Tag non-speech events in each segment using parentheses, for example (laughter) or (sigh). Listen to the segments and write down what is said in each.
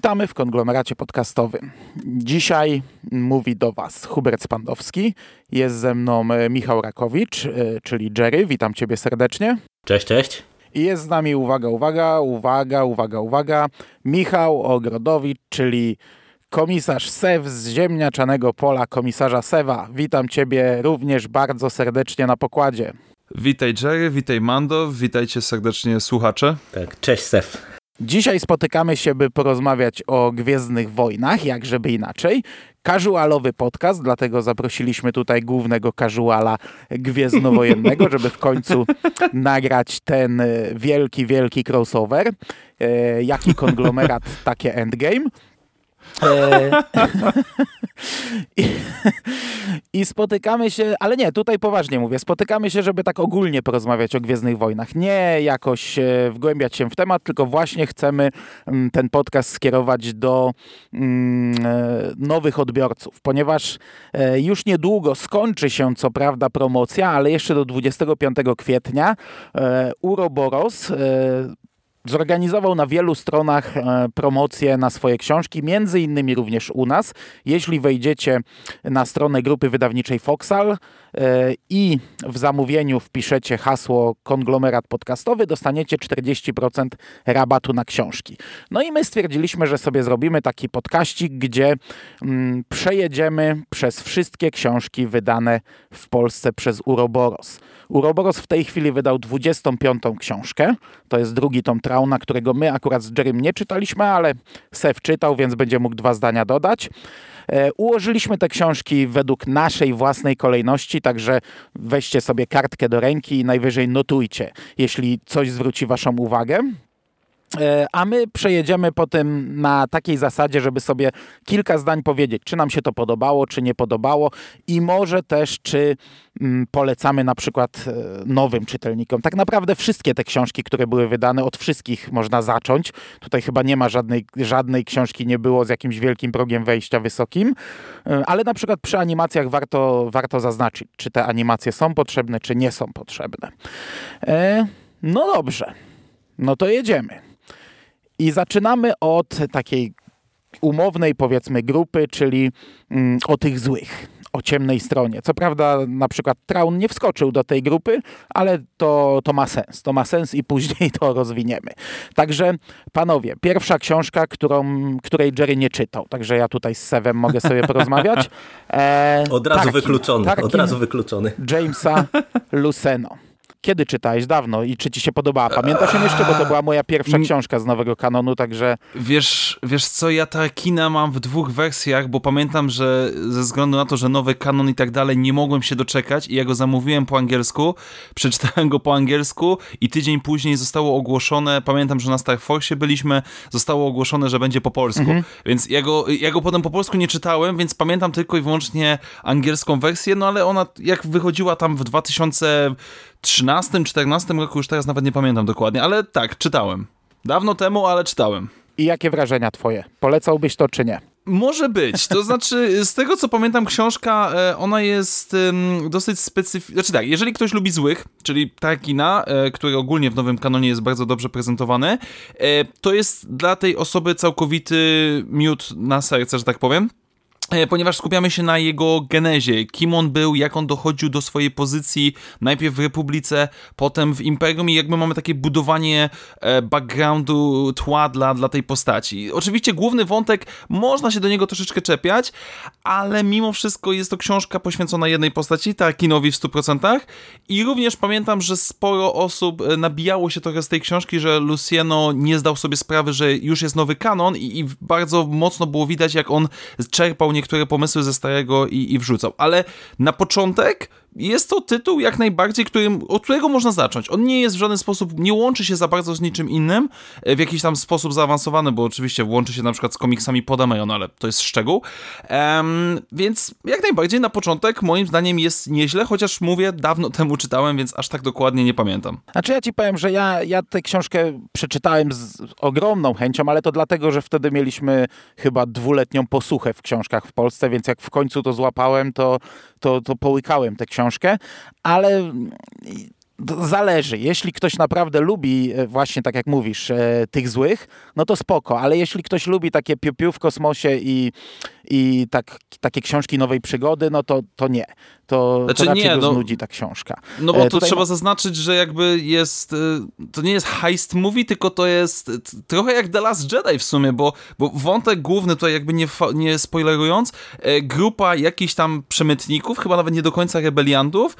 Witamy w konglomeracie podcastowym. Dzisiaj mówi do Was Hubert Spandowski. Jest ze mną e, Michał Rakowicz, e, czyli Jerry. Witam Ciebie serdecznie. Cześć, cześć. I jest z nami, uwaga, uwaga, uwaga, uwaga, uwaga, Michał Ogrodowicz, czyli komisarz SEW z ziemniaczanego pola komisarza Sewa. Witam Ciebie również bardzo serdecznie na pokładzie. Witaj Jerry, witaj Mando, witajcie serdecznie słuchacze. Tak, cześć Sef. Dzisiaj spotykamy się, by porozmawiać o Gwiezdnych Wojnach, jak żeby inaczej. Casualowy podcast, dlatego zaprosiliśmy tutaj głównego casuala gwiezdnowojennego, żeby w końcu (laughs) nagrać ten e, wielki, wielki crossover. E, jaki konglomerat, takie endgame. E, (laughs) I, I spotykamy się, ale nie, tutaj poważnie mówię, spotykamy się, żeby tak ogólnie porozmawiać o Gwiezdnych Wojnach. Nie jakoś e, wgłębiać się w temat, tylko właśnie chcemy mm, ten podcast skierować do mm, e, nowych odbiorców, ponieważ już niedługo skończy się co prawda promocja, ale jeszcze do 25 kwietnia Uroboros zorganizował na wielu stronach e, promocje na swoje książki, między innymi również u nas. Jeśli wejdziecie na stronę grupy wydawniczej Foxal i w zamówieniu wpiszecie hasło konglomerat podcastowy, dostaniecie 40% rabatu na książki. No i my stwierdziliśmy, że sobie zrobimy taki podkaścik, gdzie mm, przejedziemy przez wszystkie książki wydane w Polsce przez Uroboros. Uroboros w tej chwili wydał 25. książkę. To jest drugi tom Trauna, którego my akurat z Jerrym nie czytaliśmy, ale Sef czytał, więc będzie mógł dwa zdania dodać. E, Ułożyliśmy te książki według naszej własnej kolejności, także weźcie sobie kartkę do ręki i najwyżej notujcie, jeśli coś zwróci Waszą uwagę. E, A my przejedziemy po tym na takiej zasadzie, żeby sobie kilka zdań powiedzieć, czy nam się to podobało, czy nie podobało i może też, czy mm, polecamy na przykład e, nowym czytelnikom. Tak naprawdę wszystkie te książki, które były wydane, od wszystkich można zacząć. Tutaj chyba nie ma żadnej, żadnej książki, nie było z jakimś wielkim progiem wejścia wysokim, E, ale na przykład przy animacjach warto, warto zaznaczyć, czy te animacje są potrzebne, czy nie są potrzebne. No dobrze, no to jedziemy. I zaczynamy od takiej umownej, powiedzmy, grupy, czyli mm, o tych złych, o ciemnej stronie. Co prawda, na przykład Traun nie wskoczył do tej grupy, ale to, to ma sens. To ma sens i później to rozwiniemy. Także, panowie, pierwsza książka, którą, której Jerry nie czytał. Także ja tutaj z Sevem mogę sobie porozmawiać. (laughs) E, Od razu Tarkin. wykluczony, od Tarkin razu wykluczony. Jamesa Luceno. Kiedy czytałeś? Dawno. I czy ci się podobała? Pamiętasz ją jeszcze? Bo to była moja pierwsza książka z nowego kanonu, także Wiesz, wiesz co, ja Tarkina mam w dwóch wersjach, bo pamiętam, że ze względu na to, że nowy kanon i tak dalej, nie mogłem się doczekać i ja go zamówiłem po angielsku, (laughs) przeczytałem go po angielsku i tydzień później zostało ogłoszone, pamiętam, że na Star Force byliśmy, zostało ogłoszone, że będzie po polsku, więc ja go, ja go potem po polsku nie czytałem, więc pamiętam tylko i wyłącznie angielską wersję, no ale ona jak wychodziła tam w 2013-2014 roku, już teraz nawet nie pamiętam dokładnie, ale tak, czytałem. Dawno temu, ale czytałem. i jakie wrażenia twoje? Polecałbyś to czy nie? Może być. To znaczy, z tego co pamiętam, książka, e, ona jest dosyć specyficzna. Znaczy tak, jeżeli ktoś lubi złych, czyli Tarkina, e, który ogólnie w nowym kanonie jest bardzo dobrze prezentowany, e, to jest dla tej osoby całkowity miód na serce, że tak powiem. E, Ponieważ skupiamy się na jego genezie, kim on był, jak on dochodził do swojej pozycji, najpierw w Republice, potem w Imperium i jakby mamy takie budowanie e, backgroundu, tła dla, dla tej postaci. Oczywiście główny wątek, można się do niego troszeczkę czepiać, ale mimo wszystko jest to książka poświęcona jednej postaci, Tarkinowi w 100% i również pamiętam, że sporo osób e, nabijało się trochę z tej książki, że Luciano nie zdał sobie sprawy, że już jest nowy kanon i, i bardzo mocno było widać, jak on czerpał niektóre pomysły ze starego i, i wrzucał. Ale na początek jest to tytuł jak najbardziej, którym, od którego można zacząć. On nie jest w żaden sposób, nie łączy się za bardzo z niczym innym, e, w jakiś tam sposób zaawansowany, bo oczywiście łączy się na przykład z komiksami Podameon, ale to jest szczegół. Um, więc jak najbardziej na początek moim zdaniem jest nieźle, chociaż mówię, dawno temu czytałem, więc aż tak dokładnie nie pamiętam. Znaczy ja ci powiem, że ja, ja tę książkę przeczytałem z ogromną chęcią, ale to dlatego, że wtedy mieliśmy chyba dwuletnią posłuchę w książkach w Polsce, więc jak w końcu to złapałem, to, to, to połykałem tę książkę, ale zależy. Jeśli ktoś naprawdę lubi, e, właśnie tak jak mówisz, e, tych złych, no to spoko, ale jeśli ktoś lubi takie piu-piu w kosmosie i, i tak, takie książki nowej przygody, no to, to nie. To, znaczy, to raczej nie, no, znudzi ta książka. No bo e, tu trzeba ma... zaznaczyć, że jakby jest, to nie jest heist movie, tylko to jest trochę jak The Last Jedi w sumie, bo, bo wątek główny tutaj jakby nie, nie spoilerując, grupa jakichś tam przemytników, chyba nawet nie do końca rebeliantów,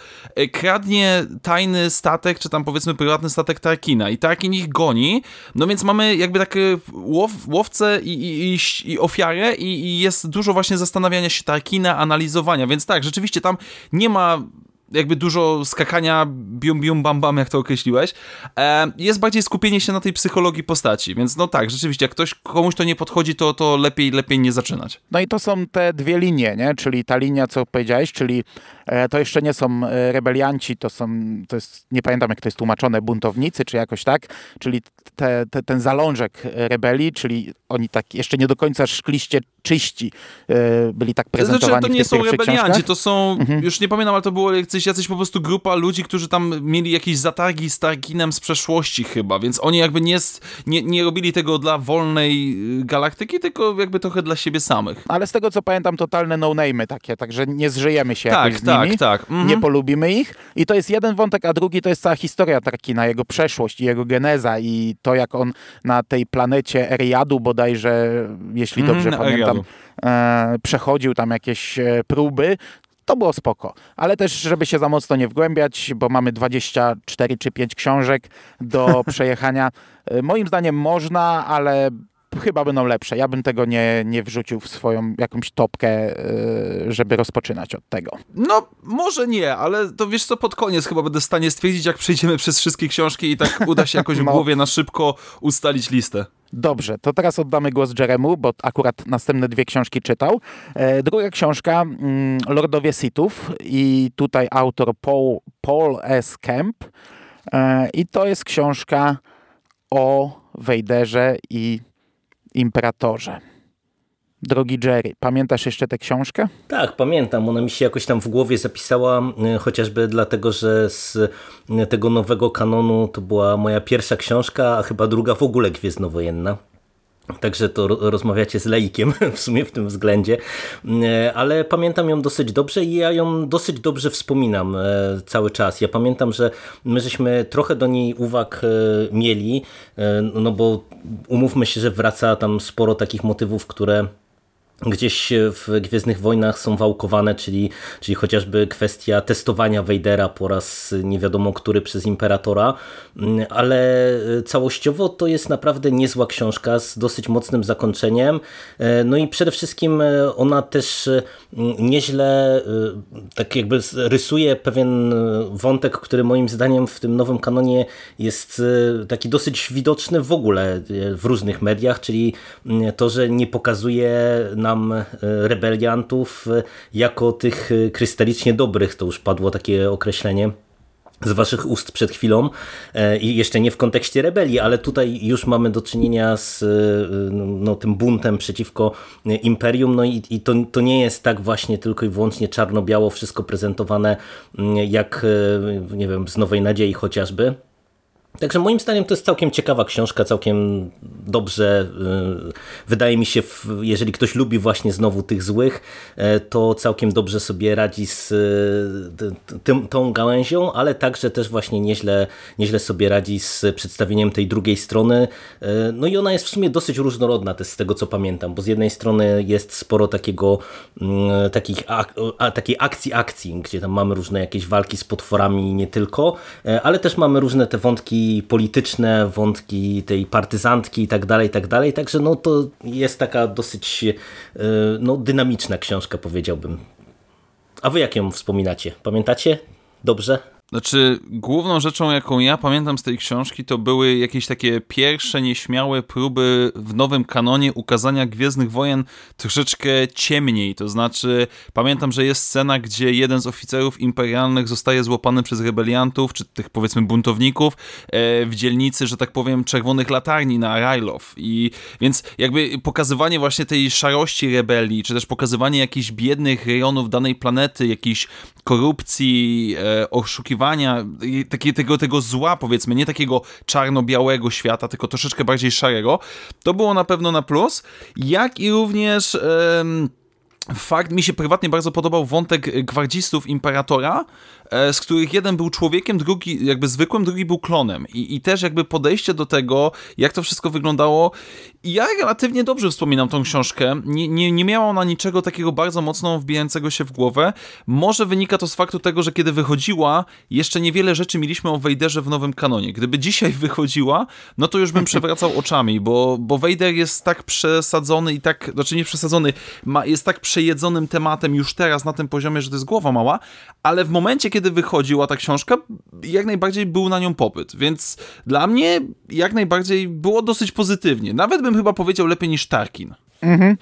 kradnie tajny statek, czy tam powiedzmy prywatny statek Tarkina i Tarkin ich goni, no więc mamy jakby takie łow, łowcę i, i, i, i ofiarę i, i jest dużo właśnie zastanawiania się Tarkina, analizowania, więc tak, rzeczywiście tam nie ma jakby dużo skakania bium bium bam bam, jak to określiłeś, e, jest bardziej skupienie się na tej psychologii postaci, więc no tak, rzeczywiście, jak ktoś, komuś to nie podchodzi, to, to lepiej, lepiej nie zaczynać. No i to są te dwie linie, nie? czyli ta linia, co powiedziałeś, czyli to jeszcze nie są e, rebelianci, to są, to jest, nie pamiętam jak to jest tłumaczone, buntownicy, czy jakoś tak, czyli te, te, ten zalążek rebelii, czyli oni tak jeszcze nie do końca szkliście czyści byli tak prezentowani znaczy, to nie są rebelianci, książkach. to są, mhm. już nie pamiętam, ale to było jacyś, jacyś po prostu grupa ludzi, którzy tam mieli jakieś zatargi z Tarkinem z przeszłości chyba, więc oni jakby nie, nie, nie robili tego dla wolnej y, galaktyki, tylko jakby trochę dla siebie samych. Ale z tego co pamiętam, totalne no-name'y takie, także nie zżyjemy się tak, jakoś z tak, nimi, tak. Mhm. nie polubimy ich i to jest jeden wątek, a drugi to jest cała historia Tarkina, jego przeszłość i jego geneza i to jak on na tej planecie Eriadu bodajże, jeśli dobrze mm, pamiętam, e, przechodził tam jakieś e, próby, to było spoko. Ale też, żeby się za mocno nie wgłębiać, bo mamy 24 czy 5 książek do (laughs) przejechania. E, moim zdaniem można, ale chyba będą lepsze. Ja bym tego nie, nie wrzucił w swoją jakąś topkę, e, żeby rozpoczynać od tego. No, może nie, ale to wiesz co, pod koniec chyba będę w stanie stwierdzić, jak przejdziemy przez wszystkie książki i tak uda się jakoś w (laughs) no. głowie na szybko ustalić listę. Dobrze, to teraz oddamy głos Jeremu, bo akurat następne dwie książki czytał. E, druga książka, mm, Lordowie Sithów i tutaj autor Paul, Paul S. Kemp e, i to jest książka o Wejderze i Imperatorze. Drogi Jerry, pamiętasz jeszcze tę książkę? Tak, pamiętam. Ona mi się jakoś tam w głowie zapisała, e, chociażby dlatego, że z e, tego nowego kanonu to była moja pierwsza książka, a chyba druga w ogóle Gwiezdnowojenna. Także to rozmawiacie z lejkiem (laughs) w sumie w tym względzie, e, ale pamiętam ją dosyć dobrze i ja ją dosyć dobrze wspominam cały czas. Ja pamiętam, że my żeśmy trochę do niej uwag mieli, no bo umówmy się, że wraca tam sporo takich motywów, które gdzieś w Gwiezdnych Wojnach są wałkowane, czyli, czyli chociażby kwestia testowania Vadera po raz nie wiadomo który przez Imperatora, ale całościowo to jest naprawdę niezła książka z dosyć mocnym zakończeniem, no i przede wszystkim ona też nieźle tak jakby rysuje pewien wątek, który moim zdaniem w tym nowym kanonie jest taki dosyć widoczny w ogóle w różnych mediach, czyli to, że nie pokazuje na nam e, rebeliantów e, jako tych e, krystalicznie dobrych, to już padło takie określenie z waszych ust przed chwilą. I jeszcze nie w kontekście rebelii, ale tutaj już mamy do czynienia z no, tym buntem przeciwko imperium, no i, i to, to nie jest tak właśnie tylko i wyłącznie czarno-biało wszystko prezentowane jak, nie wiem, z Nowej Nadziei chociażby, Także moim zdaniem to jest całkiem ciekawa książka, całkiem dobrze. Y, wydaje mi się, jeżeli ktoś lubi właśnie znowu tych złych, e, to całkiem dobrze sobie radzi z y, tym, tą gałęzią, ale także też właśnie nieźle, nieźle sobie radzi z przedstawieniem tej drugiej strony. E, no i ona jest w sumie dosyć różnorodna też z tego co pamiętam, bo z jednej strony jest sporo takiego mm, takich, takiej akcji akcji, gdzie tam mamy różne jakieś walki z potworami nie tylko, e, ale też mamy różne te wątki polityczne, wątki tej partyzantki i tak dalej, i tak dalej. Także no to jest taka dosyć e, no, dynamiczna książka, powiedziałbym. A wy jak ją wspominacie? Pamiętacie? Dobrze? Znaczy, główną rzeczą, jaką ja pamiętam z tej książki, to były jakieś takie pierwsze nieśmiałe próby w nowym kanonie ukazania Gwiezdnych Wojen troszeczkę ciemniej. To znaczy, pamiętam, że jest scena, gdzie jeden z oficerów imperialnych zostaje złapany przez rebeliantów, czy tych powiedzmy buntowników e, w dzielnicy, że tak powiem, czerwonych latarni na Rylow. I więc jakby pokazywanie właśnie tej szarości rebelii, czy też pokazywanie jakichś biednych rejonów danej planety, jakiejś korupcji, e, oszukiwania takiego, tego, tego zła, powiedzmy, nie takiego czarno-białego świata, tylko troszeczkę bardziej szarego, to było na pewno na plus, jak i również... Fakt, mi się prywatnie bardzo podobał wątek gwardzistów Imperatora, z których jeden był człowiekiem, drugi jakby zwykłym, drugi był klonem. I, I też jakby podejście do tego, jak to wszystko wyglądało. Ja relatywnie dobrze wspominam tą książkę. Nie, nie, nie miała ona niczego takiego bardzo mocno wbijającego się w głowę. Może wynika to z faktu tego, że kiedy wychodziła, jeszcze niewiele rzeczy mieliśmy o Wejderze w nowym kanonie. Gdyby dzisiaj (laughs) wychodziła, no to już bym przewracał oczami, bo, bo Wejder jest tak przesadzony i tak, znaczy nie przesadzony, ma, jest tak przejedzonym tematem już teraz na tym poziomie, że to jest głowa mała, ale w momencie, kiedy kiedy wychodziła ta książka, jak najbardziej był na nią popyt, więc dla mnie jak najbardziej było dosyć pozytywnie. Nawet bym chyba powiedział lepiej niż Tarkin. Mhm.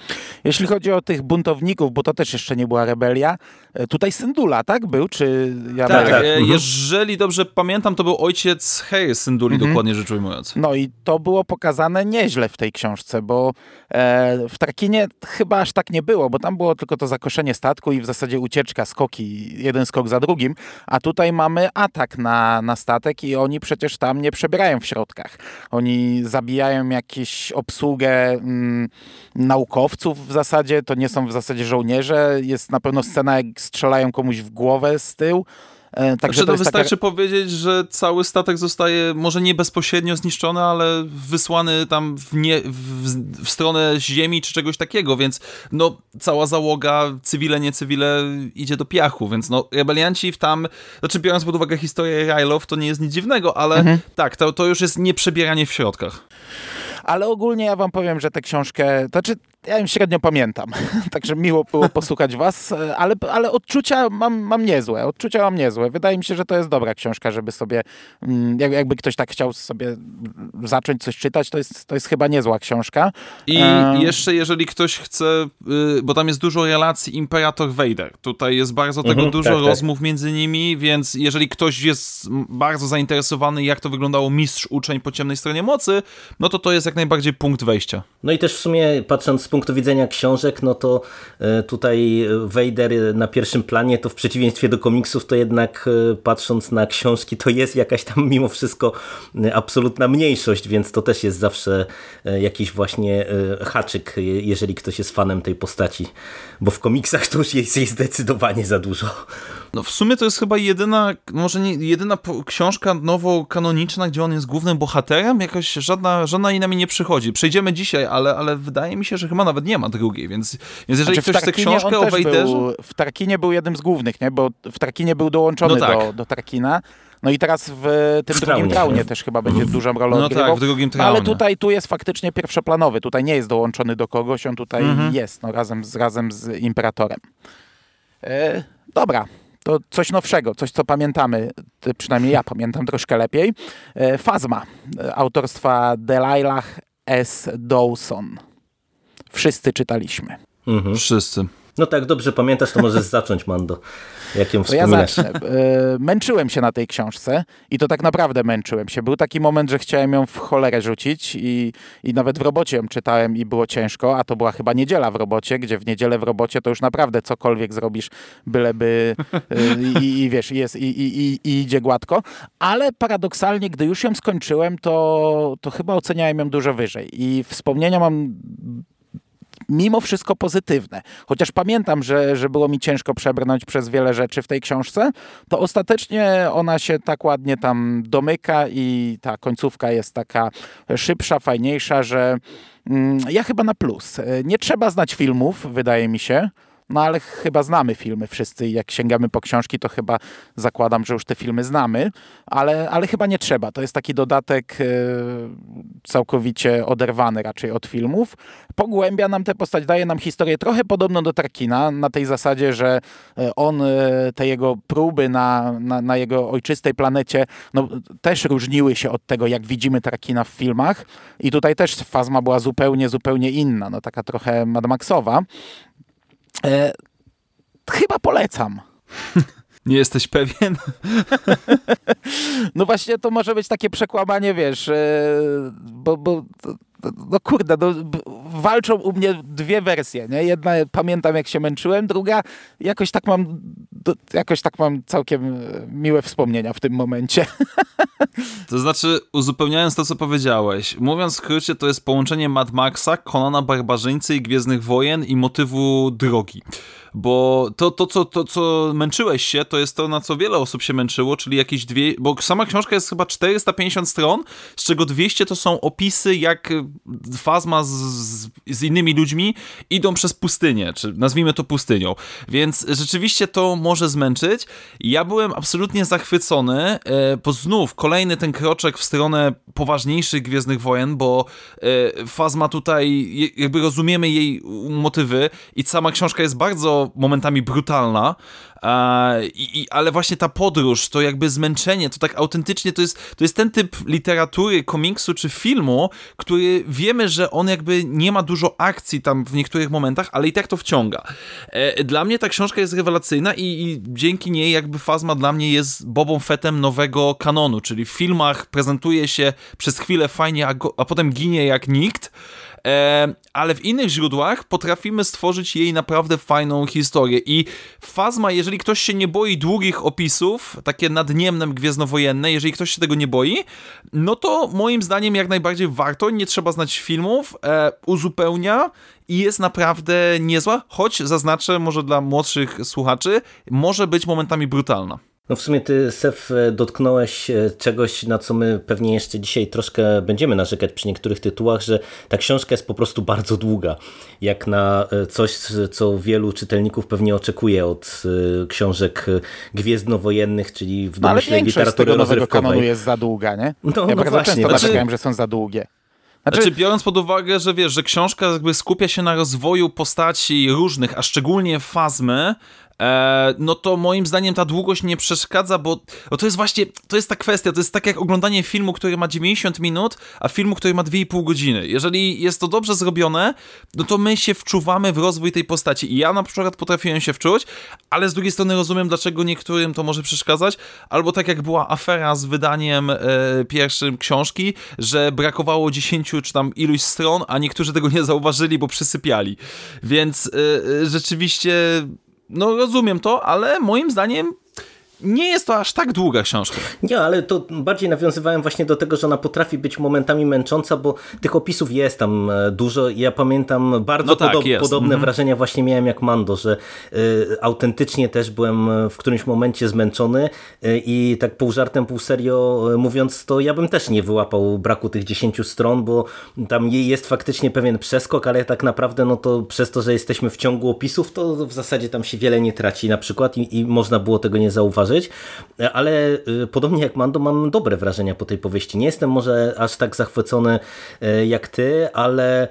Jeśli chodzi o tych buntowników, bo to też jeszcze nie była rebelia, e, tutaj Syndula, tak? Był, czy ja Tak, tak. Mhm. jeżeli dobrze pamiętam, to był ojciec Harry Synduli, mhm. dokładnie rzecz ujmując. No i to było pokazane nieźle w tej książce, bo e, w Trakinie chyba aż tak nie było, bo tam było tylko to zakoszenie statku i w zasadzie ucieczka, skoki, jeden skok za drugim, a tutaj mamy atak na, na statek i oni przecież tam nie przebierają w środkach. Oni zabijają jakąś obsługę mm, naukowców w zasadzie, to nie są w zasadzie żołnierze. Jest na pewno scena, jak strzelają komuś w głowę z tyłu. E, także to, wystarczy taka... powiedzieć, że cały statek zostaje może nie bezpośrednio zniszczony, ale wysłany tam w, nie, w, w, stronę ziemi czy czegoś takiego, więc no cała załoga, cywile, nie cywile idzie do piachu, więc no rebelianci w tam, znaczy biorąc pod uwagę historię Rylow, to nie jest nic dziwnego, ale mhm. tak, to, to już jest nieprzebieranie w środkach. Ale ogólnie ja wam powiem, że tę książkę, to znaczy ja ją średnio pamiętam, (laughs) także miło było (laughs) posłuchać was, ale, ale odczucia mam, mam niezłe, odczucia mam niezłe. Wydaje mi się, że to jest dobra książka, żeby sobie, mm, jakby ktoś tak chciał sobie zacząć coś czytać, to jest, to jest chyba niezła książka. I e... jeszcze jeżeli ktoś chce, y, bo tam jest dużo relacji Imperator-Vader, tutaj jest bardzo tego mhm, dużo tak, tak. rozmów tak. między nimi, więc jeżeli ktoś jest bardzo zainteresowany, jak to wyglądało mistrz-uczeń po ciemnej stronie mocy, no to to jest jak najbardziej punkt wejścia. No i też w sumie patrząc z punktu widzenia książek, no to e, tutaj Vader na pierwszym planie, to w przeciwieństwie do komiksów, to jednak e, patrząc na książki, to jest jakaś tam mimo wszystko e, absolutna mniejszość, więc to też jest zawsze jakiś właśnie haczyk, jeżeli ktoś jest fanem tej postaci, bo w komiksach to już jest jej zdecydowanie za dużo. No w sumie to jest chyba jedyna, może nie jedyna książka nowo-kanoniczna, gdzie on jest głównym bohaterem, jakoś żadna, żadna inna mi nie przychodzi. Przejdziemy dzisiaj, ale, ale wydaje mi się, że chyba nawet nie ma drugiej, więc, więc jeżeli znaczy, ktoś chce książkę o Wejderze... Był, w Tarkinie był jednym z głównych, nie? bo w Tarkinie był dołączony no tak. do, do Tarkina. No i teraz w tym w drugim traunie też chyba będzie dużą rolę no tak, w drugim traunie. ale tutaj tu jest faktycznie pierwszoplanowy, tutaj nie jest dołączony do kogoś, on tutaj mhm. jest, no razem z, razem z Imperatorem. E, dobra, to coś nowszego, coś co pamiętamy, przynajmniej ja pamiętam troszkę lepiej. E, Fazma, e, autorstwa Delilah S. Dawson. Wszyscy czytaliśmy. Mhm. Wszyscy. No tak, dobrze pamiętasz, to możesz zacząć, Mando. Jak ją wspominasz? Ja zacznę. E, męczyłem się na tej książce i to tak naprawdę męczyłem się. Był taki moment, że chciałem ją w cholerę rzucić i, i nawet w robocie ją czytałem i było ciężko, a to była chyba niedziela w robocie, gdzie w niedzielę w robocie to już naprawdę cokolwiek zrobisz, byleby e, i, i wiesz, jest, i, i, i idzie gładko. Ale paradoksalnie, gdy już ją skończyłem, to, to chyba oceniałem ją dużo wyżej. I wspomnienia mam mimo wszystko pozytywne. Chociaż pamiętam, że, że było mi ciężko przebrnąć przez wiele rzeczy w tej książce, to ostatecznie ona się tak ładnie tam domyka i ta końcówka jest taka szybsza, fajniejsza, że mm, ja chyba na plus. Nie trzeba znać filmów, wydaje mi się, no ale chyba znamy filmy wszyscy i jak sięgamy po książki, to chyba zakładam, że już te filmy znamy, ale, ale chyba nie trzeba. To jest taki dodatek e, całkowicie oderwany raczej od filmów. Pogłębia nam tę postać, daje nam historię trochę podobną do Tarkina, na tej zasadzie, że e, on, e, te jego próby na, na, na jego ojczystej planecie, no, też różniły się od tego, jak widzimy Tarkina w filmach i tutaj też fazma była zupełnie, zupełnie inna, no taka trochę Mad Maxowa. E, chyba polecam. Nie jesteś pewien? (laughs) No właśnie to może być takie przekłamanie, wiesz, e, bo, bo no kurde, no, walczą u mnie dwie wersje, nie? Jedna pamiętam jak się męczyłem, druga jakoś tak mam jakoś tak mam całkiem e, miłe wspomnienia w tym momencie. To znaczy, uzupełniając to, co powiedziałeś, mówiąc w skrócie, to jest połączenie Mad Maxa, Konana Barbarzyńcy i Gwiezdnych Wojen i motywu drogi. Bo to, to, co, to, co męczyłeś się, to jest to, na co wiele osób się męczyło, czyli jakieś dwie, bo sama książka jest chyba 450 stron, z czego 200 to są opisy, jak Fazma z, z, innymi ludźmi idą przez pustynię, czy nazwijmy to pustynią. Więc rzeczywiście to może zmęczyć. Ja byłem absolutnie zachwycony, e, bo znów kolejny ten kroczek w stronę poważniejszych Gwiezdnych Wojen, bo e, Fazma tutaj, jakby rozumiemy jej motywy i sama książka jest bardzo momentami brutalna, i, i, ale właśnie ta podróż, to jakby zmęczenie, to tak autentycznie to jest, to jest ten typ literatury, komiksu czy filmu, który wiemy, że on jakby nie ma dużo akcji tam w niektórych momentach, ale i tak to wciąga. E, dla mnie ta książka jest rewelacyjna i, i dzięki niej jakby Fazma dla mnie jest Bobą Fettem nowego kanonu, czyli w filmach prezentuje się przez chwilę fajnie, a, go, a potem ginie jak nikt ale w innych źródłach potrafimy stworzyć jej naprawdę fajną historię i Fazma, jeżeli ktoś się nie boi długich opisów, takie nadniemne gwiezdnowojenne, jeżeli ktoś się tego nie boi, no to moim zdaniem jak najbardziej warto, nie trzeba znać filmów, e, uzupełnia i jest naprawdę niezła, choć zaznaczę może dla młodszych słuchaczy, może być momentami brutalna. No w sumie ty, Sef, dotknąłeś e, czegoś, na co my pewnie jeszcze dzisiaj troszkę będziemy narzekać przy niektórych tytułach, że ta książka jest po prostu bardzo długa. Jak na e, coś, co wielu czytelników pewnie oczekuje od e, książek gwiezdnowojennych, czyli w domyśle no, ale literatury tego nowego kanonu jest za długa, nie? No, ja no bardzo właśnie, często właśnie. narzekałem, że są za długie. Znaczy, znaczy, biorąc pod uwagę, że wiesz, że książka jakby skupia się na rozwoju postaci różnych, a szczególnie fazmy, e, no to moim zdaniem ta długość nie przeszkadza, bo, bo to jest właśnie, to jest ta kwestia, to jest tak jak oglądanie filmu, który ma 90 minut, a filmu, który ma 2,5 godziny. Jeżeli jest to dobrze zrobione, no to my się wczuwamy w rozwój tej postaci i ja na przykład potrafiłem się wczuć, ale z drugiej strony rozumiem, dlaczego niektórym to może przeszkadzać, albo tak jak była afera z wydaniem e, pierwszym książki, że brakowało 10 czy tam iluś stron, a niektórzy tego nie zauważyli, bo przysypiali. Więc e, rzeczywiście no rozumiem to, ale moim zdaniem nie jest to aż tak długa książka. Nie, ale to bardziej nawiązywałem właśnie do tego, że ona potrafi być momentami męcząca, bo tych opisów jest tam e, dużo. Ja pamiętam bardzo no tak, podob podobne mhm. wrażenia właśnie miałem jak Mando, że y, autentycznie też byłem w którymś momencie zmęczony y, i tak pół żartem, pół serio mówiąc, to ja bym też nie wyłapał braku tych 10 stron, bo tam jest faktycznie pewien przeskok, ale tak naprawdę no to przez to, że jesteśmy w ciągu opisów, to w zasadzie tam się wiele nie traci na przykład i, i można było tego nie zauważyć zauważyć, ale y, podobnie jak Mando mam dobre wrażenia po tej powieści. Nie jestem może aż tak zachwycony y, jak ty, ale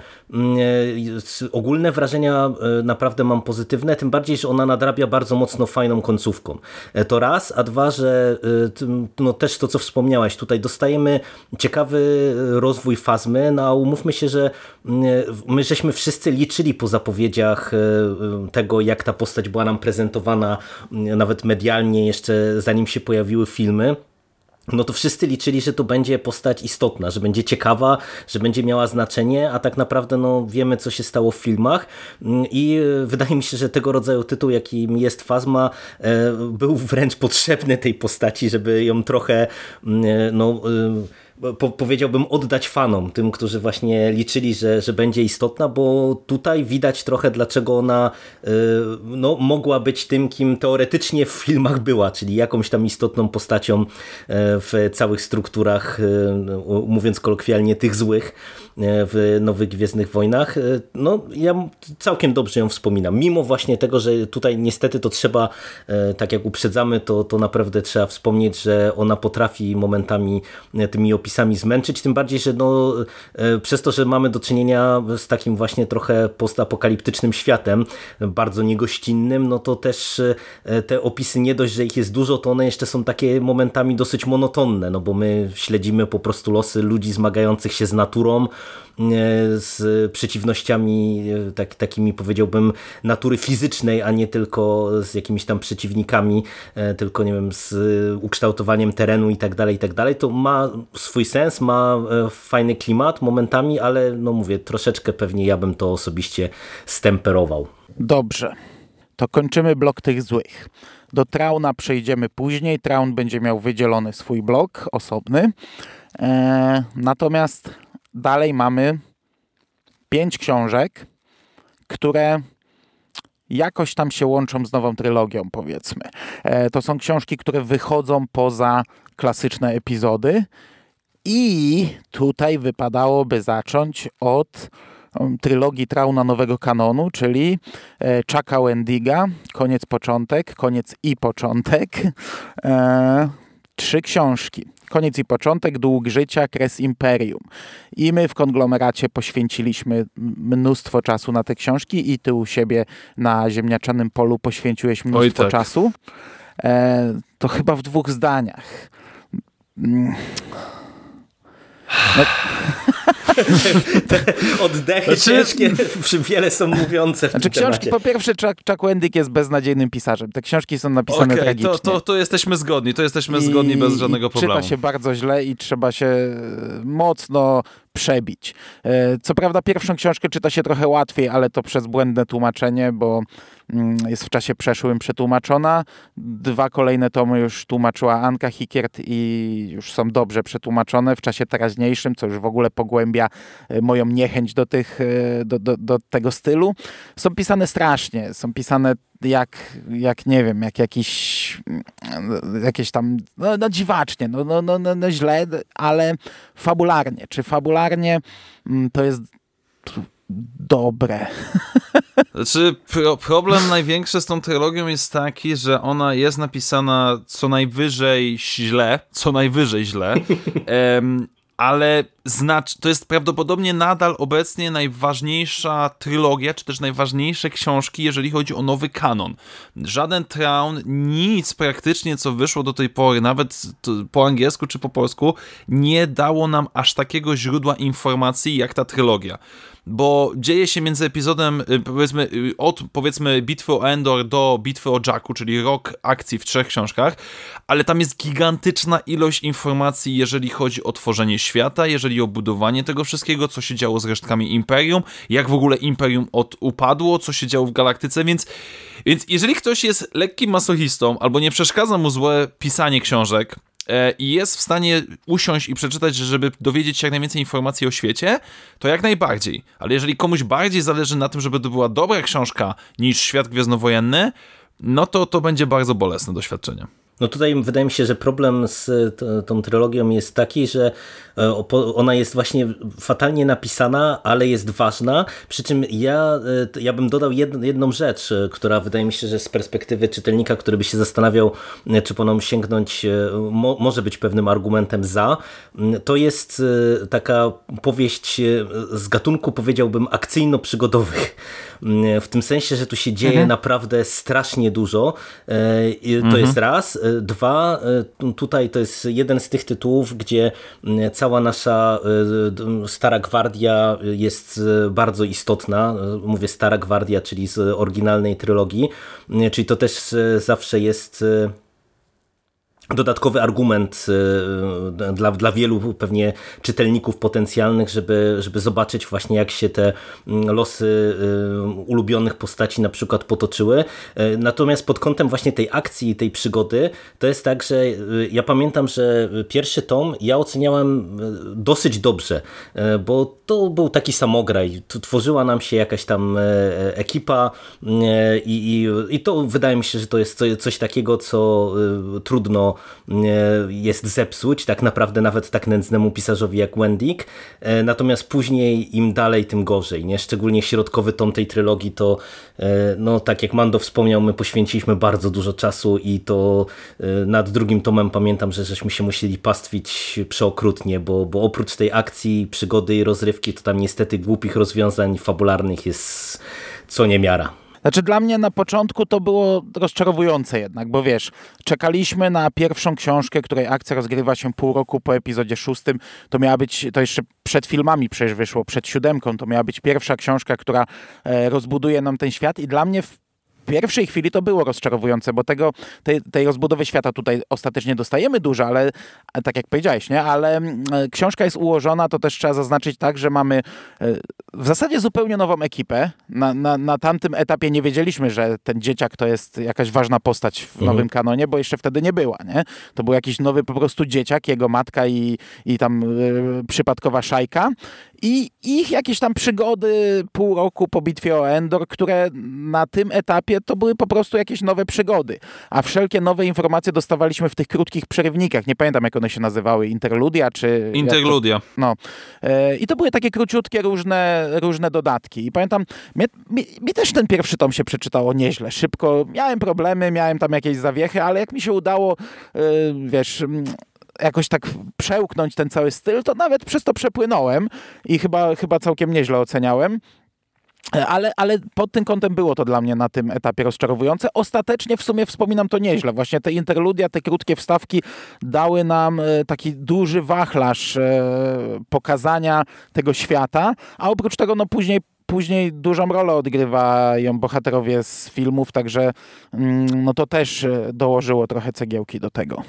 ogólne wrażenia naprawdę mam pozytywne, tym bardziej, że ona nadrabia bardzo mocno fajną końcówką. E, to raz, a dwa, że no też to, co wspomniałaś, tutaj dostajemy ciekawy rozwój fazmy, no a umówmy się, że mm, my żeśmy wszyscy liczyli po zapowiedziach tego, jak ta postać była nam prezentowana mm, nawet medialnie jeszcze zanim się pojawiły filmy, no to wszyscy liczyli, że to będzie postać istotna, że będzie ciekawa, że będzie miała znaczenie, a tak naprawdę no, wiemy, co się stało w filmach. I wydaje mi się, że tego rodzaju tytuł, jakim jest Fazma, e, był wręcz potrzebny tej postaci, żeby ją trochę no po, powiedziałbym, oddać fanom, tym, którzy właśnie liczyli, że, że będzie istotna, bo tutaj widać trochę, dlaczego ona y, no, mogła być tym, kim teoretycznie w filmach była, czyli jakąś tam istotną postacią y, w całych strukturach, y, mówiąc kolokwialnie, tych złych. W Nowych Gwiezdnych Wojnach. No, ja całkiem dobrze ją wspominam. Mimo właśnie tego, że tutaj niestety to trzeba, tak jak uprzedzamy, to, to naprawdę trzeba wspomnieć, że ona potrafi momentami tymi opisami zmęczyć, tym bardziej, że no, przez to, że mamy do czynienia z takim właśnie trochę postapokaliptycznym światem, bardzo niegościnnym, no to też te opisy nie dość, że ich jest dużo, to one jeszcze są takie momentami dosyć monotonne, no bo my śledzimy po prostu losy ludzi zmagających się z naturą, e, z przeciwnościami e, tak, takimi powiedziałbym natury fizycznej, a nie tylko z jakimiś tam przeciwnikami, e, tylko nie wiem, z ukształtowaniem terenu i tak dalej, i tak dalej, to ma swój sens, ma fajny klimat momentami, ale no mówię, troszeczkę pewnie ja bym to osobiście stemperował. Dobrze to kończymy blok tych złych. Do Trauna przejdziemy później. Traun będzie miał wydzielony swój blok osobny. E, natomiast dalej mamy pięć książek, które jakoś tam się łączą z nową trylogią, powiedzmy. E, to są książki, które wychodzą poza klasyczne epizody. I tutaj wypadałoby zacząć od trylogii Trauna Nowego Kanonu, czyli e, Chucka Wendiga, koniec, początek, koniec i początek. E, trzy książki. Koniec i początek, dług życia, kres imperium. I my w konglomeracie poświęciliśmy mnóstwo czasu na te książki i ty u siebie na ziemniaczanym polu poświęciłeś mnóstwo tak. czasu. E, to chyba w dwóch zdaniach. Mm. No. (sighs) (laughs) (laughs) Te oddechy znaczy... ciężkie, wiele są mówiące w znaczy, tym książki, Po pierwsze, Chuck, Chuck Wendick jest beznadziejnym pisarzem. Te książki są napisane okay, tragicznie. To, to, to jesteśmy zgodni, to jesteśmy I, zgodni bez żadnego problemu. Czyta się bardzo źle i trzeba się mocno przebić. E, co prawda pierwszą książkę czyta się trochę łatwiej, ale to przez błędne tłumaczenie, bo jest w czasie przeszłym przetłumaczona. Dwa kolejne tomy już tłumaczyła Anka Hikiert i już są dobrze przetłumaczone w czasie teraźniejszym, co już w ogóle pogłębia e, moją niechęć do, tych, e, do, do, do tego stylu. Są pisane strasznie, są pisane jak, jak nie wiem, jak jakiś jakieś tam, no, no dziwacznie, no, no, no, no, no źle, ale fabularnie. Czy fabularnie mm, to jest dobre. Znaczy, pro, problem największy z tą trylogią jest taki, że ona jest napisana co najwyżej źle, co najwyżej źle. (laughs) Um, ale znacz, to jest prawdopodobnie nadal obecnie najważniejsza trylogia, czy też najważniejsze książki, jeżeli chodzi o nowy kanon. Żaden Traun, nic praktycznie, co wyszło do tej pory, nawet po angielsku czy po polsku, nie dało nam aż takiego źródła informacji jak ta trylogia bo dzieje się między epizodem, y, powiedzmy, y, od powiedzmy bitwy o Endor do bitwy o Jacku, czyli rok akcji w trzech książkach, ale tam jest gigantyczna ilość informacji, jeżeli chodzi o tworzenie świata, jeżeli o budowanie tego wszystkiego, co się działo z resztkami Imperium, jak w ogóle Imperium od upadło, co się działo w galaktyce, więc, więc jeżeli ktoś jest lekkim masochistą albo nie przeszkadza mu złe pisanie książek, i jest w stanie usiąść i przeczytać, żeby dowiedzieć się jak najwięcej informacji o świecie, to jak najbardziej. Ale jeżeli komuś bardziej zależy na tym, żeby to była dobra książka niż Świat Gwiezdnowojenny, no to to będzie bardzo bolesne doświadczenie. No tutaj wydaje mi się, że problem z tą trylogią jest taki, że e, ona jest właśnie fatalnie napisana, ale jest ważna. Przy czym ja, e, ja bym dodał jedną rzecz, e, która wydaje mi się, że z perspektywy czytelnika, który by się zastanawiał, czy po nią sięgnąć, może być pewnym argumentem za. To jest taka powieść z gatunku, powiedziałbym, akcyjno-przygodowych. W tym sensie, że tu się dzieje mhm. naprawdę strasznie dużo. To mhm. jest raz. Dwa, e, tutaj to jest jeden z tych tytułów, gdzie cała nasza e, stara gwardia jest bardzo istotna. Mówię stara gwardia, czyli z oryginalnej trylogii, czyli to też zawsze jest dodatkowy argument y, dla, dla wielu pewnie czytelników potencjalnych, żeby, żeby zobaczyć właśnie jak się te mm, losy y, ulubionych postaci na przykład potoczyły. Y, natomiast pod kątem właśnie tej akcji i tej przygody to jest tak, że ja pamiętam, że pierwszy tom ja oceniałem dosyć dobrze, bo to był taki samograj. Tworzyła nam się jakaś tam ekipa i, i, i to wydaje mi się, że to jest coś takiego, co trudno jest zepsuć, tak naprawdę nawet tak nędznemu pisarzowi jak Wendick, e, natomiast później im dalej, tym gorzej, nie? Szczególnie środkowy tom tej trylogii to, no tak jak Mando wspomniał, my poświęciliśmy bardzo dużo czasu i to nad drugim tomem pamiętam, że żeśmy się musieli pastwić przeokrutnie, bo, bo oprócz tej akcji, przygody i rozrywki, to tam niestety głupich rozwiązań fabularnych jest co niemiara. Znaczy dla mnie na początku to było rozczarowujące jednak, bo wiesz, czekaliśmy na pierwszą książkę, której akcja rozgrywa się pół roku po epizodzie szóstym. To miała być, to jeszcze przed filmami przecież wyszło, przed siódemką, to miała być pierwsza książka, która e, rozbuduje nam ten świat i dla mnie w pierwszej chwili to było rozczarowujące, bo tego, tej, tej rozbudowy świata tutaj ostatecznie dostajemy dużo, ale tak jak powiedziałeś, nie? Ale mm, książka jest ułożona, to też trzeba zaznaczyć tak, że mamy e, w zasadzie zupełnie nową ekipę. Na, na, na tamtym etapie nie wiedzieliśmy, że ten dzieciak to jest jakaś ważna postać w mhm. nowym kanonie, bo jeszcze wtedy nie była, nie? To był jakiś nowy po prostu dzieciak, jego matka i, i tam y, przypadkowa szajka i ich jakieś tam przygody pół roku po bitwie o Endor, które na tym etapie to były po prostu jakieś nowe przygody. A wszelkie nowe informacje dostawaliśmy w tych krótkich przerywnikach. Nie pamiętam, jak one się nazywały. Interludia czy... Interludia. To, no. E, I to były takie króciutkie, różne, różne dodatki. I pamiętam, mi, mi, mi, też ten pierwszy tom się przeczytało nieźle. Szybko. Miałem problemy, miałem tam jakieś zawiechy, ale jak mi się udało, e, wiesz jakoś tak przełknąć ten cały styl, to nawet przez to przepłynąłem i chyba, chyba całkiem nieźle oceniałem. Ale, ale pod tym kątem było to dla mnie na tym etapie rozczarowujące. Ostatecznie w sumie wspominam to nieźle. Właśnie te interludia, te krótkie wstawki dały nam e, taki duży wachlarz e, pokazania tego świata, a oprócz tego no później później dużą rolę odgrywają bohaterowie z filmów, także mm, no to też e, dołożyło trochę cegiełki do tego.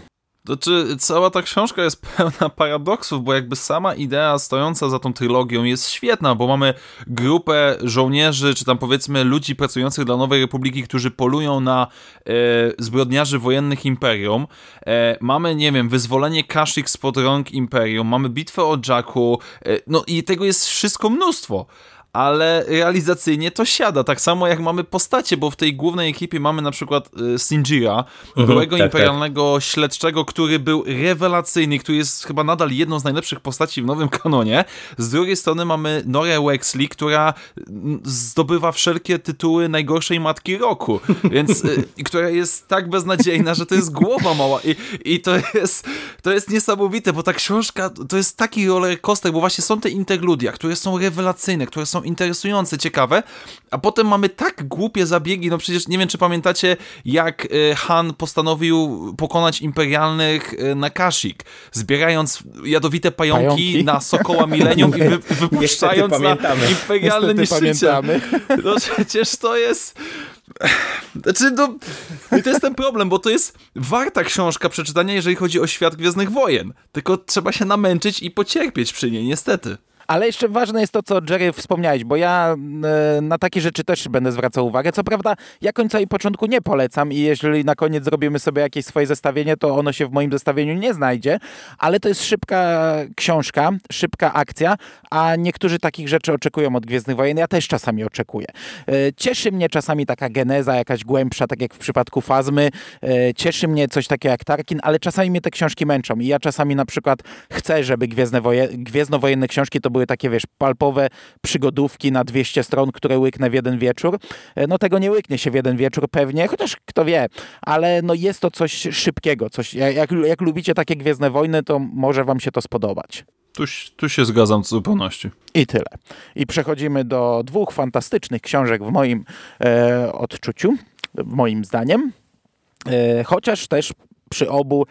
Znaczy, cała ta książka jest (laughs) pełna paradoksów, bo jakby sama idea stojąca za tą trylogią jest świetna, bo mamy grupę żołnierzy, czy tam powiedzmy ludzi pracujących dla Nowej Republiki, którzy polują na e, zbrodniarzy wojennych Imperium. E, mamy, nie wiem, wyzwolenie Kashyyyk spod rąk Imperium, mamy bitwę o Jacku, e, no i tego jest wszystko mnóstwo ale realizacyjnie to siada. Tak samo jak mamy postacie, bo w tej głównej ekipie mamy na przykład y, Sinjira, mhm, byłego tak, imperialnego tak. śledczego, który był rewelacyjny, który jest chyba nadal jedną z najlepszych postaci w nowym kanonie. Z drugiej strony mamy Norę Wexley, która mm, zdobywa wszelkie tytuły najgorszej matki roku, więc y, która jest tak beznadziejna, że to jest głowa mała i, i to, jest, to jest niesamowite, bo ta książka to jest taki roller coaster, bo właśnie są te interludia, które są rewelacyjne, które są interesujące, ciekawe, a potem mamy tak głupie zabiegi, no przecież nie wiem, czy pamiętacie, jak e, Han postanowił pokonać imperialnych e, na Kashyyyk, zbierając jadowite pająki, pająki? na Sokoła Milenium i wy, (laughs) wypuszczając na imperialne niszczyciel. (laughs) No przecież to jest... Znaczy, no, i to jest ten problem, bo to jest warta książka przeczytania, jeżeli chodzi o świat Gwiezdnych Wojen. Tylko trzeba się namęczyć i pocierpieć przy niej, niestety. Ale jeszcze ważne jest to, co Jerry wspomniałeś, bo ja e, na takie rzeczy też będę zwracał uwagę. Co prawda, ja końca i początku nie polecam i jeżeli na koniec zrobimy sobie jakieś swoje zestawienie, to ono się w moim zestawieniu nie znajdzie, ale to jest szybka książka, szybka akcja, a niektórzy takich rzeczy oczekują od Gwiezdnych Wojen. Ja też czasami oczekuję. E, cieszy mnie czasami taka geneza, jakaś głębsza, tak jak w przypadku Fazmy. E, cieszy mnie coś takiego jak Tarkin, ale czasami mnie te książki męczą i ja czasami na przykład chcę, żeby Gwiezdne Woje, Gwiezdnowojenne książki to były były takie, wiesz, palpowe przygodówki na 200 stron, które łyknę w jeden wieczór. E, no tego nie łyknie się w jeden wieczór pewnie, chociaż kto wie, ale no jest to coś szybkiego, coś, jak, jak lubicie takie Gwiezdne Wojny, to może wam się to spodobać. Tu, tu się zgadzam w zupełności. I tyle. I przechodzimy do dwóch fantastycznych książek w moim e, odczuciu, moim zdaniem. E, chociaż też przy obu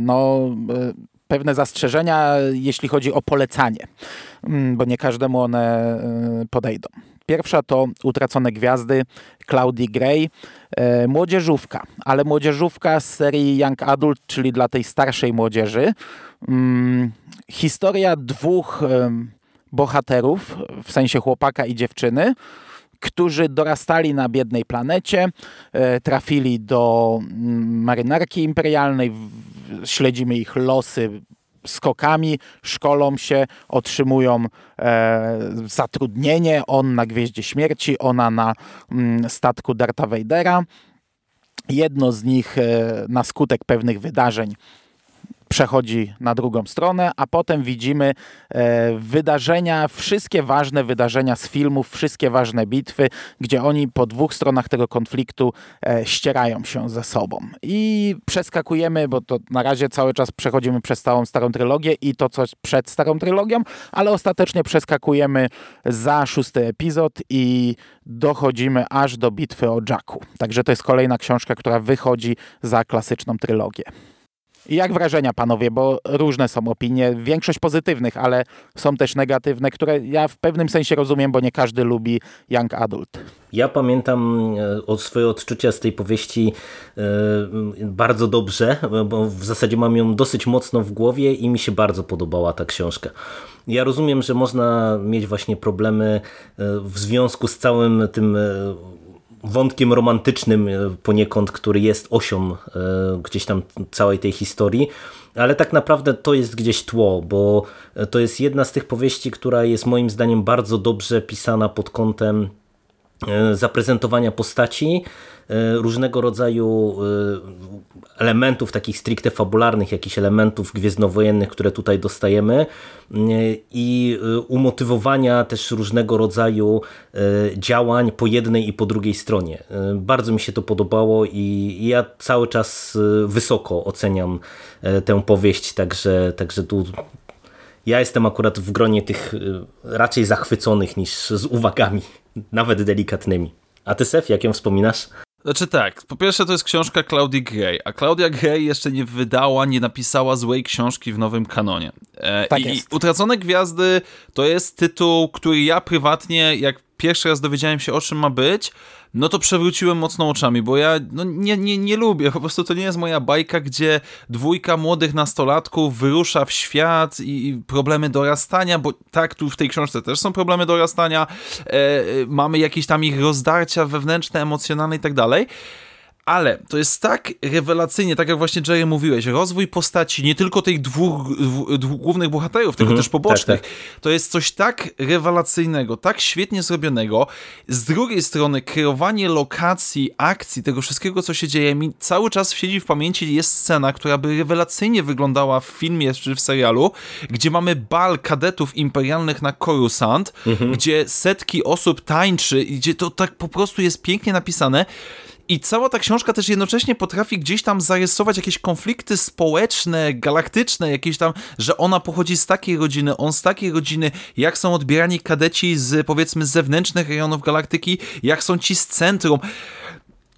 no, e, pewne zastrzeżenia, jeśli chodzi o polecanie, mm, bo nie każdemu one y, podejdą. Pierwsza to Utracone Gwiazdy Claudii Gray, e, młodzieżówka, ale młodzieżówka z serii Young Adult, czyli dla tej starszej młodzieży. Mm, historia dwóch bohaterów, w sensie chłopaka i dziewczyny, którzy dorastali na biednej planecie, e, trafili do mm, marynarki imperialnej, śledzimy ich losy skokami, szkolą się, otrzymują e, zatrudnienie, on na Gwieździe Śmierci, ona na mm, statku Darta Vadera. jedno z nich e, na skutek pewnych wydarzeń przechodzi na drugą stronę, a potem widzimy e, wydarzenia, wszystkie ważne wydarzenia z filmów, wszystkie ważne bitwy, gdzie oni po dwóch stronach tego konfliktu e, ścierają się ze sobą. I przeskakujemy, bo to na razie cały czas przechodzimy przez całą starą trylogię i to coś przed starą trylogią, ale ostatecznie przeskakujemy za szósty epizod i dochodzimy aż do bitwy o Jacku. Także to jest kolejna książka, która wychodzi za klasyczną trylogię. Jak wrażenia, panowie, bo różne są opinie, większość pozytywnych, ale są też negatywne, które ja w pewnym sensie rozumiem, bo nie każdy lubi Young Adult. Ja pamiętam e, swoje odczucia z tej powieści e, bardzo dobrze, bo w zasadzie mam ją dosyć mocno w głowie i mi się bardzo podobała ta książka. Ja rozumiem, że można mieć właśnie problemy e, w związku z całym tym wątkiem romantycznym e, poniekąd, który jest osią e, gdzieś tam całej tej historii, ale tak naprawdę to jest gdzieś tło, bo to jest jedna z tych powieści, która jest moim zdaniem bardzo dobrze pisana pod kątem e, zaprezentowania postaci, różnego rodzaju elementów takich stricte fabularnych, jakichś elementów gwiezdnowojennych, które tutaj dostajemy i umotywowania też różnego rodzaju działań po jednej i po drugiej stronie. Bardzo mi się to podobało i ja cały czas wysoko oceniam tę powieść, także, także tu ja jestem akurat w gronie tych raczej zachwyconych niż z uwagami, nawet delikatnymi. A ty, Sef, jak ją wspominasz? Znaczy tak, po pierwsze to jest książka Claudii Gray, a Claudia Gray jeszcze nie wydała, nie napisała złej książki w nowym kanonie. E, tak I jest. Utracone Gwiazdy to jest tytuł, który ja prywatnie, jak pierwszy raz dowiedziałem się o czym ma być, no to przewróciłem mocno oczami, bo ja no, nie, nie, nie lubię, po prostu to nie jest moja bajka, gdzie dwójka młodych nastolatków wyrusza w świat i, i problemy dorastania, bo tak, tu w tej książce też są problemy dorastania, e, e mamy jakieś tam ich rozdarcia wewnętrzne, emocjonalne i tak dalej, ale to jest tak rewelacyjnie, tak jak właśnie Jerry mówiłeś, rozwój postaci, nie tylko tych dwóch, dwóch głównych bohaterów, tylko mhm, też pobocznych. Tak, tak. To jest coś tak rewelacyjnego, tak świetnie zrobionego. Z drugiej strony kreowanie lokacji, akcji, tego wszystkiego, co się dzieje, mi cały czas siedzi w pamięci jest scena, która by rewelacyjnie wyglądała w filmie czy w serialu, gdzie mamy bal kadetów imperialnych na Coruscant, mhm. gdzie setki osób tańczy i gdzie to tak po prostu jest pięknie napisane. I cała ta książka też jednocześnie potrafi gdzieś tam zarysować jakieś konflikty społeczne, galaktyczne, jakieś tam, że ona pochodzi z takiej rodziny, on z takiej rodziny, jak są odbierani kadeci z powiedzmy zewnętrznych rejonów galaktyki, jak są ci z centrum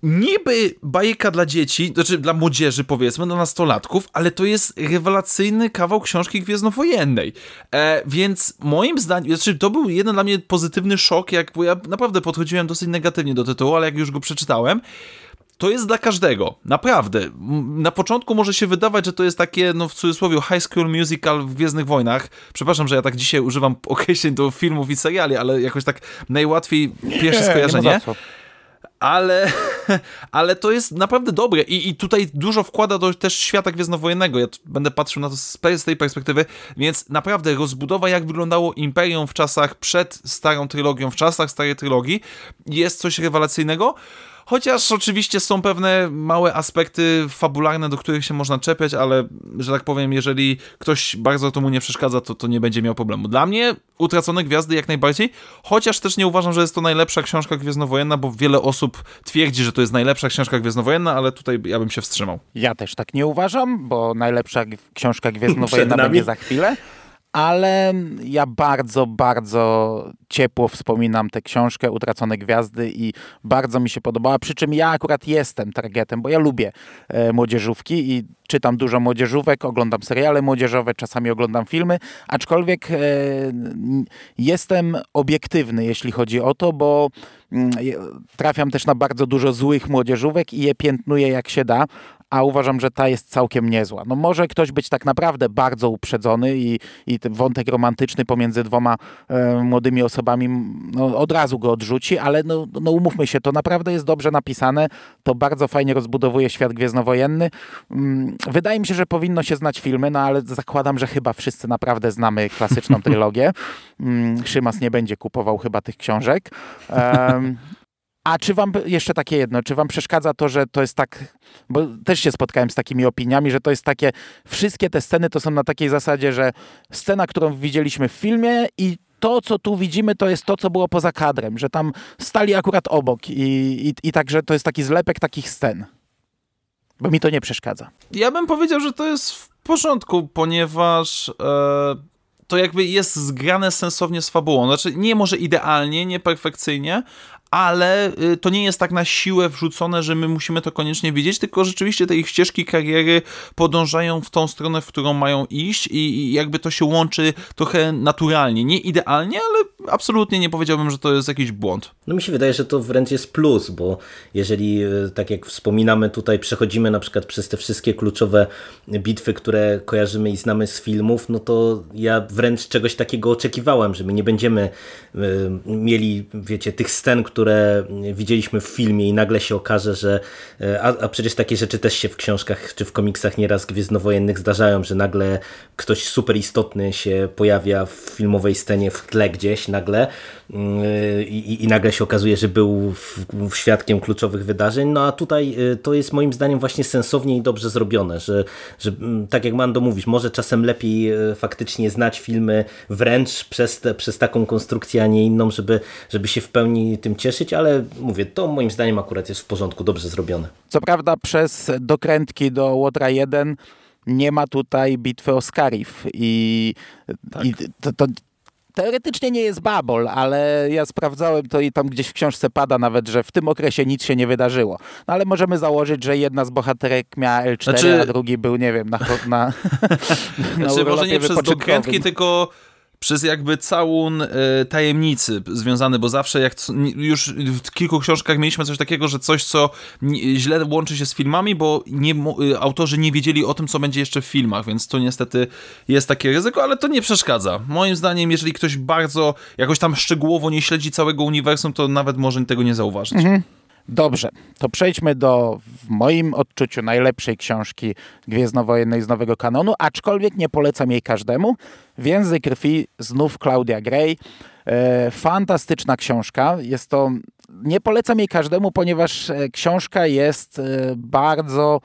niby bajka dla dzieci, znaczy dla młodzieży powiedzmy, dla nastolatków, ale to jest rewelacyjny kawał książki gwiezdnowojennej. E, więc moim zdaniem, znaczy to był jeden dla mnie pozytywny szok, jak, bo ja naprawdę podchodziłem dosyć negatywnie do tytułu, ale jak już go przeczytałem, to jest dla każdego, naprawdę. Na początku może się wydawać, że to jest takie, no w cudzysłowie, high school musical w Gwiezdnych Wojnach. Przepraszam, że ja tak dzisiaj używam (laughs) określeń do filmów i seriali, ale jakoś tak najłatwiej pierwsze skojarzenie. Nie ale, (laughs) ale to jest naprawdę dobre I, i tutaj dużo wkłada do też świata gwiezdnowojennego. Ja będę patrzył na to z, z tej perspektywy, więc naprawdę rozbudowa, jak wyglądało Imperium w czasach przed starą trylogią, w czasach starej trylogii, jest coś rewelacyjnego. Chociaż oczywiście są pewne małe aspekty fabularne, do których się można czepiać, ale że tak powiem, jeżeli ktoś bardzo to mu nie przeszkadza, to, to nie będzie miał problemu. Dla mnie Utracone Gwiazdy jak najbardziej, chociaż też nie uważam, że jest to najlepsza książka gwiezdnowojenna, bo wiele osób twierdzi, że to jest najlepsza książka gwiezdnowojenna, ale tutaj ja bym się wstrzymał. Ja też tak nie uważam, bo najlepsza książka (laughs) gwiezdnowojenna będzie za chwilę ale ja bardzo, bardzo ciepło wspominam tę książkę Utracone Gwiazdy i bardzo mi się podobała, przy czym ja akurat jestem targetem, bo ja lubię e, młodzieżówki i czytam dużo młodzieżówek, oglądam seriale młodzieżowe, czasami oglądam filmy, aczkolwiek e, jestem obiektywny, jeśli chodzi o to, bo mm, trafiam też na bardzo dużo złych młodzieżówek i je piętnuję jak się da, a uważam, że ta jest całkiem niezła. No może ktoś być tak naprawdę bardzo uprzedzony i, i ten wątek romantyczny pomiędzy dwoma e, młodymi osobami no, od razu go odrzuci, ale no, no umówmy się, to naprawdę jest dobrze napisane, to bardzo fajnie rozbudowuje świat gwiezdnowojenny. Mm, wydaje mi się, że powinno się znać filmy, no ale zakładam, że chyba wszyscy naprawdę znamy klasyczną (laughs) trylogię. Mm, Szymas nie będzie kupował chyba tych książek. Um, A czy wam, jeszcze takie jedno, czy wam przeszkadza to, że to jest tak, bo też się spotkałem z takimi opiniami, że to jest takie, wszystkie te sceny to są na takiej zasadzie, że scena, którą widzieliśmy w filmie i to, co tu widzimy, to jest to, co było poza kadrem, że tam stali akurat obok i, i, i także to jest taki zlepek takich scen. Bo mi to nie przeszkadza. Ja bym powiedział, że to jest w porządku, ponieważ e, to jakby jest zgrane sensownie z fabułą. Znaczy, nie może idealnie, nie perfekcyjnie, ale y, to nie jest tak na siłę wrzucone, że my musimy to koniecznie widzieć, tylko rzeczywiście te ich ścieżki kariery podążają w tą stronę, w którą mają iść i jakby to się łączy trochę naturalnie. Nie idealnie, ale absolutnie nie powiedziałbym, że to jest jakiś błąd. No mi się wydaje, że to wręcz jest plus, bo jeżeli, y, tak jak wspominamy tutaj, przechodzimy na przykład przez te wszystkie kluczowe bitwy, które kojarzymy i znamy z filmów, no to ja wręcz czegoś takiego oczekiwałem, że my nie będziemy y, mieli, wiecie, tych scen, które które widzieliśmy w filmie i nagle się okaże, że e, a, a, przecież takie rzeczy też się w książkach czy w komiksach nieraz gwiezdnowojennych zdarzają, że nagle ktoś super istotny się pojawia w filmowej scenie w tle gdzieś nagle mm, i, i nagle się okazuje, że był w, w świadkiem kluczowych wydarzeń, no a tutaj e, to jest moim zdaniem właśnie sensownie i dobrze zrobione, że, że mm, tak jak Mando mówisz, może czasem lepiej e, faktycznie znać filmy wręcz przez, te, przez taką konstrukcję, a nie inną, żeby, żeby się w pełni tym cieszyć, ale mówię, to moim zdaniem akurat jest w porządku, dobrze zrobione. Co prawda przez dokrętki do Łotra 1 nie ma tutaj bitwy o Skarif i, tak. i to, to teoretycznie nie jest babol, ale ja sprawdzałem to i tam gdzieś w książce pada nawet, że w tym okresie nic się nie wydarzyło. No ale możemy założyć, że jedna z bohaterek miała L4, znaczy... a drugi był, nie wiem, na, na, (laughs) na znaczy, może nie przez dokrętki, tylko przez jakby całun y, tajemnicy związany, bo zawsze jak już w kilku książkach mieliśmy coś takiego, że coś, co źle łączy się z filmami, bo nie, y, autorzy nie wiedzieli o tym, co będzie jeszcze w filmach, więc to niestety jest takie ryzyko, ale to nie przeszkadza. Moim zdaniem, jeżeli ktoś bardzo jakoś tam szczegółowo nie śledzi całego uniwersum, to nawet może tego nie zauważyć. Mhm. Dobrze, to przejdźmy do, w moim odczuciu, najlepszej książki Gwiezdnowojennej z nowego kanonu, aczkolwiek nie polecam jej każdemu. Więzy krwi, znów Claudia Gray. E, fantastyczna książka. Jest to, nie polecam jej każdemu, ponieważ e, książka jest e, bardzo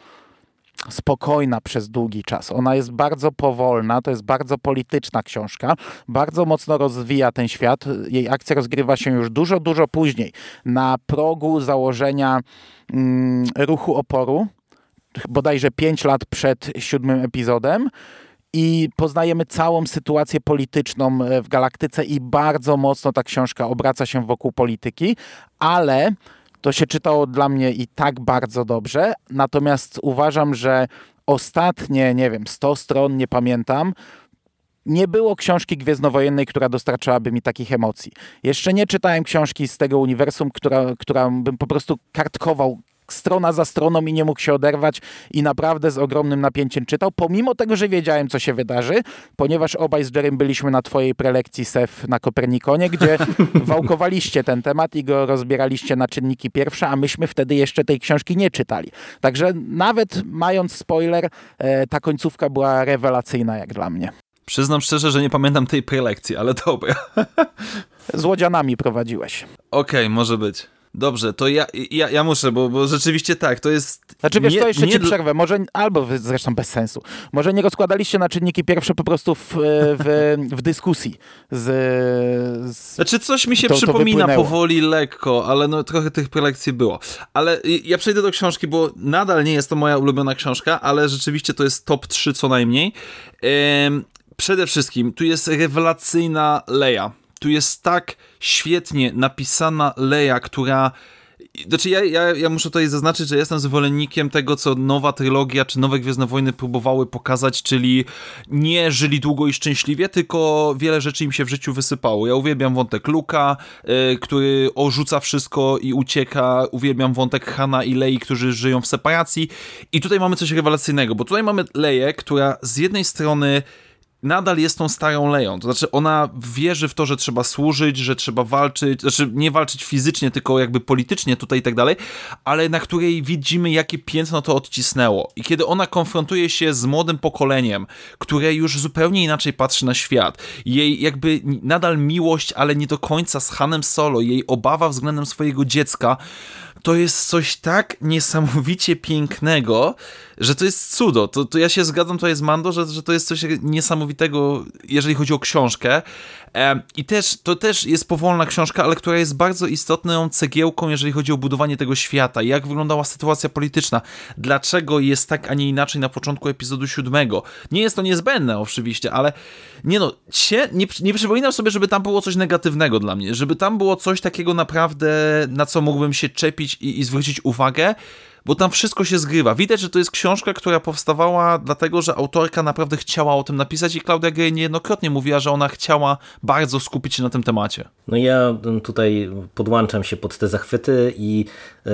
spokojna przez długi czas. Ona jest bardzo powolna, to jest bardzo polityczna książka, bardzo mocno rozwija ten świat. Jej akcja rozgrywa się już dużo, dużo później, na progu założenia mm, ruchu oporu, bodajże 5 lat przed siódmym epizodem i poznajemy całą sytuację polityczną w galaktyce i bardzo mocno ta książka obraca się wokół polityki, ale to się czytało dla mnie i tak bardzo dobrze. Natomiast uważam, że ostatnie, nie wiem, 100 stron, nie pamiętam, nie było książki gwiezdnowojennej, która dostarczałaby mi takich emocji. Jeszcze nie czytałem książki z tego uniwersum, która, która bym po prostu kartkował strona za stroną i nie mógł się oderwać i naprawdę z ogromnym napięciem czytał, pomimo tego, że wiedziałem, co się wydarzy, ponieważ obaj z Jerem byliśmy na twojej prelekcji SEF na Kopernikonie, gdzie (laughs) wałkowaliście ten temat i go rozbieraliście na czynniki pierwsze, a myśmy wtedy jeszcze tej książki nie czytali. Także nawet mając spoiler, e, ta końcówka była rewelacyjna jak dla mnie. Przyznam szczerze, że nie pamiętam tej prelekcji, ale dobra. (laughs) Z łodzianami prowadziłeś. Okej, okay, może być. Dobrze, to ja, ja, ja muszę, bo, bo rzeczywiście tak, to jest... Znaczy wiesz nie, co, jeszcze nie... ci przerwę, może, albo zresztą bez sensu, może nie rozkładaliście na czynniki pierwsze po prostu w, w, (laughs) w dyskusji z, z... Znaczy coś mi się to, przypomina to powoli, lekko, ale no trochę tych prelekcji było. Ale ja przejdę do książki, bo nadal nie jest to moja ulubiona książka, ale rzeczywiście to jest top 3 co najmniej. Ehm, przede wszystkim, tu jest rewelacyjna Leia tu jest tak świetnie napisana Leia, która znaczy ja, ja, ja muszę tutaj zaznaczyć, że jestem zwolennikiem tego, co nowa trylogia czy nowe Gwiezdne Wojny próbowały pokazać, czyli nie żyli długo i szczęśliwie, tylko wiele rzeczy im się w życiu wysypało. Ja uwielbiam wątek Luka, y, który orzuca wszystko i ucieka. Uwielbiam wątek Hana i Lei, którzy żyją w separacji. I tutaj mamy coś rewelacyjnego, bo tutaj mamy Leję, która z jednej strony nadal jest tą starą Leją. To znaczy ona wierzy w to, że trzeba służyć, że trzeba walczyć, znaczy nie walczyć fizycznie, tylko jakby politycznie tutaj i tak dalej, ale na której widzimy, jakie piętno to odcisnęło. I kiedy ona konfrontuje się z młodym pokoleniem, które już zupełnie inaczej patrzy na świat, jej jakby nadal miłość, ale nie do końca z Hanem Solo, jej obawa względem swojego dziecka, to jest coś tak niesamowicie pięknego, że to jest cudo. To, to ja się zgadzam tutaj z Mando, że, że to jest coś niesamowitego, jeżeli chodzi o książkę. E, I też to też jest powolna książka, ale która jest bardzo istotną cegiełką, jeżeli chodzi o budowanie tego świata. Jak wyglądała sytuacja polityczna. Dlaczego jest tak, a nie inaczej na początku epizodu siódmego. Nie jest to niezbędne oczywiście, ale nie no, się, nie, nie przypominam sobie, żeby tam było coś negatywnego dla mnie. Żeby tam było coś takiego naprawdę, na co mógłbym się czepić i, i zwrócić uwagę bo tam wszystko się zgrywa. Widać, że to jest książka, która powstawała dlatego, że autorka naprawdę chciała o tym napisać i Klaudia Gray niejednokrotnie mówiła, że ona chciała bardzo skupić się na tym temacie. No ja tutaj podłączam się pod te zachwyty i y,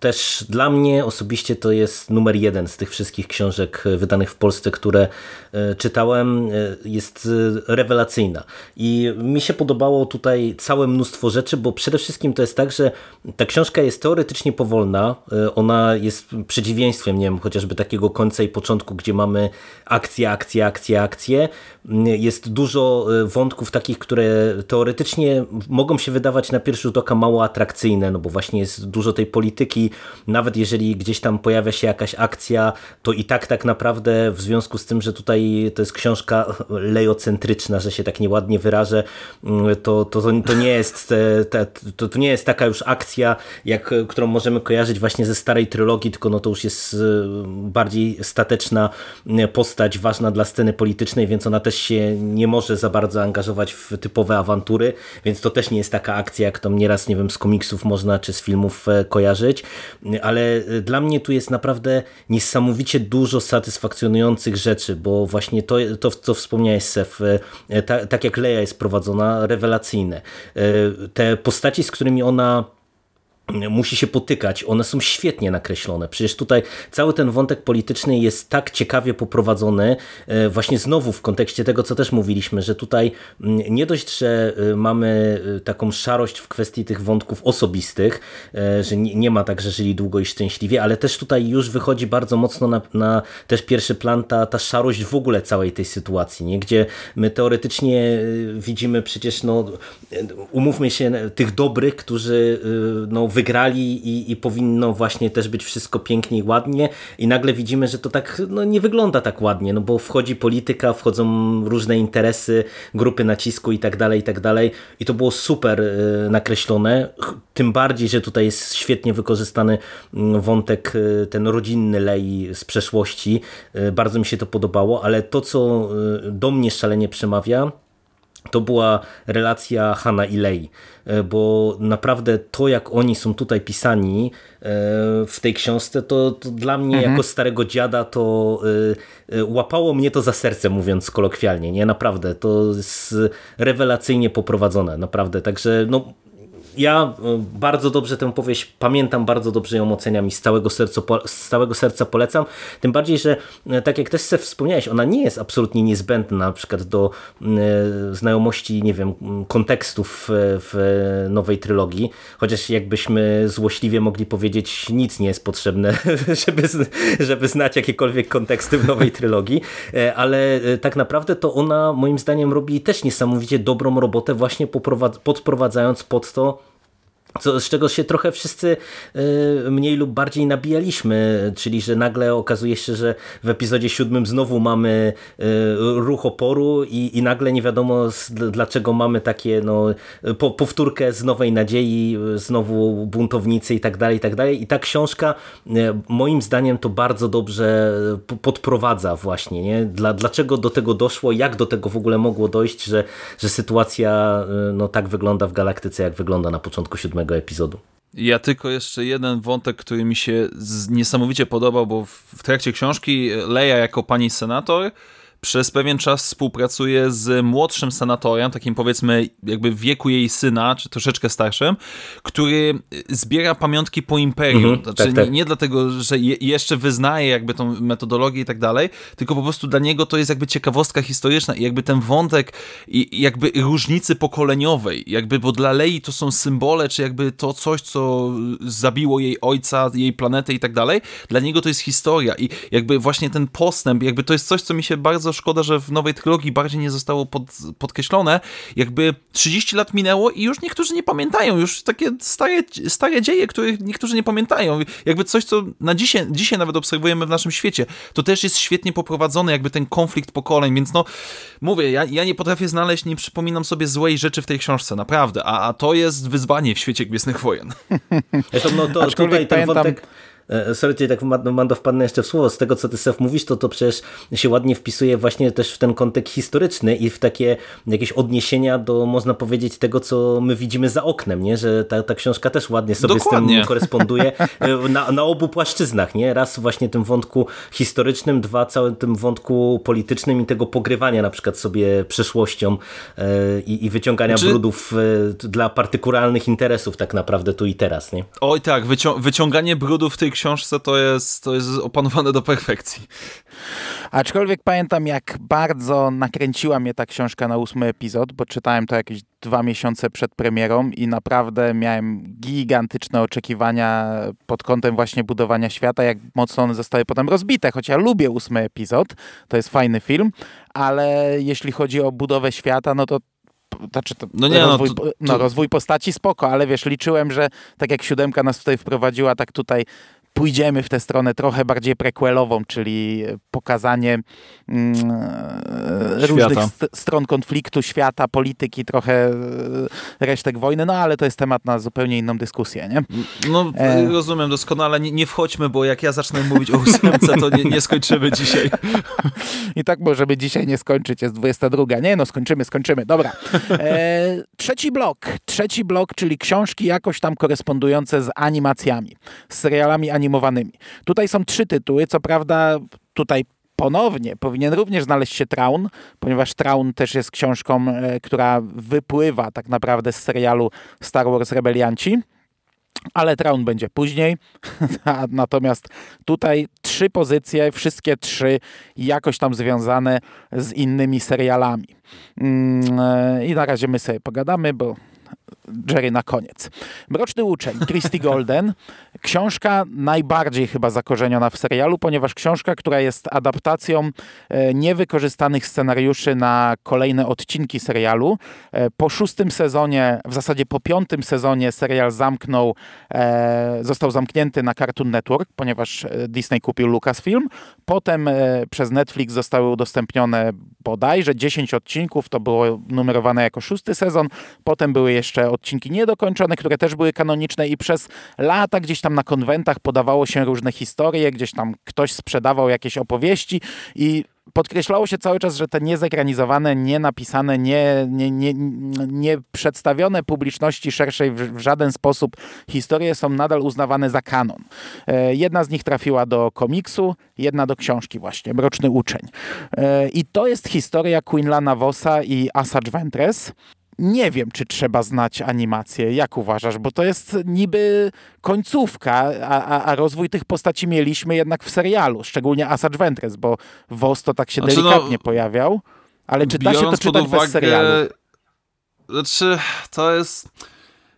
też dla mnie osobiście to jest numer jeden z tych wszystkich książek wydanych w Polsce, które y, czytałem. Y, jest rewelacyjna. I mi się podobało tutaj całe mnóstwo rzeczy, bo przede wszystkim to jest tak, że ta książka jest teoretycznie powolna. Ona jest przeciwieństwem, nie wiem, chociażby takiego końca i początku, gdzie mamy akcje, akcje, akcje, akcje. Jest dużo e, wątków takich, które teoretycznie mogą się wydawać na pierwszy rzut oka mało atrakcyjne, no bo właśnie jest dużo tej polityki, nawet jeżeli gdzieś tam pojawia się jakaś akcja, to i tak tak naprawdę w związku z tym, że tutaj to jest książka (laughs) lejocentryczna, że się tak nieładnie wyrażę, mm, to, to, to, nie jest to, to nie jest taka już akcja, jak, którą możemy kojarzyć właśnie ze starej trylogii, tylko no to już jest e, bardziej stateczna e, postać, ważna dla sceny politycznej, więc ona też się nie może za bardzo angażować w typowe awantury, więc to też nie jest taka akcja, jak to nieraz, nie wiem, z komiksów można, czy z filmów e, kojarzyć, ale dla mnie tu jest naprawdę niesamowicie dużo satysfakcjonujących rzeczy, bo właśnie to, to co wspomniałeś, Sef, tak jak Leia jest prowadzona, rewelacyjne. Te postaci, z którymi ona musi się potykać. One są świetnie nakreślone. Przecież tutaj cały ten wątek polityczny jest tak ciekawie poprowadzony, e, właśnie znowu w kontekście tego, co też mówiliśmy, że tutaj mm, nie dość, że e, mamy e, taką szarość w kwestii tych wątków osobistych, że nie ma tak, że żyli długo i szczęśliwie, ale też tutaj już wychodzi bardzo mocno na, na też pierwszy plan ta, ta szarość w ogóle całej tej sytuacji, nie? gdzie my teoretycznie widzimy przecież, no, umówmy się, tych dobrych, którzy no, wygrali i, i powinno właśnie też być wszystko pięknie i ładnie. I nagle widzimy, że to tak no, nie wygląda tak ładnie, no bo wchodzi polityka, wchodzą różne interesy, grupy nacisku i tak dalej, i tak dalej. I to było super y, nakreślone, tym bardziej, że tutaj jest świetnie wykorzystany mm, wątek y, ten rodzinny lei z przeszłości, y, bardzo mi się to podobało, ale to co do mnie szalenie przemawia to była relacja Hanna i Lei, e, bo naprawdę to, jak oni są tutaj pisani e, w tej książce, to, to dla mnie mhm. jako starego dziada to e, łapało mnie to za serce, mówiąc kolokwialnie, nie? Naprawdę, to jest rewelacyjnie poprowadzone, naprawdę, także no ja e, bardzo dobrze tę powieść pamiętam, bardzo dobrze ją oceniam i z całego, serca, z całego serca polecam. Tym bardziej, że e, tak jak też wspomniałeś, ona nie jest absolutnie niezbędna na przykład do e, znajomości, nie wiem, kontekstów w nowej trylogii, chociaż jakbyśmy złośliwie mogli powiedzieć, nic nie jest potrzebne, (laughs) żeby, żeby znać jakiekolwiek konteksty w nowej trylogii, ale tak naprawdę to ona moim zdaniem robi też niesamowicie dobrą robotę właśnie podprowadzając pod to co, z czego się trochę wszyscy y, mniej lub bardziej nabijaliśmy, czyli że nagle okazuje się, że w epizodzie siódmym znowu mamy y, ruch oporu i, i nagle nie wiadomo dlaczego mamy takie no, po, powtórkę z Nowej Nadziei, znowu buntownicy i tak dalej, i tak dalej. I ta książka y, moim zdaniem to bardzo dobrze podprowadza właśnie, nie? Dla, dlaczego do tego doszło, jak do tego w ogóle mogło dojść, że, że sytuacja no, tak wygląda w galaktyce, jak wygląda na początku siódmego ósmego epizodu. Ja tylko jeszcze jeden wątek, który mi się niesamowicie podobał, bo w trakcie książki Leia jako pani senator przez pewien czas współpracuje z młodszym senatorem, takim powiedzmy jakby wieku jej syna, czy troszeczkę starszym, który zbiera pamiątki po imperium. Mhm, znaczy, tak, tak. Nie, nie dlatego, że je, jeszcze wyznaje jakby tą metodologię i tak dalej, tylko po prostu dla niego to jest jakby ciekawostka historyczna i jakby ten wątek i jakby różnicy pokoleniowej, jakby, bo dla Lei to są symbole, czy jakby to coś, co zabiło jej ojca, jej planetę i tak dalej, dla niego to jest historia i jakby właśnie ten postęp, jakby to jest coś, co mi się bardzo szkoda, że w nowej trylogii bardziej nie zostało pod, podkreślone, jakby 30 lat minęło i już niektórzy nie pamiętają, już takie stare, stare dzieje, których niektórzy nie pamiętają, jakby coś, co na dzisiaj, dzisiaj nawet obserwujemy w naszym świecie, to też jest świetnie poprowadzone, jakby ten konflikt pokoleń, więc no, mówię, ja, ja nie potrafię znaleźć, nie przypominam sobie złej rzeczy w tej książce, naprawdę, a, a to jest wyzwanie w świecie Gwiezdnych Wojen. (laughs) Zresztą, no to Aczkolwiek tutaj ten pamiętam- wątek... e, Sorry, cię tak Mando Mando, wpadnę jeszcze w słowo. Z tego, co ty Sef mówisz, to to przecież się ładnie wpisuje właśnie też w ten kontekst historyczny i w takie jakieś odniesienia do, można powiedzieć, tego, co my widzimy za oknem, nie? Że ta, ta książka też ładnie sobie z Dokładnie. tym (laughs) koresponduje e, na, na obu płaszczyznach, nie? Raz właśnie tym wątku historycznym, dwa całym tym wątku politycznym i tego pogrywania na przykład sobie przeszłością e, i, i wyciągania Znaczy- brudów dla partykularnych interesów tak naprawdę tu i teraz, nie? Oj tak, wycią wyciąganie brudu w tej książce to jest, to jest opanowane do perfekcji. Aczkolwiek pamiętam, jak bardzo nakręciła mnie ta książka na ósmy epizod, bo czytałem to jakieś dwa miesiące przed premierą i naprawdę miałem gigantyczne oczekiwania pod kątem właśnie budowania świata, jak mocno one zostały potem rozbite, choć ja lubię ósmy epizod, to jest fajny film, ale jeśli chodzi o budowę świata, no to znaczy to No nie, no, rozwój, to- no, to- rozwój postaci spoko, ale wiesz, liczyłem, że tak jak siódemka nas tutaj wprowadziła, tak tutaj pójdziemy w tę stronę trochę bardziej prequelową, czyli pokazanie mm, e, różnych st stron konfliktu, świata, polityki, trochę e, resztek wojny, no ale to jest temat na zupełnie inną dyskusję, nie? No E. rozumiem doskonale, nie, nie wchodźmy, bo jak ja zacznę mówić o ósemce, to nie, nie skończymy dzisiaj. (laughs) I tak możemy dzisiaj nie skończyć, jest 22. Nie no, skończymy, skończymy. Dobra. E, trzeci blok. Trzeci blok, czyli książki jakoś tam korespondujące z animacjami, z serialami animowanymi. Tutaj są trzy tytuły, co prawda tutaj ponownie powinien również znaleźć się Traun, ponieważ Traun też jest książką, e, która wypływa tak naprawdę z serialu Star Wars Rebelianci. Ale Traun będzie później. (laughs) Natomiast tutaj trzy pozycje, wszystkie trzy jakoś tam związane z innymi serialami. Mm, e, I na razie my sobie pogadamy, bo Jerry na koniec. Mroczny uczeń, Christy (laughs) Golden. Książka najbardziej chyba zakorzeniona w serialu, ponieważ książka, która jest adaptacją e, niewykorzystanych scenariuszy na kolejne odcinki serialu. E, Po szóstym sezonie, w zasadzie po piątym sezonie serial zamknął, e, został zamknięty na Cartoon Network, ponieważ Disney kupił Lucasfilm. Potem przez Netflix zostały udostępnione bodajże 10 odcinków, to było numerowane jako szósty sezon. Potem były jeszcze odcinki niedokończone, które też były kanoniczne i przez lata gdzieś tam na konwentach podawało się różne historie, gdzieś tam ktoś sprzedawał jakieś opowieści i podkreślało się cały czas, że te niezekranizowane, nie napisane, nie, nie, nie, nie przedstawione publiczności szerszej w, w żaden sposób historie są nadal uznawane za kanon. E, Jedna z nich trafiła do komiksu, jedna do książki właśnie, Mroczny Uczeń. E, I to jest historia Quinlana Vossa i Asajj Ventress. Nie wiem, czy trzeba znać animację. Jak uważasz? Bo to jest niby końcówka, a, a, a rozwój tych postaci mieliśmy jednak w serialu, szczególnie Asajj Ventress, bo Vos to tak się Znaczy, no, delikatnie pojawiał, ale czy da się to czytać bez uwagę- serialu? Znaczy, to jest...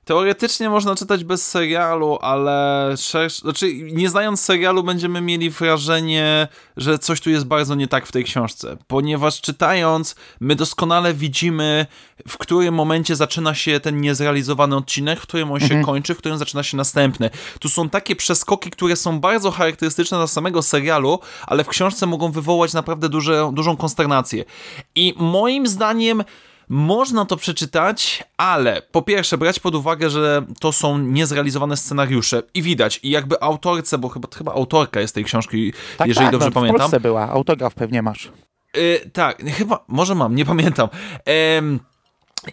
Teoretycznie można czytać bez serialu, ale szersz... znaczy, nie znając serialu będziemy mieli wrażenie, że coś tu jest bardzo nie tak w tej książce, ponieważ czytając my doskonale widzimy, w którym momencie zaczyna się ten niezrealizowany odcinek, w którym on się kończy, w którym zaczyna się następny. Tu są takie przeskoki, które są bardzo charakterystyczne dla samego serialu, ale w książce mogą wywołać naprawdę duże, dużą konsternację. I moim zdaniem można to przeczytać, ale po pierwsze brać pod uwagę, że to są niezrealizowane scenariusze i widać, i jakby autorce, bo chyba, chyba autorka jest tej książki, Tak, jeżeli tak, dobrze no, pamiętam. Polsce była, autograf pewnie masz. Y, tak, chyba, może mam, nie pamiętam.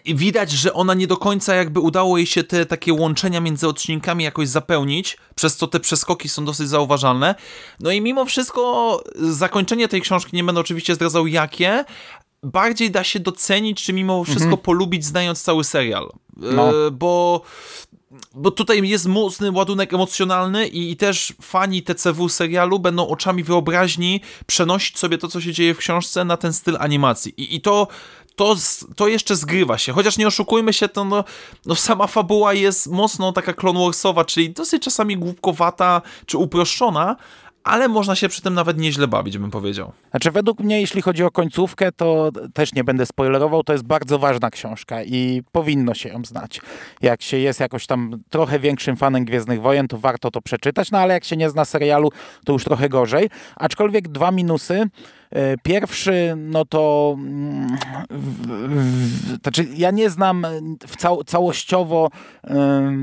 I widać, że ona nie do końca jakby udało jej się te takie łączenia między odcinkami jakoś zapełnić, przez co te przeskoki są dosyć zauważalne. No i mimo wszystko zakończenie tej książki, nie będę oczywiście zdradzał jakie, bardziej da się docenić, czy mimo wszystko Mhm. polubić znając cały serial. No. E, bo bo tutaj jest mocny ładunek emocjonalny i, i też fani TCW serialu będą oczami wyobraźni przenosić sobie to, co się dzieje w książce na ten styl animacji. I, i to, to, to jeszcze zgrywa się. Chociaż nie oszukujmy się, to no, no sama fabuła jest mocno taka Clone Warsowa, czyli dosyć czasami głupkowata czy uproszczona, ale można się przy tym nawet nieźle bawić, bym powiedział. Znaczy, według mnie, jeśli chodzi o końcówkę, to też nie będę spoilerował, to jest bardzo ważna książka i powinno się ją znać. Jak się jest jakoś tam trochę większym fanem Gwiezdnych Wojen, to warto to przeczytać, no ale jak się nie zna serialu, to już trochę gorzej. Aczkolwiek dwa minusy. E, Pierwszy, no to mm, w, w, znaczy ja nie znam w cał, całościowo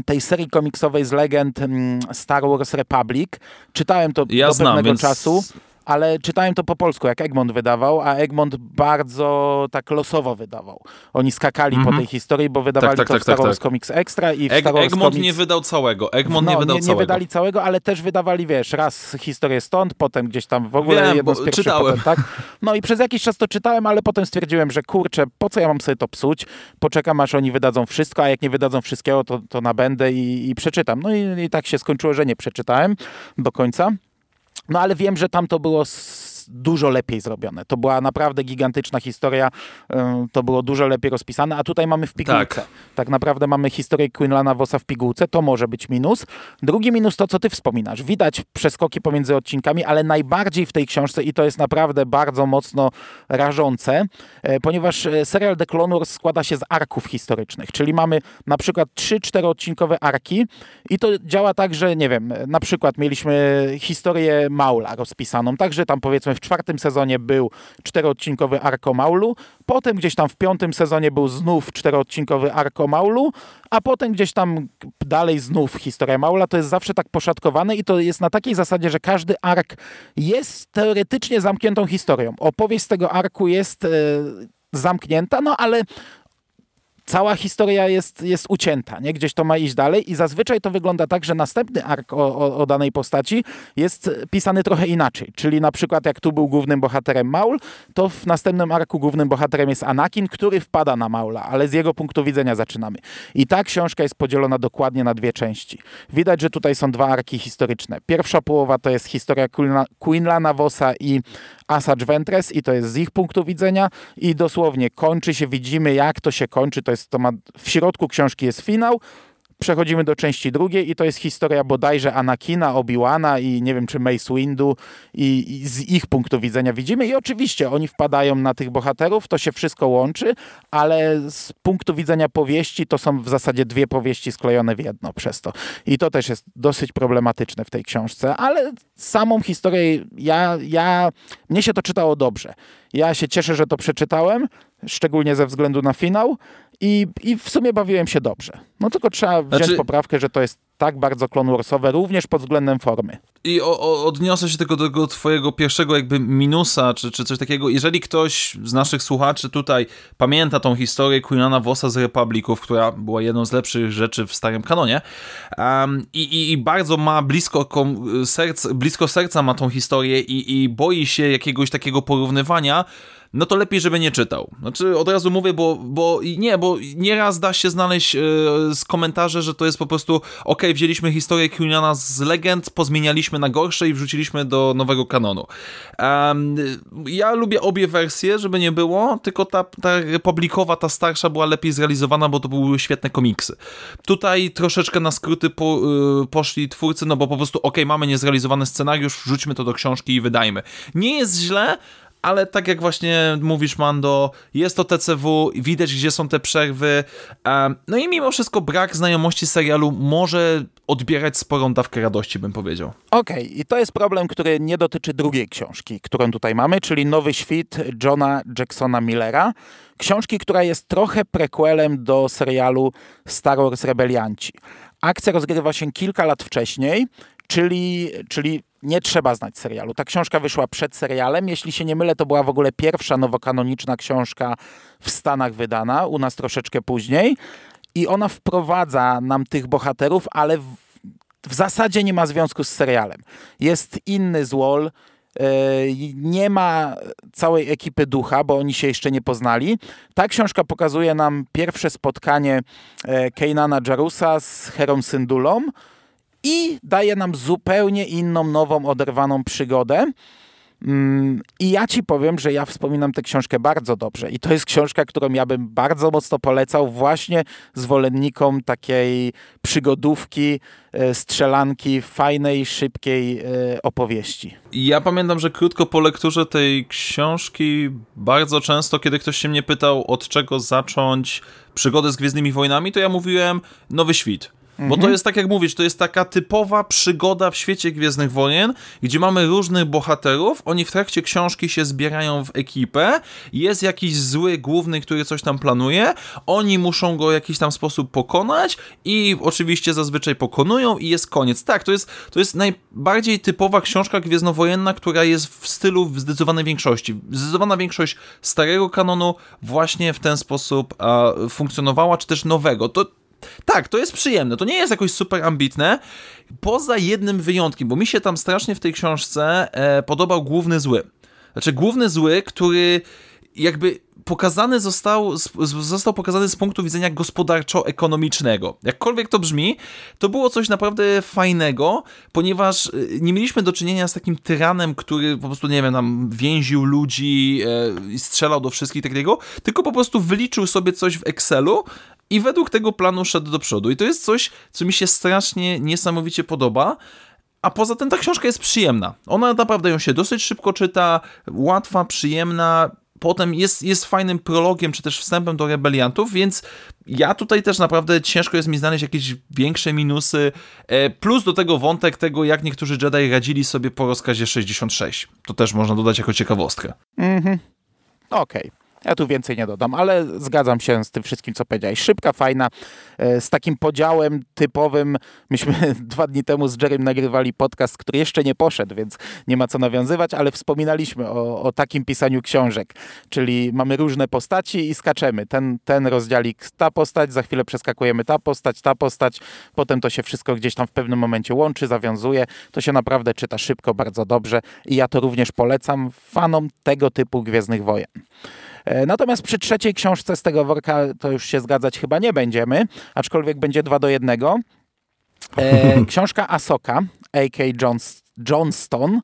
tej serii komiksowej z legend em, Star Wars Republic. Czytałem to Ja do znam, pewnego więc- czasu ale czytałem to po polsku, jak Egmont wydawał, a Egmont bardzo tak losowo wydawał. Oni skakali po Mhm. tej historii, bo wydawali tak, to tak, w Star tak, Wars tak. Comics Extra i w Eg Star Wars Egmont Comics... nie wydał całego. Egmont no, nie wydał nie, nie całego. wydali całego, ale też wydawali, wiesz, raz historię stąd, potem gdzieś tam w ogóle Wiem, jedno bo z pierwszych, czytałem. potem tak. No i przez jakiś czas to czytałem, ale potem stwierdziłem, że kurczę, po co ja mam sobie to psuć? Poczekam, aż oni wydadzą wszystko, a jak nie wydadzą wszystkiego, to, to nabędę i, i przeczytam. No i, i tak się skończyło, że nie przeczytałem do końca. No ale wiem, że tam to było dużo lepiej zrobione. To była naprawdę gigantyczna historia, ym, to było dużo lepiej rozpisane, a tutaj mamy w pigułce. Tak, Tak. naprawdę mamy historię Quinlana Vossa w pigułce, to może być minus. Drugi minus to, co ty wspominasz. Widać przeskoki pomiędzy odcinkami, ale najbardziej w tej książce, i to jest naprawdę bardzo mocno rażące, e, ponieważ e, serial The Clone Wars składa się z arków historycznych, czyli mamy na przykład 3-4 odcinkowe arki i to działa tak, że nie wiem, na przykład mieliśmy historię Maula rozpisaną, także tam powiedzmy w czwartym sezonie był czteroodcinkowy ark o Maulu, potem gdzieś tam w piątym sezonie był znów czteroodcinkowy ark o Maulu, a potem gdzieś tam dalej znów historia Maula, to jest zawsze tak poszatkowane i to jest na takiej zasadzie, że każdy ark jest teoretycznie zamkniętą historią. Opowieść z tego arku jest e, zamknięta, no ale cała historia jest, jest ucięta, nie? Gdzieś to ma iść dalej i zazwyczaj to wygląda tak, że następny ark o, o, o danej postaci jest pisany trochę inaczej. Czyli na przykład jak tu był głównym bohaterem Maul, to w następnym arku głównym bohaterem jest Anakin, który wpada na Maula, ale z jego punktu widzenia zaczynamy. I ta książka jest podzielona dokładnie na dwie części. Widać, że tutaj są dwa arki historyczne. Pierwsza połowa to jest historia Quinla- Quinlana Vossa i Asajj Ventress i to jest z ich punktu widzenia. I dosłownie kończy się, widzimy jak to się kończy, to jest, to ma, w środku książki jest finał, Przechodzimy do części drugiej i to jest historia bodajże Anakina, Obi-Wana i nie wiem czy Mace Windu i, i z ich punktu widzenia widzimy i oczywiście oni wpadają na tych bohaterów, to się wszystko łączy, ale z punktu widzenia powieści to są w zasadzie dwie powieści sklejone w jedno przez to. I to też jest dosyć problematyczne w tej książce, ale samą historię ja, ja mnie się to czytało dobrze. Ja się cieszę, że to przeczytałem, szczególnie ze względu na finał i, i w sumie bawiłem się dobrze. No tylko trzeba wziąć Znaczy- poprawkę, że to jest tak bardzo Clone Warsowe, również pod względem formy. I o, o, odniosę się tylko do tego twojego pierwszego jakby minusa, czy, czy coś takiego. Jeżeli ktoś z naszych słuchaczy tutaj pamięta tą historię Quinana Vossa z Republików, która była jedną z lepszych rzeczy w starym kanonie um, i, i, i bardzo ma blisko, kom, serc, blisko serca ma tą historię i, i boi się jakiegoś takiego porównywania, no to lepiej, żeby nie czytał. Znaczy, od razu mówię, bo, bo nie, bo nieraz da się znaleźć e, z komentarzy, że to jest po prostu ok, wzięliśmy historię Quinana z legend, pozmienialiśmy na gorsze i wrzuciliśmy do nowego kanonu. Ja lubię obie wersje, żeby nie było, tylko ta, ta republikowa, ta starsza była lepiej zrealizowana, bo to były świetne komiksy. Tutaj troszeczkę na skróty po, y, poszli twórcy, no bo po prostu ok, mamy niezrealizowany scenariusz, wrzućmy to do książki i wydajmy. Nie jest źle, ale tak jak właśnie mówisz, Mando, jest to TCW, widać gdzie są te przerwy. No i mimo wszystko brak znajomości serialu może odbierać sporą dawkę radości, bym powiedział. Okej, i to jest problem, który nie dotyczy drugiej książki, którą tutaj mamy, czyli Nowy Świt Johna Jacksona Millera. Książki, która jest trochę prequelem do serialu Star Wars Rebelianci. Akcja rozgrywa się kilka lat wcześniej, czyli, czyli nie trzeba znać serialu. Ta książka wyszła przed serialem. Jeśli się nie mylę, to była w ogóle pierwsza nowokanoniczna książka w Stanach wydana, u nas troszeczkę później. I ona wprowadza nam tych bohaterów, ale w, w zasadzie nie ma związku z serialem. Jest inny złol, e, nie ma całej ekipy ducha, bo oni się jeszcze nie poznali. Ta książka pokazuje nam pierwsze spotkanie e, Keinana Jarusa z Herą Syndulą i daje nam zupełnie inną, nową, oderwaną przygodę. Mm, I ja ci powiem, że ja wspominam tę książkę bardzo dobrze. I to jest książka, którą ja bym bardzo mocno polecał właśnie zwolennikom takiej przygodówki, e, strzelanki, fajnej, szybkiej e, opowieści. Ja pamiętam, że krótko po lekturze tej książki, bardzo często, kiedy ktoś się mnie pytał, od czego zacząć przygodę z Gwiezdnymi Wojnami, to ja mówiłem Nowy Świt. Bo to jest tak jak mówisz, to jest taka typowa przygoda w świecie Gwiezdnych Wojen, gdzie mamy różnych bohaterów, oni w trakcie książki się zbierają w ekipę, jest jakiś zły główny, który coś tam planuje, oni muszą go w jakiś tam sposób pokonać i oczywiście zazwyczaj pokonują i jest koniec. Tak, to jest, to jest najbardziej typowa książka gwiezdnowojenna, która jest w stylu w zdecydowanej większości. Zdecydowana większość starego kanonu właśnie w ten sposób a, funkcjonowała, czy też nowego. To tak, to jest przyjemne. To nie jest jakoś super ambitne. Poza jednym wyjątkiem, bo mi się tam strasznie w tej książce e, podobał główny zły. Znaczy, główny zły, który jakby pokazany został, został pokazany z punktu widzenia gospodarczo-ekonomicznego. Jakkolwiek to brzmi, to było coś naprawdę fajnego, ponieważ y, nie mieliśmy do czynienia z takim tyranem, który po prostu, nie wiem, tam więził ludzi e, i strzelał do wszystkich takiego, tylko po prostu wyliczył sobie coś w Excelu i według tego planu szedł do przodu. I to jest coś, co mi się strasznie, niesamowicie podoba. A poza tym ta książka jest przyjemna. Ona naprawdę ją się dosyć szybko czyta, łatwa, przyjemna. Potem jest, jest fajnym prologiem, czy też wstępem do rebeliantów, więc ja tutaj też naprawdę ciężko jest mi znaleźć jakieś większe minusy. E, Plus do tego wątek tego, jak niektórzy Jedi radzili sobie po rozkazie 66. To też można dodać jako ciekawostkę. Mhm. Okej. Ja tu więcej nie dodam, ale zgadzam się z tym wszystkim, co powiedziałeś. Szybka, fajna, e, z takim podziałem typowym. Myśmy (laughs) dwa dni temu z Jerem nagrywali podcast, który jeszcze nie poszedł, więc nie ma co nawiązywać, ale wspominaliśmy o, o takim pisaniu książek, czyli mamy różne postaci i skaczemy. Ten, ten rozdziałik, ta postać, za chwilę przeskakujemy ta postać, ta postać, potem to się wszystko gdzieś tam w pewnym momencie łączy, zawiązuje. To się naprawdę czyta szybko, bardzo dobrze i ja to również polecam fanom tego typu Gwiezdnych Wojen. E, Natomiast przy trzeciej książce z tego worka to już się zgadzać chyba nie będziemy, aczkolwiek będzie dwa do jednego. E, (laughs) książka Asoka, A.K. Johns, Johnston,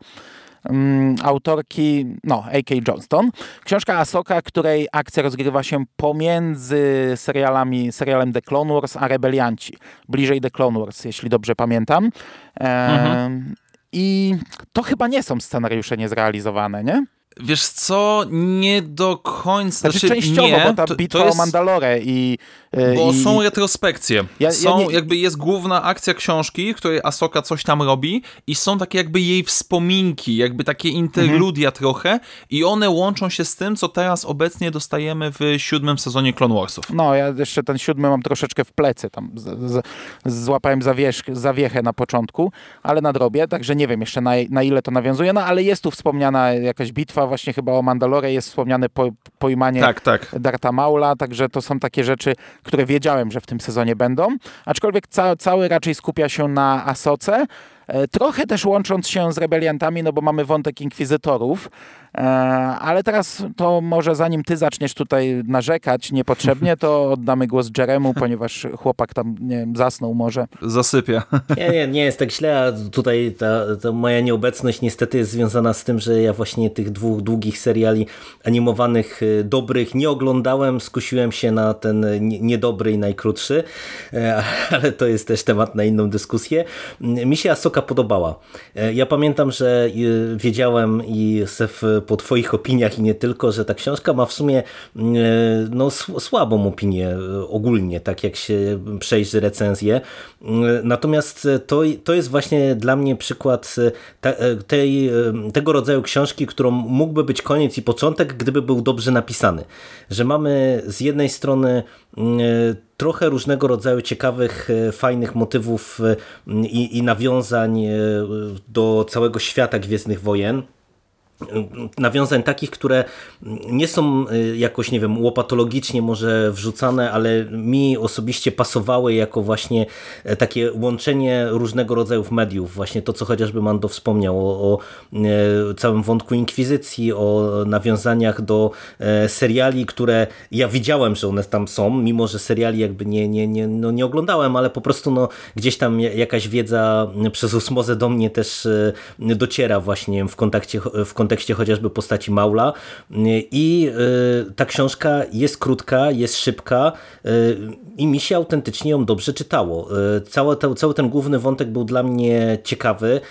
mm, autorki, no, A.K. Johnston. Książka Asoka, której akcja rozgrywa się pomiędzy serialami, serialem The Clone Wars a Rebelianci. Bliżej The Clone Wars, jeśli dobrze pamiętam. E, I to chyba nie są scenariusze niezrealizowane, nie? Wiesz co, nie do końca. Znaczy, znaczy, częściowo, nie, bo ta to- bitwa to jest... o Mandalore i... e, Bo i, są retrospekcje. Ja- ja są, nie- jakby jest główna akcja książki, w której Asoka coś tam robi i są takie jakby jej wspominki, jakby takie interludia Mhm. trochę i one łączą się z tym, co teraz obecnie dostajemy w siódmym sezonie Clone Warsów. No, ja jeszcze ten siódmy mam troszeczkę w plecy, tam z, z, złapałem zawiesz, zawiechę na początku, ale nadrobię, także nie wiem jeszcze na, na ile to nawiązuje, no ale jest tu wspomniana jakaś bitwa właśnie chyba o Mandalore, jest wspomniane po, pojmanie Tak, tak. Darta Maula, także to są takie rzeczy, które wiedziałem, że w tym sezonie będą. Aczkolwiek ca cały raczej skupia się na Asoce, e, trochę też łącząc się z rebeliantami, no bo mamy wątek inkwizytorów, ale teraz to może zanim ty zaczniesz tutaj narzekać niepotrzebnie, to (laughs) oddamy głos Jeremu, ponieważ chłopak tam, nie wiem, zasnął może. Zasypia. (laughs) Nie, nie, nie jest tak źle, a tutaj ta, ta moja nieobecność niestety jest związana z tym, że ja właśnie tych dwóch długich seriali animowanych y, dobrych nie oglądałem, skusiłem się na ten nie- niedobry i najkrótszy, e, (laughs) ale to jest też temat na inną dyskusję. Mi się Asoka podobała. E, Ja pamiętam, że y, wiedziałem i se w po twoich opiniach i nie tylko, że ta książka ma w sumie no, słabą opinię ogólnie, tak jak się przejrzy recenzję. Natomiast to, to jest właśnie dla mnie przykład tej, tego rodzaju książki, którą mógłby być koniec i początek, gdyby był dobrze napisany. Że mamy z jednej strony trochę różnego rodzaju ciekawych, e, fajnych motywów e, i, i nawiązań e, do całego świata Gwiezdnych Wojen nawiązań takich, które nie są y, jakoś, nie wiem, łopatologicznie może wrzucane, ale mi osobiście pasowały jako właśnie e, takie łączenie różnego rodzaju mediów. Właśnie to, co chociażby Mando wspomniał o, o e, całym wątku inkwizycji, o nawiązaniach do e, seriali, które ja widziałem, że one tam są, mimo że seriali jakby nie, nie, nie, no nie oglądałem, ale po prostu no, gdzieś tam jakaś wiedza przez osmozę do mnie też dociera właśnie w kontakcie, w kontakcie kontekście chociażby postaci Maula. I y, ta książka jest krótka, jest szybka y, i mi się autentycznie ją dobrze czytało. Y, cały, cały ten główny wątek był dla mnie ciekawy.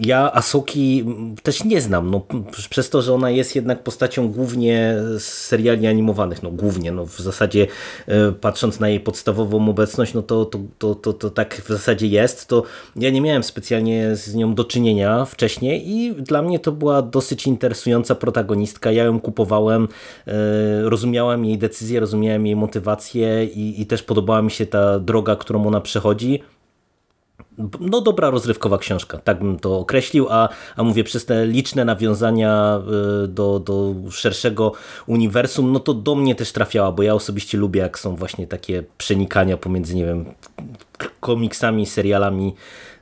Ja Asoki też nie znam, no, przez to, że ona jest jednak postacią głównie z seriali animowanych, no głównie, no w zasadzie patrząc na jej podstawową obecność, no to, to, to, to, to tak w zasadzie jest, to ja nie miałem specjalnie z nią do czynienia wcześniej i dla mnie to była dosyć dosyć interesująca protagonistka. Ja ją kupowałem, e, rozumiałem jej decyzje, rozumiałem jej motywację i, i też podobała mi się ta droga, którą ona przechodzi no dobra rozrywkowa książka, tak bym to określił, a, a mówię, przez te liczne nawiązania e, do, do szerszego uniwersum, no to do mnie też trafiała, bo ja osobiście lubię, jak są właśnie takie przenikania pomiędzy, nie wiem, komiksami, serialami,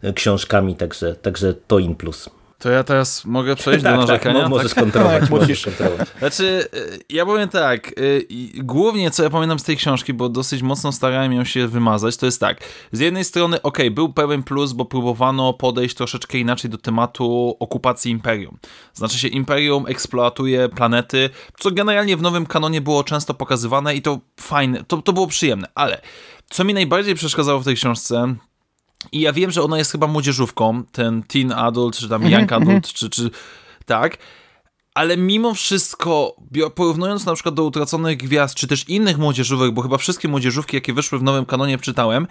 e, książkami, także, także to in plus. To ja teraz mogę przejść (laughs) tak, do narzekania? Tak, możesz kontrolować. Tak, musisz. kontrolować. Znaczy, y, ja powiem tak, y, głównie co ja pamiętam z tej książki, bo dosyć mocno starałem ją się wymazać, to jest tak, z jednej strony, ok, był pełen plus, bo próbowano podejść troszeczkę inaczej do tematu okupacji Imperium. Znaczy się, Imperium eksploatuje planety, co generalnie w nowym kanonie było często pokazywane i to fajne, to, to było przyjemne, ale co mi najbardziej przeszkadzało w tej książce, i ja wiem, że ona jest chyba młodzieżówką, ten teen adult, czy tam young mhm, adult, mhm. czy, czy tak, ale mimo wszystko, porównując na przykład do Utraconych Gwiazd, czy też innych młodzieżówek, bo chyba wszystkie młodzieżówki, jakie wyszły w nowym kanonie, czytałem,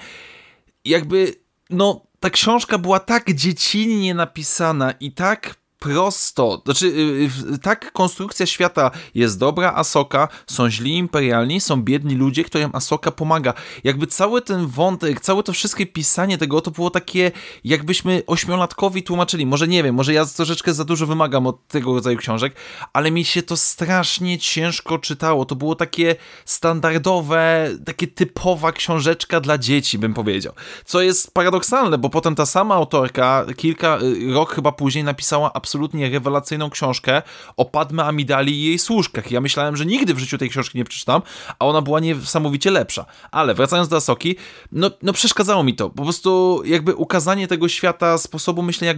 jakby, no, ta książka była tak dziecinnie napisana i tak prosto, znaczy y, y, tak konstrukcja świata jest dobra, Asoka, są źli imperialni, są biedni ludzie, którym Asoka pomaga. Jakby cały ten wątek, całe to wszystkie pisanie tego, to było takie, jakbyśmy ośmiolatkowi tłumaczyli, może nie wiem, może ja troszeczkę za dużo wymagam od tego rodzaju książek, ale mi się to strasznie ciężko czytało, to było takie standardowe, takie typowa książeczka dla dzieci, bym powiedział. Co jest paradoksalne, bo potem ta sama autorka kilka, y, rok chyba później napisała absolutnie absolutnie rewelacyjną książkę o Padme Amidali i jej służkach. Ja myślałem, że nigdy w życiu tej książki nie przeczytam, a ona była niesamowicie lepsza. Ale wracając do Asoki, no, no przeszkadzało mi to. Po prostu jakby ukazanie tego świata, sposobu myślenia,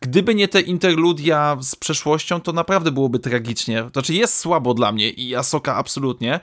gdyby nie te interludia z przeszłością, to naprawdę byłoby tragicznie. Znaczy jest słabo dla mnie i Asoka absolutnie,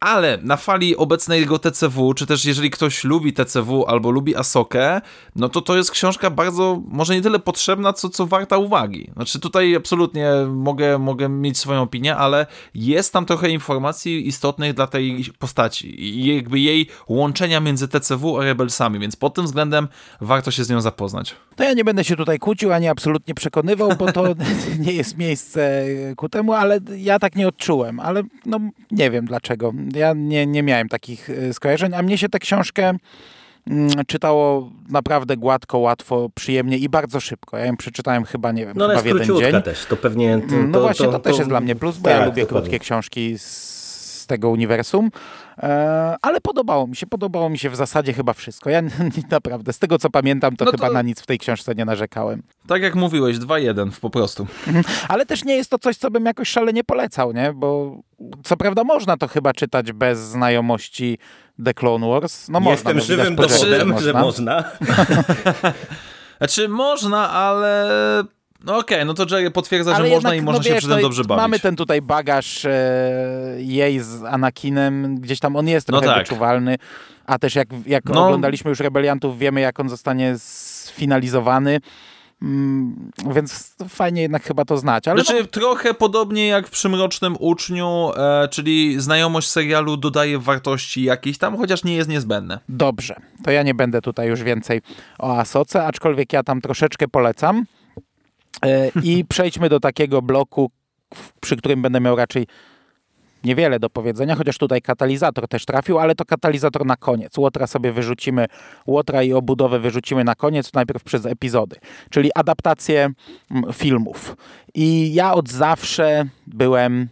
ale na fali obecnego TCW, czy też jeżeli ktoś lubi TCW albo lubi Asokę, no to to jest książka bardzo, może nie tyle potrzebna, co, co warta uwagi. Znaczy tutaj absolutnie mogę, mogę mieć swoją opinię, ale jest tam trochę informacji istotnych dla tej postaci i jakby jej łączenia między TCW a Rebelsami, więc pod tym względem warto się z nią zapoznać. To ja nie będę się tutaj kłócił, ani absolutnie przekonywał, bo to (laughs) nie jest miejsce ku temu, ale ja tak nie odczułem, ale no nie wiem dlaczego ja nie, nie miałem takich y, skojarzeń, a mnie się tę książkę mm, czytało naprawdę gładko, łatwo, przyjemnie i bardzo szybko. Ja ją przeczytałem chyba, nie wiem, no, chyba w jeden dzień. też, to pewnie... To, no właśnie, to, to, też jest dla mnie plus, bo tak, ja lubię krótkie książki z tego uniwersum, ale podobało mi się, podobało mi się w zasadzie chyba wszystko. Ja (laughs) naprawdę, z tego co pamiętam, to, no to chyba na nic w tej książce nie narzekałem. Tak jak mówiłeś, 2-1 po prostu. Mhm. Ale też nie jest to coś, co bym jakoś szalenie polecał, nie? Bo co prawda można to chyba czytać bez znajomości The Clone Wars. No Jestem można, żywym dowodem, że można. (laughs) znaczy można, ale no okej, okay, no to Jerry potwierdza, Ale że jednak, można i można no się wiesz, przy tym no dobrze bawić. Mamy ten tutaj bagaż e, jej z Anakinem, gdzieś tam on jest no trochę no tak. wyczuwalny, a też jak, jak no. oglądaliśmy już Rebeliantów, wiemy jak on zostanie sfinalizowany. Mm, więc fajnie jednak chyba to znać. Ale Znaczy no, trochę podobnie jak w Przymrocznym Uczniu, e, czyli znajomość serialu dodaje wartości jakiejś tam, chociaż nie jest niezbędne. dobrze, to ja nie będę tutaj już więcej o Asoce, aczkolwiek ja tam troszeczkę polecam. E, I (laughs) przejdźmy do takiego bloku, przy którym będę miał raczej niewiele do powiedzenia, chociaż tutaj katalizator też trafił, ale to katalizator na koniec. Łotra sobie wyrzucimy, łotra i obudowę wyrzucimy na koniec, najpierw przez epizody, czyli adaptacje mm, filmów. I ja od zawsze byłem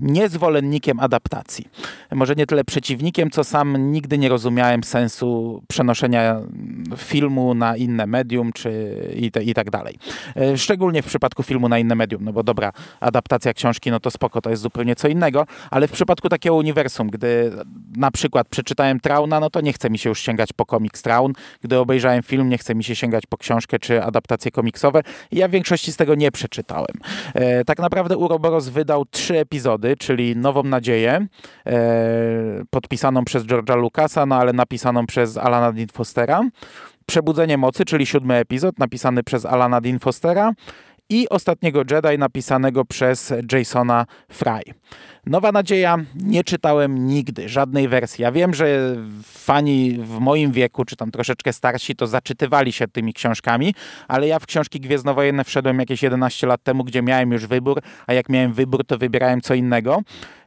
niezwolennikiem adaptacji. Może nie tyle przeciwnikiem, co sam nigdy nie rozumiałem sensu przenoszenia mm, filmu na inne medium, czy i, te, i tak dalej. E, Szczególnie w przypadku filmu na inne medium, no bo dobra, adaptacja książki, no to spoko, to jest zupełnie co innego, ale w przypadku takiego uniwersum, gdy na przykład przeczytałem Trauna, no to nie chce mi się już sięgać po komiks Traun, gdy obejrzałem film, nie chce mi się sięgać po książkę czy adaptacje komiksowe ja w większości z tego nie przeczytałem. E, tak naprawdę Uroboros wydał trzy epizody, czyli Nową Nadzieję, e, podpisaną przez George'a Lucasa, no ale napisaną przez Alana Dean Fostera, Przebudzenie Mocy, czyli siódmy epizod, napisany przez Alana Dean Fostera i Ostatniego Jedi, napisanego przez Jasona Fry. Nowa Nadzieja nie czytałem nigdy, żadnej wersji. Ja wiem, że fani w moim wieku, czy tam troszeczkę starsi, to zaczytywali się tymi książkami, ale ja w książki Gwiezdnowojenne wszedłem jakieś 11 lat temu, gdzie miałem już wybór, a jak miałem wybór, to wybierałem co innego.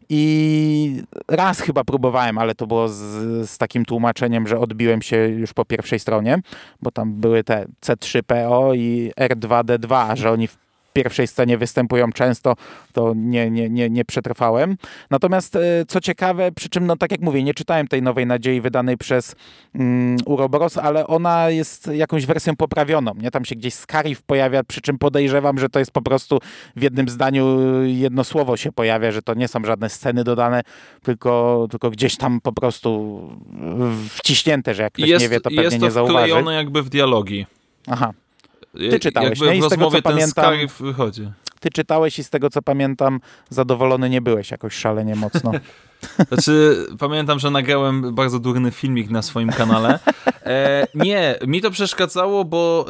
I raz chyba próbowałem, ale to było z, z takim tłumaczeniem, że odbiłem się już po pierwszej stronie, bo tam były te C3PO i R2D2, że oni pierwszej scenie występują często, to nie, nie, nie, nie przetrwałem. Natomiast e, co ciekawe, przy czym, no tak jak mówię, nie czytałem tej Nowej Nadziei wydanej przez mm, Uroboros, ale ona jest jakąś wersją poprawioną. Nie? Tam się gdzieś Scarif pojawia, przy czym podejrzewam, że to jest po prostu w jednym zdaniu jedno słowo się pojawia, że to nie są żadne sceny dodane, tylko, tylko gdzieś tam po prostu wciśnięte, że jak ktoś jest, nie wie, to pewnie jest to nie zauważy. wklejone jakby w dialogi. Aha. Ty czytałeś, jakby nie? I w z tego, co ten pamiętam- wychodzi. Ty czytałeś i z tego co pamiętam, zadowolony nie byłeś jakoś szalenie mocno. (laughs) (laughs) Znaczy, pamiętam, że nagrałem bardzo durny filmik na swoim kanale. E, nie, mi to przeszkadzało, bo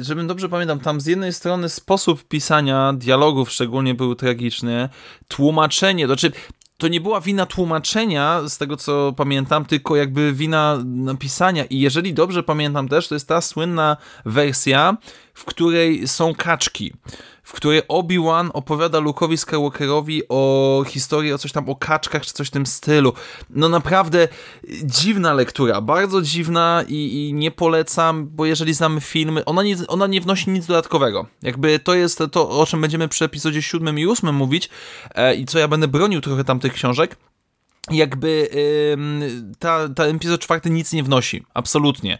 żebym dobrze pamiętam, tam z jednej strony sposób pisania dialogów szczególnie był tragiczny, tłumaczenie, to znaczy to nie była wina tłumaczenia, z tego co pamiętam, tylko jakby wina napisania. I jeżeli dobrze pamiętam też, to jest ta słynna wersja, w której są kaczki. W której Obi-Wan opowiada Luke'owi Skywalkerowi o historii, o coś tam o kaczkach, czy coś w tym stylu. No naprawdę dziwna lektura, bardzo dziwna i, i nie polecam, bo jeżeli znamy filmy, ona nie, ona nie wnosi nic dodatkowego. Jakby to jest to, o czym będziemy przy epizodzie 7 i 8 mówić e, i co ja będę bronił trochę tamtych książek jakby ta, ta epizod czwarty nic nie wnosi, absolutnie.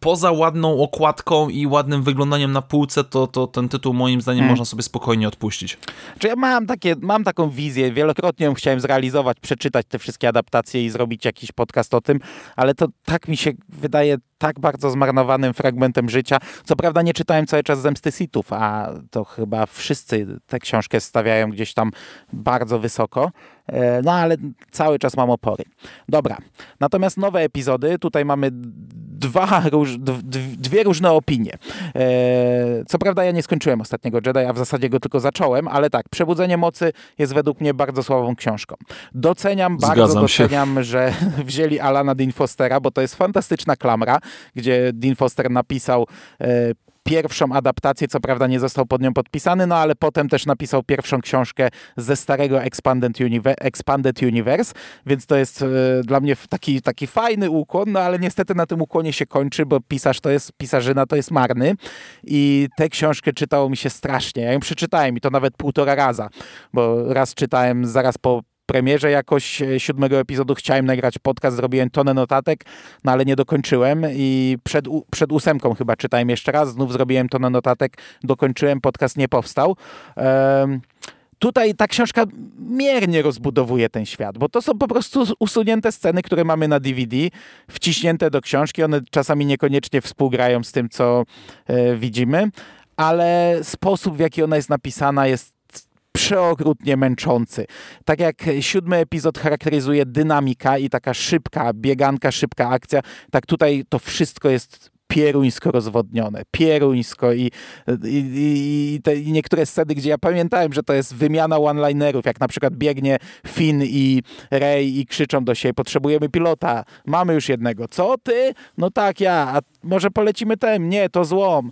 Poza ładną okładką i ładnym wyglądaniem na półce, to, to ten tytuł moim zdaniem Hmm. można sobie spokojnie odpuścić. Czy ja mam, takie, mam taką wizję, wielokrotnie ją chciałem zrealizować, przeczytać te wszystkie adaptacje i zrobić jakiś podcast o tym, ale to tak mi się wydaje tak bardzo zmarnowanym fragmentem życia. Co prawda nie czytałem cały czas Zemsty Sithów, a to chyba wszyscy tę książkę stawiają gdzieś tam bardzo wysoko, E, no ale cały czas mam opory. Dobra, natomiast nowe epizody, tutaj mamy dwa róż, dwie różne opinie. E, co prawda ja nie skończyłem Ostatniego Jedi, a w zasadzie go tylko zacząłem, ale tak, Przebudzenie Mocy jest według mnie bardzo słabą książką. Doceniam, bardzo Zgadzam się. doceniam, że (laughs) wzięli Alana Dean Fostera, bo to jest fantastyczna klamra, gdzie Dean Foster napisał e, pierwszą adaptację, co prawda nie został pod nią podpisany, no ale potem też napisał pierwszą książkę ze starego Expanded, Univer- Expanded Universe, więc to jest e, dla mnie taki, taki fajny ukłon, no ale niestety na tym ukłonie się kończy, bo pisarz to jest, pisarzyna to jest marny i tę książkę czytało mi się strasznie. Ja ją przeczytałem i to nawet półtora raza, bo raz czytałem zaraz po premierze jakoś e, siódmego epizodu chciałem nagrać podcast, zrobiłem tonę notatek, no ale nie dokończyłem i przed, przed ósemką chyba czytałem jeszcze raz, znów zrobiłem tonę notatek, dokończyłem, podcast nie powstał. Em, Tutaj ta książka miernie rozbudowuje ten świat, bo to są po prostu usunięte sceny, które mamy na DVD, wciśnięte do książki. One czasami niekoniecznie współgrają z tym, co e, widzimy, ale sposób, w jaki ona jest napisana, jest przeokrutnie męczący. Tak jak siódmy epizod charakteryzuje dynamika i taka szybka bieganka, szybka akcja, tak tutaj to wszystko jest pieruńsko rozwodnione, pieruńsko i, i, i, te, i niektóre sceny, gdzie ja pamiętałem, że to jest wymiana one-linerów, jak na przykład biegnie Finn i Rey i krzyczą do siebie, potrzebujemy pilota, mamy już jednego, co ty? No tak, ja, a może polecimy tem? Nie, to złom.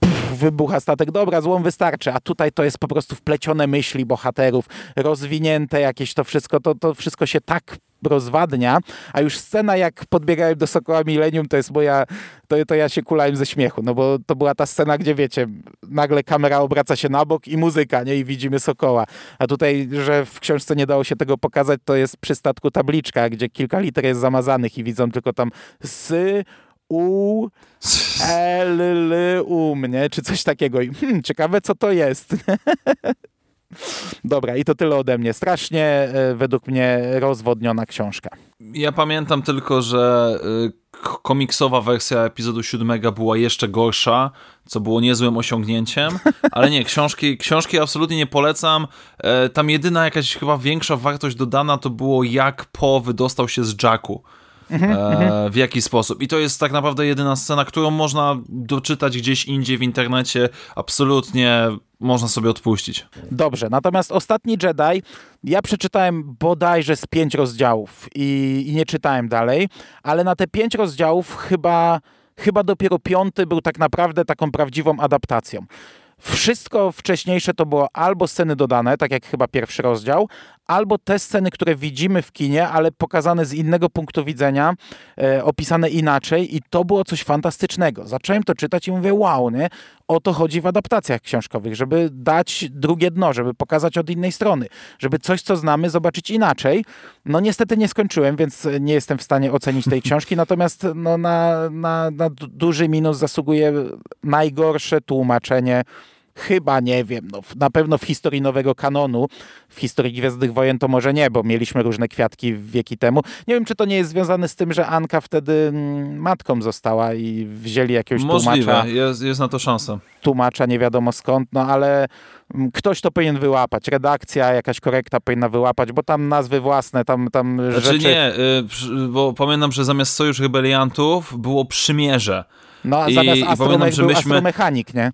Pff, wybucha statek, dobra, złom wystarczy, a tutaj to jest po prostu wplecione myśli bohaterów, rozwinięte jakieś to wszystko, to, to wszystko się tak rozwadnia, a już scena jak podbiegałem do Sokoła Millennium, to jest moja, to, to ja się kulałem ze śmiechu, no bo to była ta scena, gdzie wiecie, nagle kamera obraca się na bok i muzyka, nie, i widzimy Sokoła, a tutaj, że w książce nie dało się tego pokazać, to jest przy statku tabliczka, gdzie kilka liter jest zamazanych i widzą tylko tam sy, u, l, l, u mnie, czy coś takiego. I, hmm, ciekawe, co to jest. (laughs) Dobra, i to tyle ode mnie. Strasznie e, według mnie rozwodniona książka. Ja pamiętam tylko, że y, komiksowa wersja epizodu siódmego była jeszcze gorsza, co było niezłym osiągnięciem, ale nie, książki, książki absolutnie nie polecam. E, tam jedyna jakaś chyba większa wartość dodana to było jak Po wydostał się z Jacku. E, w jaki sposób. I to jest tak naprawdę jedyna scena, którą można doczytać gdzieś indziej w internecie. Absolutnie można sobie odpuścić. Dobrze, natomiast Ostatni Jedi ja przeczytałem bodajże z pięć rozdziałów i, i nie czytałem dalej, ale na te pięć rozdziałów chyba, chyba dopiero piąty był tak naprawdę taką prawdziwą adaptacją. Wszystko wcześniejsze to było albo sceny dodane, tak jak chyba pierwszy rozdział, albo te sceny, które widzimy w kinie, ale pokazane z innego punktu widzenia, e, opisane inaczej i to było coś fantastycznego. Zacząłem to czytać i mówię, wow, nie? O to chodzi w adaptacjach książkowych, żeby dać drugie dno, żeby pokazać od innej strony, żeby coś, co znamy, zobaczyć inaczej. No niestety nie skończyłem, więc nie jestem w stanie ocenić tej (laughs) książki, natomiast no, na, na, na duży minus zasługuje najgorsze tłumaczenie chyba nie wiem, no, na pewno w historii nowego kanonu, w historii Gwiezdnych Wojen to może nie, bo mieliśmy różne kwiatki wieki temu. Nie wiem, czy to nie jest związane z tym, że Anka wtedy mm, matką została i wzięli jakiegoś Możliwe, tłumacza. jest, jest na to szansa. Tłumacza nie wiadomo skąd, no ale mm, ktoś to powinien wyłapać. Redakcja, jakaś korekta powinna wyłapać, bo tam nazwy własne, tam, tam Znaczy rzeczy... nie, y, bo pamiętam, że zamiast Sojusz Rebeliantów było Przymierze. No a I- zamiast i astrome pamiętam, był myśmy- astromechanik, nie?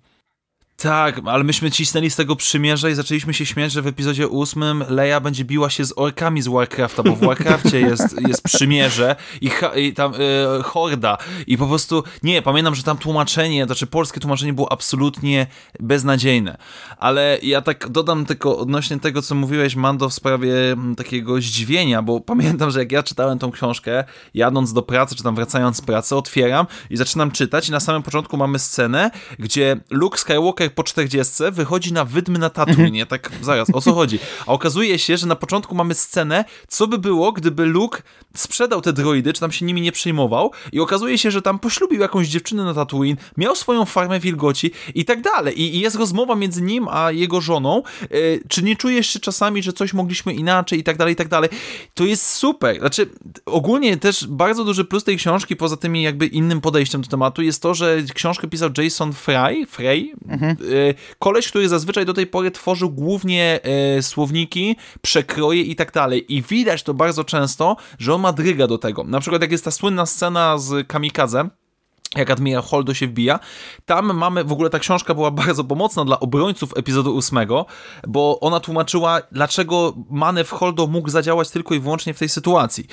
Tak, ale myśmy cisnęli z tego przymierza i zaczęliśmy się śmiać, że w epizodzie ósmym Leia będzie biła się z orkami z Warcrafta, bo w Warcrafcie jest, jest przymierze i, i tam e, horda. I po prostu, nie, pamiętam, że tam tłumaczenie, znaczy polskie tłumaczenie było absolutnie beznadziejne. Ale ja tak dodam tylko odnośnie tego, co mówiłeś, Mando, w sprawie mm, takiego zdziwienia, bo pamiętam, że jak ja czytałem tą książkę, jadąc do pracy, czy tam wracając z pracy, otwieram i zaczynam czytać i na samym początku mamy scenę, gdzie Luke Skywalker po 40 wychodzi na wydmy na Tatooine. Ja tak, zaraz, o co chodzi? A okazuje się, że na początku mamy scenę, co by było, gdyby Luke sprzedał te droidy, czy tam się nimi nie przejmował i okazuje się, że tam poślubił jakąś dziewczynę na Tatooine, miał swoją farmę wilgoci i tak dalej. I, i jest rozmowa między nim a jego żoną, yy, czy nie czujesz się czasami, że coś mogliśmy inaczej i tak dalej, i tak dalej. To jest super. Znaczy, ogólnie też bardzo duży plus tej książki, poza tymi jakby innym podejściem do tematu, jest to, że książkę pisał Jason Fry, Frey, y, koleś, który zazwyczaj do tej pory tworzył głównie y, słowniki, przekroje i tak dalej. I widać to bardzo często, że on ma dryga do tego. Na przykład jak jest ta słynna scena z Kamikadze, jak admirał Holdo się wbija. Tam mamy, w ogóle ta książka była (laughs) bardzo pomocna dla obrońców epizodu ósmego, bo ona tłumaczyła, dlaczego Manew Holdo mógł zadziałać tylko i wyłącznie w tej sytuacji.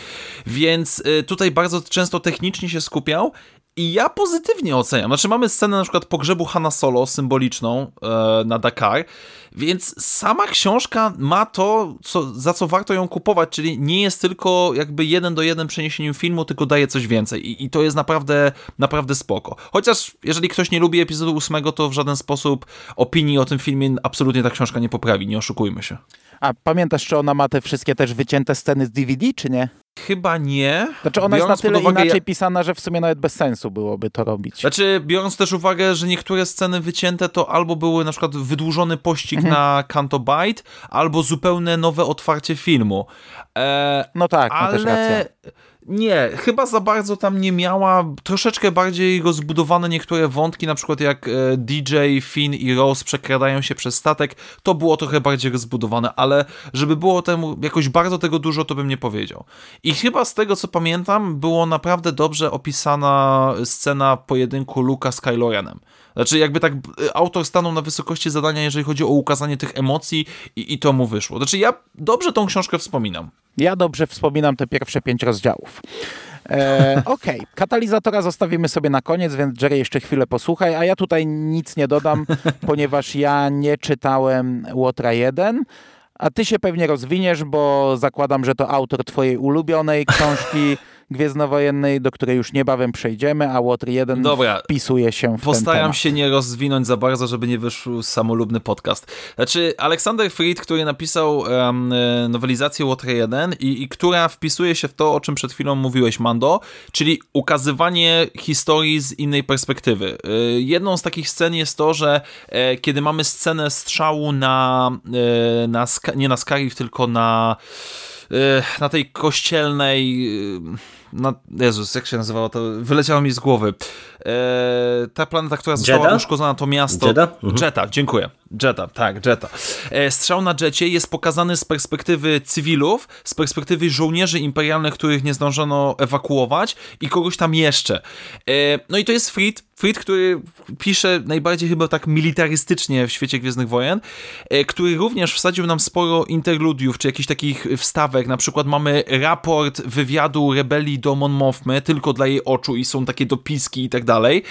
Więc y, tutaj bardzo często technicznie się skupiał i ja pozytywnie oceniam. Znaczy mamy scenę na przykład pogrzebu Hanna Solo symboliczną e, na Dakar, więc sama książka ma to, co, za co warto ją kupować, czyli nie jest tylko jakby jeden do jeden przeniesieniem filmu, tylko daje coś więcej i, i to jest naprawdę, naprawdę spoko. Chociaż jeżeli ktoś nie lubi epizodu ósmego, to w żaden sposób opinii o tym filmie absolutnie ta książka nie poprawi, nie oszukujmy się. A pamiętasz, czy ona ma te wszystkie też wycięte sceny z DVD, czy nie? Chyba nie. Znaczy ona Biorąc jest na tyle uwagę, inaczej pisana, że w sumie nawet bez sensu byłoby to robić. Znaczy, biorąc też uwagę, że niektóre sceny wycięte to albo były na przykład wydłużony pościg Mhm. na Canto Bight, albo zupełnie nowe otwarcie filmu. E, No tak, ma też rację. ale Nie, chyba za bardzo tam nie miała. Troszeczkę bardziej rozbudowane niektóre wątki, na przykład jak e, DJ, Finn i Rose przekradają się przez statek. To było trochę bardziej rozbudowane, ale żeby było temu jakoś bardzo tego dużo, to bym nie powiedział. I chyba z tego co pamiętam, było naprawdę dobrze opisana scena pojedynku Luka z Kylo Renem. Znaczy jakby tak e, autor stanął na wysokości zadania, jeżeli chodzi o ukazanie tych emocji i, i to mu wyszło. Znaczy ja dobrze tą książkę wspominam. Ja dobrze wspominam te pierwsze pięć rozdziałów. E, (laughs) Okej, okay. katalizatora zostawimy sobie na koniec, więc Jerry jeszcze chwilę posłuchaj, a ja tutaj nic nie dodam, (laughs) ponieważ ja nie czytałem Łotra 1, a ty się pewnie rozwiniesz, bo zakładam, że to autor twojej ulubionej książki (laughs) Gwiezdnowojennej, do której już niebawem przejdziemy, a Water 1 Dobra, wpisuje się w Postaram się nie rozwinąć za bardzo, żeby nie wyszł samolubny podcast. Znaczy, Aleksander Fried, który napisał um, nowelizację Water 1 i, i która wpisuje się w to, o czym przed chwilą mówiłeś, Mando, czyli ukazywanie historii z innej perspektywy. E, jedną z takich scen jest to, że e, kiedy mamy scenę strzału na, na nie na Scarif, tylko na na tej kościelnej na, Jezus, jak się nazywało to? Wyleciało mi z głowy. E, ta planeta, która została Jeddah? uszkodzona, to miasto. Jeddah? Mhm. Jetta, dziękuję. Jetta, tak, Jetta. E, strzał na Jetcie jest pokazany z perspektywy cywilów, z perspektywy żołnierzy imperialnych, których nie zdążono ewakuować i kogoś tam jeszcze. E, no i to jest Fried, Fried, który pisze najbardziej chyba tak militarystycznie w świecie Gwiezdnych Wojen, e, który również wsadził nam sporo interludiów, czy jakichś takich wstawek. Na przykład mamy raport wywiadu rebelii do Mon Mothmy, tylko dla jej oczu i są takie dopiski i tak dalej.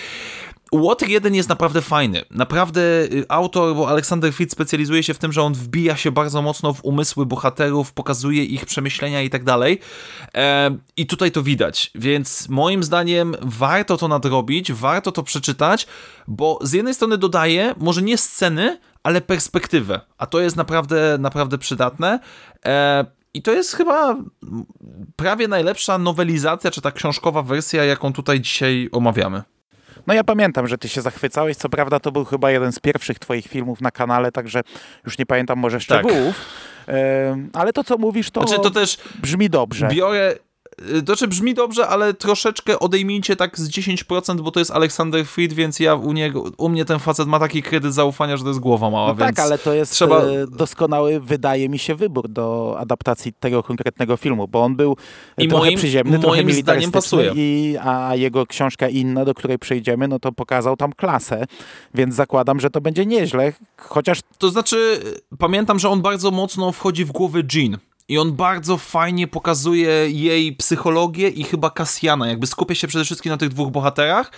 Water 1 jest naprawdę fajny. Naprawdę y, autor, bo Aleksander Fritz specjalizuje się w tym, że on wbija się bardzo mocno w umysły bohaterów, pokazuje ich przemyślenia i tak dalej. E, I tutaj to widać. Więc moim zdaniem warto to nadrobić, warto to przeczytać, bo z jednej strony dodaje może nie sceny, ale perspektywę. A to jest naprawdę, naprawdę przydatne. I to jest chyba prawie najlepsza nowelizacja, czy ta książkowa wersja, jaką tutaj dzisiaj omawiamy. No ja pamiętam, że ty się zachwycałeś. Co prawda to był chyba jeden z pierwszych twoich filmów na kanale, także już nie pamiętam może tak. szczegółów. Tak. ale to, co mówisz, to, znaczy, to też brzmi dobrze. Biorę, Y, to czy brzmi dobrze, ale troszeczkę odejmijcie tak z 10%, bo to jest Aleksander Fried, więc ja u niego, u mnie ten facet ma taki kredyt zaufania, że to jest głowa mała, no więc Tak, ale to jest trzeba... E, doskonały, wydaje mi się, wybór do adaptacji tego konkretnego filmu, bo on był I trochę moim, przyziemny, trochę militarystyczny, i, a jego książka inna, do której przejdziemy, no to pokazał tam klasę, więc zakładam, że to będzie nieźle, chociaż... To znaczy, pamiętam, że on bardzo mocno wchodzi w głowę Jean, i on bardzo fajnie pokazuje jej psychologię i chyba Kasjana, jakby skupia się przede wszystkim na tych dwóch bohaterach,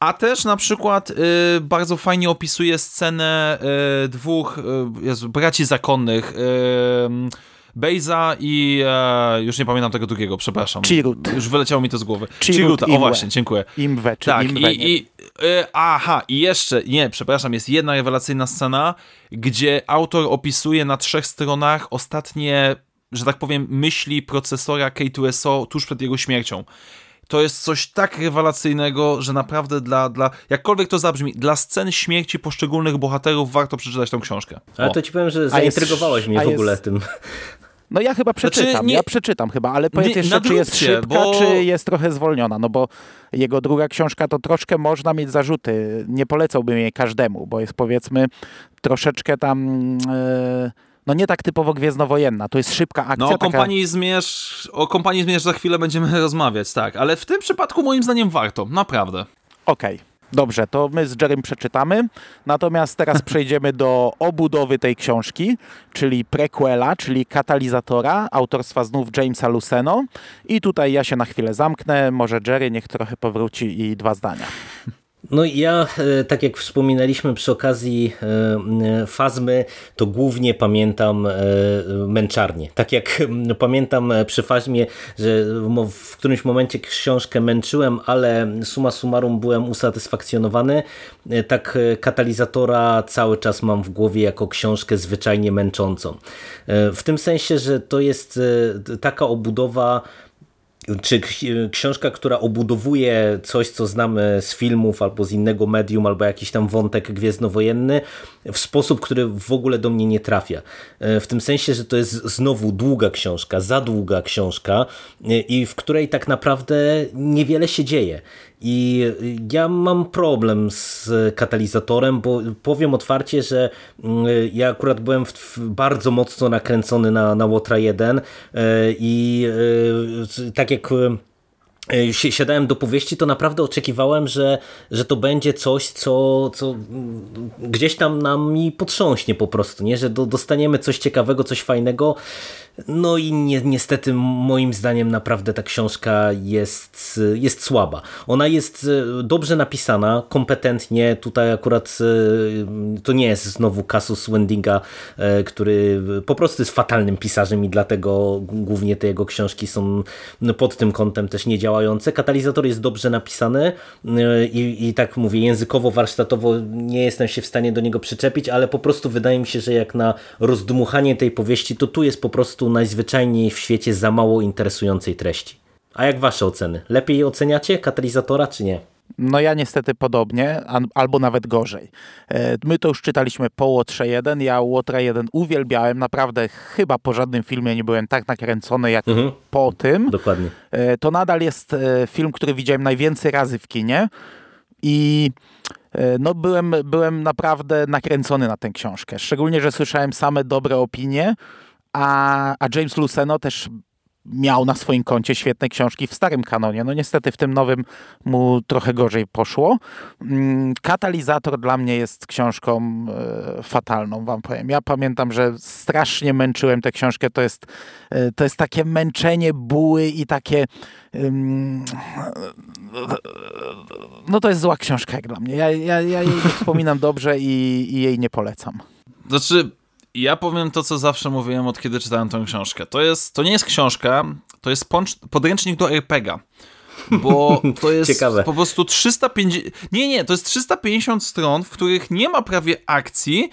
a też na przykład y, bardzo fajnie opisuje scenę y, dwóch y, Jezu, braci zakonnych, y, Bejza i e, już nie pamiętam tego drugiego, przepraszam. Chirut. Już wyleciało mi to z głowy. Chiruta, o właśnie, dziękuję. Imwe, czy tak, Imwe, i, i e, aha, i jeszcze, nie, przepraszam, jest jedna rewelacyjna scena, gdzie autor opisuje na trzech stronach ostatnie, że tak powiem, myśli procesora K2SO tuż przed jego śmiercią to jest coś tak rewelacyjnego, że naprawdę dla, dla jakkolwiek to zabrzmi, dla scen śmierci poszczególnych bohaterów warto przeczytać tą książkę. Ale to ci powiem, że zaintrygowałeś mnie w ogóle jest... tym. No ja chyba przeczytam, znaczy, nie, ja przeczytam chyba, ale powiedz nie, jeszcze, czy jest szybka, bo... czy jest trochę zwolniona, no bo jego druga książka to troszkę można mieć zarzuty. Nie polecałbym jej każdemu, bo jest powiedzmy troszeczkę tam... Yy no nie tak typowo gwiezdnowojenna. To jest szybka akcja. No o kompanii, taka... Zmierz, o kompanii Zmierz za chwilę będziemy (laughs) rozmawiać, tak. Ale w tym przypadku moim zdaniem warto, naprawdę. Okej. Okay. Dobrze, to my z Jerem przeczytamy. Natomiast teraz (laughs) przejdziemy do obudowy tej książki, czyli prequela, czyli katalizatora, autorstwa znów Jamesa Luceno. I tutaj ja się na chwilę zamknę. Może Jerry niech trochę powróci i dwa zdania. (laughs) No ja, e, tak jak wspominaliśmy przy okazji e, e, Fazmy, to głównie pamiętam męczarnię. Tak jak pamiętam przy Fazmie, że w którymś momencie książkę męczyłem, ale suma summarum byłem usatysfakcjonowany, tak katalizatora cały czas mam w głowie jako książkę zwyczajnie męczącą. W tym sensie, że to jest taka obudowa, czy książka, która obudowuje coś, co znamy z filmów albo z innego medium, albo jakiś tam wątek gwiezdnowojenny w sposób, który w ogóle do mnie nie trafia. E, w tym sensie, że to jest znowu długa książka, za długa książka e, i w której tak naprawdę niewiele się dzieje. I ja mam problem z katalizatorem, bo powiem otwarcie, że mm, ja akurat byłem bardzo mocno nakręcony na, na Łotra 1 e, i tak jak e, siadałem do powieści, to naprawdę oczekiwałem, że, że to będzie coś, co, co gdzieś tam nam mi potrząśnie po prostu, nie? że do, dostaniemy coś ciekawego, coś fajnego, no i ni niestety moim zdaniem naprawdę ta książka jest, jest słaba. Ona jest e, dobrze napisana, kompetentnie. Tutaj akurat e, to nie jest znowu kasus Wendinga, e, który po prostu jest fatalnym pisarzem i dlatego głównie te jego książki są pod tym kątem też Katalizator jest dobrze napisany i, i tak mówię, językowo, warsztatowo nie jestem się w stanie do niego przyczepić, ale po prostu wydaje mi się, że jak na rozdmuchanie tej powieści, to tu jest po prostu najzwyczajniej w świecie za mało interesującej treści. A jak wasze oceny? Lepiej oceniacie katalizatora, czy nie? No ja niestety podobnie, albo nawet gorzej. E, my to już czytaliśmy po Łotrze 1, ja Łotra 1 uwielbiałem, naprawdę chyba po żadnym filmie nie byłem tak nakręcony jak mhm. po tym. Dokładnie. E, to nadal jest e, film, który widziałem najwięcej razy w kinie i no byłem, byłem naprawdę nakręcony na tę książkę. Szczególnie, że słyszałem same dobre opinie, a, a James Luceno też miał na swoim koncie świetne książki w starym kanonie. No niestety w tym nowym mu trochę gorzej poszło. Mm, Katalizator dla mnie jest książką e, fatalną, wam powiem. Ja pamiętam, że strasznie męczyłem tę książkę. To jest, e, to jest takie męczenie buły i takie no to jest zła książka jak dla mnie. Ja, ja, ja jej wspominam dobrze i, i jej nie polecam. Znaczy, ja powiem to, co zawsze mówiłem od kiedy czytałem tę książkę. To, jest, to nie jest książka, to jest podręcznik do RPGa. Bo (laughs) to jest Ciekawe. po prostu 350. Nie, nie, to jest 350 stron, w których nie ma prawie akcji,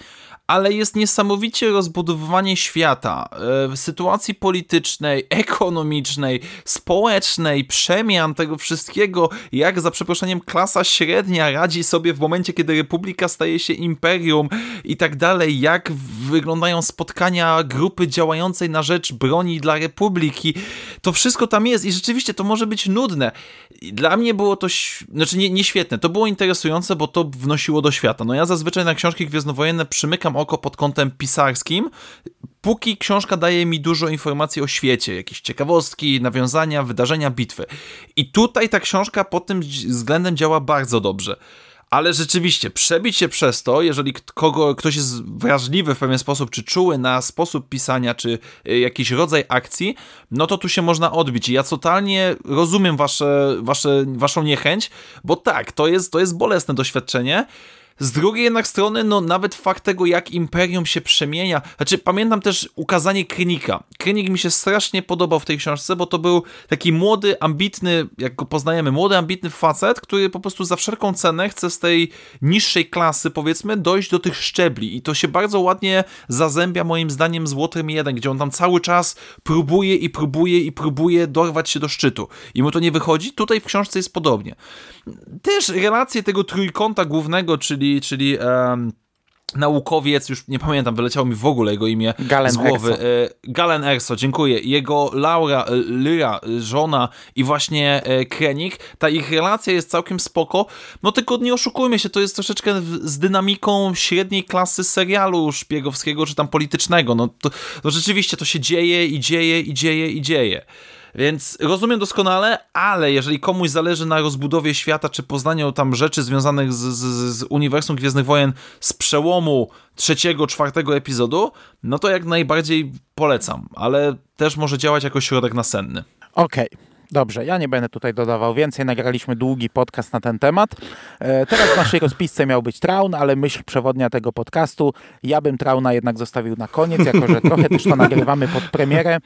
ale jest niesamowicie rozbudowywanie świata, e, sytuacji politycznej, (laughs) ekonomicznej, społecznej, przemian tego wszystkiego, jak za przeproszeniem klasa średnia radzi sobie w momencie, kiedy republika staje się imperium i tak dalej, jak wyglądają spotkania grupy działającej na rzecz broni dla republiki. To wszystko tam jest i rzeczywiście to może być nudne. Dla mnie było to, znaczy nie, nie świetne, to było interesujące, bo to wnosiło do świata. No ja zazwyczaj na książki gwiezdnowojenne przymykam oko pod kątem pisarskim, póki książka daje mi dużo informacji o świecie, jakieś ciekawostki, nawiązania, wydarzenia, bitwy. I tutaj ta książka pod tym względem działa bardzo dobrze. Ale rzeczywiście, przebić się przez to, jeżeli kogo, ktoś jest wrażliwy w pewien sposób, czy czuły na sposób pisania, czy y, jakiś rodzaj akcji, no to tu się można odbić. I ja totalnie rozumiem wasze, wasze, waszą niechęć, bo tak, to jest, to jest bolesne doświadczenie, z drugiej jednak strony, no nawet fakt tego, jak Imperium się przemienia. Znaczy, pamiętam też ukazanie Krynika. Krynik mi się strasznie podobał w tej książce, bo to był taki młody, ambitny, jak go poznajemy, młody, ambitny facet, który po prostu za wszelką cenę chce z tej niższej klasy, powiedzmy, dojść do tych szczebli. I to się bardzo ładnie zazębia moim zdaniem z Łotrem 1, gdzie on tam cały czas próbuje i próbuje i próbuje dorwać się do szczytu. I mu to nie wychodzi. Tutaj w książce jest podobnie. Też relacje tego trójkąta głównego, czyli, czyli um, naukowiec, już nie pamiętam, wyleciało mi w ogóle jego imię Galen z głowy. Erso. E, Galen Erso, dziękuję. Jego Laura, e, Lyra, e, żona i właśnie Krenik, ta ich relacja jest całkiem spoko, no tylko nie oszukujmy się, to jest troszeczkę z dynamiką średniej klasy serialu szpiegowskiego czy tam politycznego. No to, to rzeczywiście to się dzieje i dzieje i dzieje i dzieje. Więc rozumiem doskonale, ale jeżeli komuś zależy na rozbudowie świata, czy poznaniu tam rzeczy związanych z, z, z uniwersum Gwiezdnych Wojen z przełomu trzeciego, czwartego epizodu, no to jak najbardziej polecam, ale też może działać jako środek nasenny. Okej. Okay. Dobrze, ja nie będę tutaj dodawał więcej. Nagraliśmy długi podcast na ten temat. E, teraz w naszej rozpisce miał być Traun, ale myśl przewodnia tego podcastu, ja bym Trauna jednak zostawił na koniec, jako że trochę też to nagrywamy pod premierę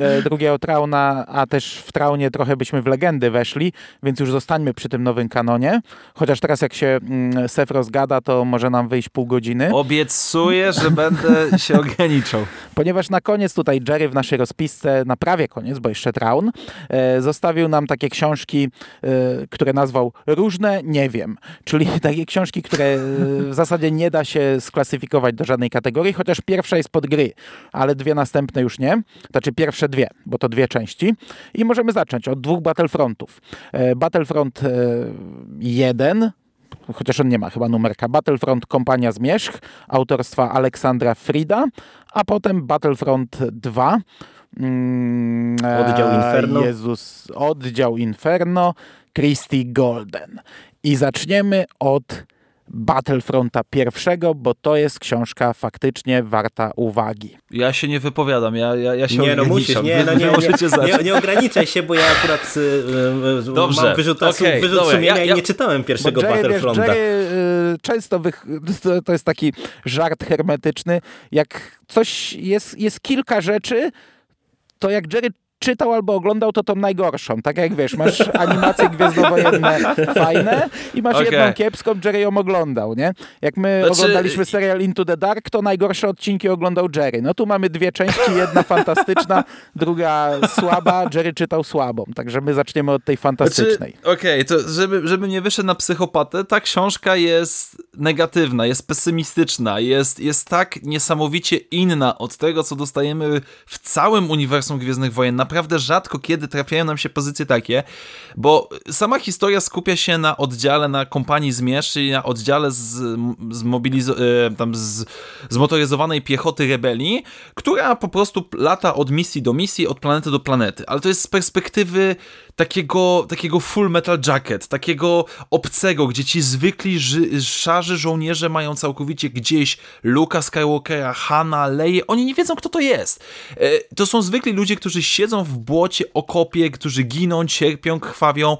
e, drugiego Trauna, a też w Traunie trochę byśmy w legendy weszli, więc już zostańmy przy tym nowym kanonie. Chociaż teraz jak się mm, Sef rozgada, to może nam wyjść pół godziny. Obiecuję, że będę się ograniczał. Ponieważ na koniec tutaj Jerry w naszej rozpisce, na prawie koniec, bo jeszcze Traun, e, zostawił nam takie książki, y, które nazwał Różne Nie wiem, czyli (laughs) takie książki, które y, w zasadzie nie da się sklasyfikować do żadnej kategorii, chociaż pierwsza jest pod gry, ale dwie następne już nie. Znaczy pierwsze dwie, bo to dwie części. I możemy zacząć od dwóch Battlefrontów. E, Battlefront 1 chociaż on nie ma chyba numerka, Battlefront Kompania Zmierzch autorstwa Aleksandra Frida, a potem Battlefront 2 mm, Oddział Inferno. Jezus, oddział Inferno, Christy Golden. I zaczniemy od Battlefronta pierwszego, bo to jest książka faktycznie warta uwagi. Ja się nie wypowiadam, ja, ja, ja się Nie, no ograniczam. musisz, nie, no nie, nie, nie, nie ograniczaj się, bo ja akurat y, y, Dobrze, mam wyrzut, okej, wyrzut dobra, sumienia ja- i ja- nie czytałem pierwszego Jerry, Battlefronta. Jerry y, często wych, (laughs) to, to jest taki żart hermetyczny. Jak coś jest, jest kilka rzeczy, to jak Jerry czytał albo oglądał, to tą najgorszą. Tak jak wiesz, masz animacje gwiezdnowojenne fajne i masz Okej. jedną kiepską, Jerry ją oglądał, nie? Jak my Znaczy- oglądaliśmy serial Into the Dark, to najgorsze odcinki oglądał Jerry. No tu mamy dwie części, jedna fantastyczna, druga słaba. Jerry czytał słabą, także my zaczniemy od tej fantastycznej. Znaczy, Okej, to żeby, żeby nie wyszedł na psychopatę, ta książka jest negatywna, jest pesymistyczna, jest, jest tak niesamowicie inna od tego, co dostajemy w całym uniwersum Gwiezdnych Wojen. Naprawdę rzadko kiedy trafiają nam się pozycje takie, bo sama historia skupia się na oddziale, na kompanii zmierz, na oddziale z, z, e, tam z, zmotoryzowanej piechoty rebelii, która po prostu lata od misji do misji, od planety do planety. Ale to jest z perspektywy takiego, takiego full metal jacket, takiego obcego, gdzie ci zwykli ży, szarzy żołnierze mają całkowicie gdzieś Luka Skywalkera, Hanna, Leję, oni nie wiedzą kto to jest. E, To są zwykli ludzie, którzy siedzą w błocie, okopie, którzy giną, cierpią, krwawią.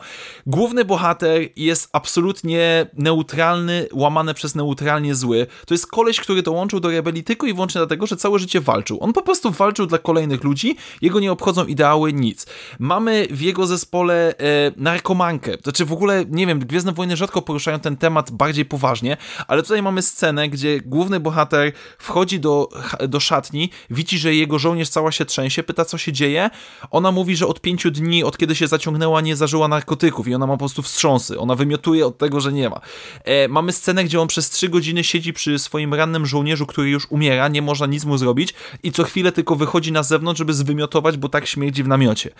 Główny bohater jest absolutnie neutralny, łamany przez neutralnie zły. To jest koleś, który dołączył do rebelii tylko i wyłącznie dlatego, że całe życie walczył. On po prostu walczył dla kolejnych ludzi, jego nie obchodzą ideały, nic. Mamy w jego zespole e, narkomankę. Znaczy w ogóle, nie wiem, Gwiezdne Wojny rzadko poruszają ten temat bardziej poważnie, ale tutaj mamy scenę, gdzie główny bohater wchodzi do, do szatni, widzi, że jego żołnierz cała się trzęsie, pyta co się dzieje. Ona mówi, że od pięciu dni, od kiedy się zaciągnęła, nie zażyła narkotyków i ona ma po prostu wstrząsy. Ona wymiotuje od tego, że nie ma. E, mamy scenę, gdzie on przez trzy godziny siedzi przy swoim rannym żołnierzu, który już umiera, nie można nic mu zrobić i co chwilę tylko wychodzi na zewnątrz, żeby zwymiotować, bo tak śmierdzi w namiocie.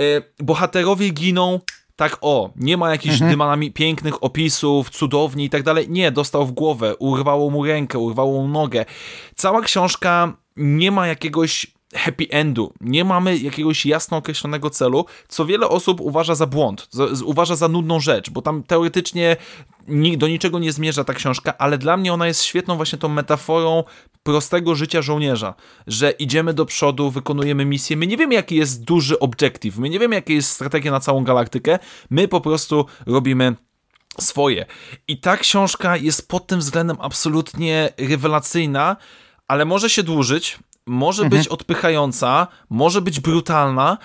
E, bohaterowie giną tak o, nie ma jakichś dymanami pięknych opisów, cudowni i tak dalej. Nie, dostał w głowę, urwało mu rękę, urwało mu nogę. Cała książka nie ma jakiegoś happy endu. Nie mamy jakiegoś jasno określonego celu, co wiele osób uważa za błąd, za, uważa za nudną rzecz, bo tam teoretycznie ni, do niczego nie zmierza ta książka, ale dla mnie ona jest świetną właśnie tą metaforą prostego życia żołnierza, że idziemy do przodu, wykonujemy misję, my nie wiemy jaki jest duży objective, my nie wiemy jaka jest strategia na całą galaktykę, my po prostu robimy swoje. I ta książka jest pod tym względem absolutnie rewelacyjna, ale może się dłużyć, może być odpychająca, może być brutalna,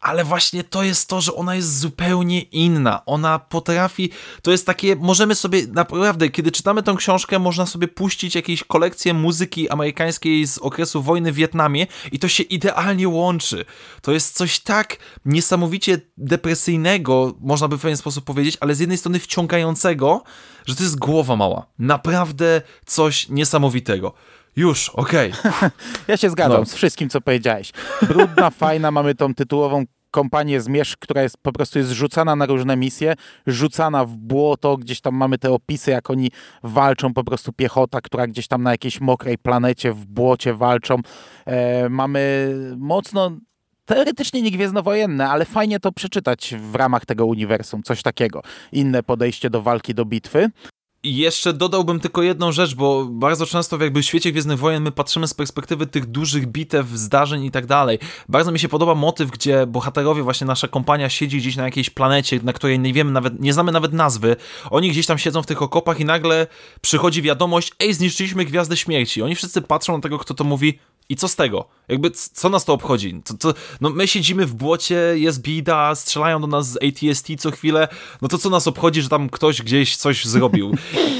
ale właśnie to jest to, że ona jest zupełnie inna. Ona potrafi, to jest takie, możemy sobie naprawdę, kiedy czytamy tę książkę, można sobie puścić jakieś kolekcje muzyki amerykańskiej z okresu wojny w Wietnamie i to się idealnie łączy. To jest coś tak niesamowicie depresyjnego, można by w pewien sposób powiedzieć, ale z jednej strony wciągającego, że to jest głowa mała. Naprawdę coś niesamowitego. Już, okej. (laughs) Ja się zgadzam No. z wszystkim, co powiedziałeś. Brudna, (laughs) fajna, mamy tą tytułową kompanię Zmierzch, która jest po prostu jest rzucana na różne misje, rzucana w błoto, gdzieś tam mamy te opisy, jak oni walczą, po prostu piechota, która gdzieś tam na jakiejś mokrej planecie w błocie walczą. E, mamy mocno teoretycznie nie gwiezdnowojenne, ale fajnie to przeczytać w ramach tego uniwersum, coś takiego. Inne podejście do walki, do bitwy. I jeszcze dodałbym tylko jedną rzecz, bo bardzo często w jakby świecie Gwiezdnych Wojen my patrzymy z perspektywy tych dużych bitew, zdarzeń i tak dalej. Bardzo mi się podoba motyw, gdzie bohaterowie, właśnie nasza kompania siedzi gdzieś na jakiejś planecie, na której nie wiemy nawet, nie znamy nawet nazwy. Oni gdzieś tam siedzą w tych okopach i nagle przychodzi wiadomość, ej, zniszczyliśmy Gwiazdę Śmierci. Oni wszyscy patrzą na tego, kto to mówi i co z tego? Jakby, co nas to obchodzi? No my siedzimy w błocie, jest bida, strzelają do nas z ATST co chwilę, no to co nas obchodzi, że tam ktoś gdzieś coś zrobił?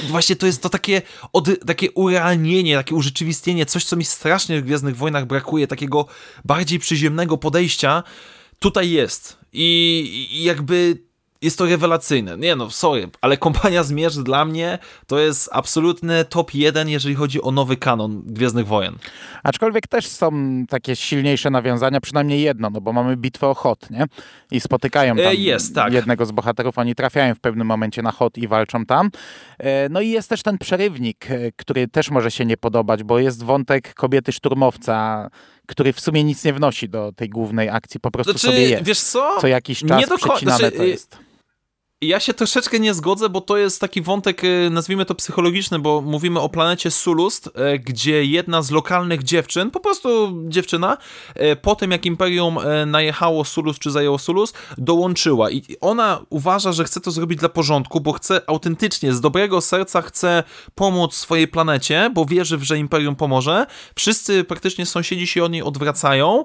Właśnie to jest to takie, od, takie urealnienie, takie urzeczywistnienie, coś, co mi strasznie w Gwiezdnych Wojnach brakuje, takiego bardziej przyziemnego podejścia, tutaj jest. i, i jakby jest to rewelacyjne. Nie no, sorry, ale (laughs) Kompania Zmierzch dla mnie to jest absolutny top jeden, jeżeli chodzi o nowy kanon Gwiezdnych Wojen. Aczkolwiek też są takie silniejsze nawiązania, przynajmniej jedno, no bo mamy bitwę o Hot, nie? I spotykają tam E, jest, tak. jednego z bohaterów, oni trafiają w pewnym momencie na Hot i walczą tam. E, No i jest też ten przerywnik, e, który też może się nie podobać, bo jest wątek kobiety szturmowca, który w sumie nic nie wnosi do tej głównej akcji, po prostu Znaczy, sobie jest. wiesz co? Co jakiś czas Nie do ko- przecinane znaczy, to y, jest. Ja się troszeczkę nie zgodzę, bo to jest taki wątek, y, nazwijmy to psychologiczny, bo mówimy o planecie Sulust, y, gdzie jedna z lokalnych dziewczyn, po prostu dziewczyna, y, po tym jak Imperium najechało Sulus czy zajęło Sulus, dołączyła i ona uważa, że chce to zrobić dla porządku, bo chce autentycznie, z dobrego serca chce pomóc swojej planecie, bo wierzy, że Imperium pomoże. Wszyscy praktycznie sąsiedzi się od niej odwracają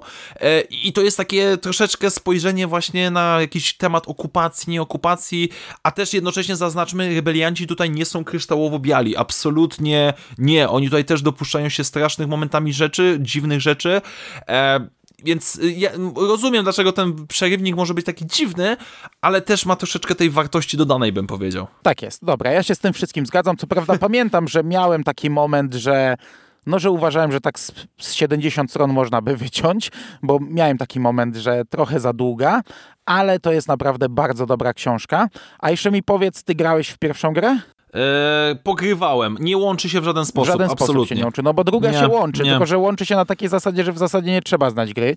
i to jest takie troszeczkę spojrzenie właśnie na jakiś temat okupacji, nieokupacji, a też jednocześnie zaznaczmy, rebelianci tutaj nie są kryształowo biali, absolutnie nie. Oni tutaj też dopuszczają się strasznych momentami rzeczy, dziwnych rzeczy. E, więc y, ja rozumiem, dlaczego ten przerywnik może być taki dziwny, ale też ma troszeczkę tej wartości dodanej, bym powiedział. Tak jest, dobra, ja się z tym wszystkim zgadzam. Co prawda (laughs) pamiętam, że miałem taki moment, że no, że uważałem, że tak z, z 70 stron można by wyciąć, bo miałem taki moment, że trochę za długa, ale to jest naprawdę bardzo dobra książka. A jeszcze mi powiedz, ty grałeś w pierwszą grę? E, pogrywałem. Nie łączy się w żaden W sposób, żaden sposób absolutnie. się nie łączy, no bo druga Nie, się łączy, nie. tylko że łączy się na takiej zasadzie, że w zasadzie nie trzeba znać gry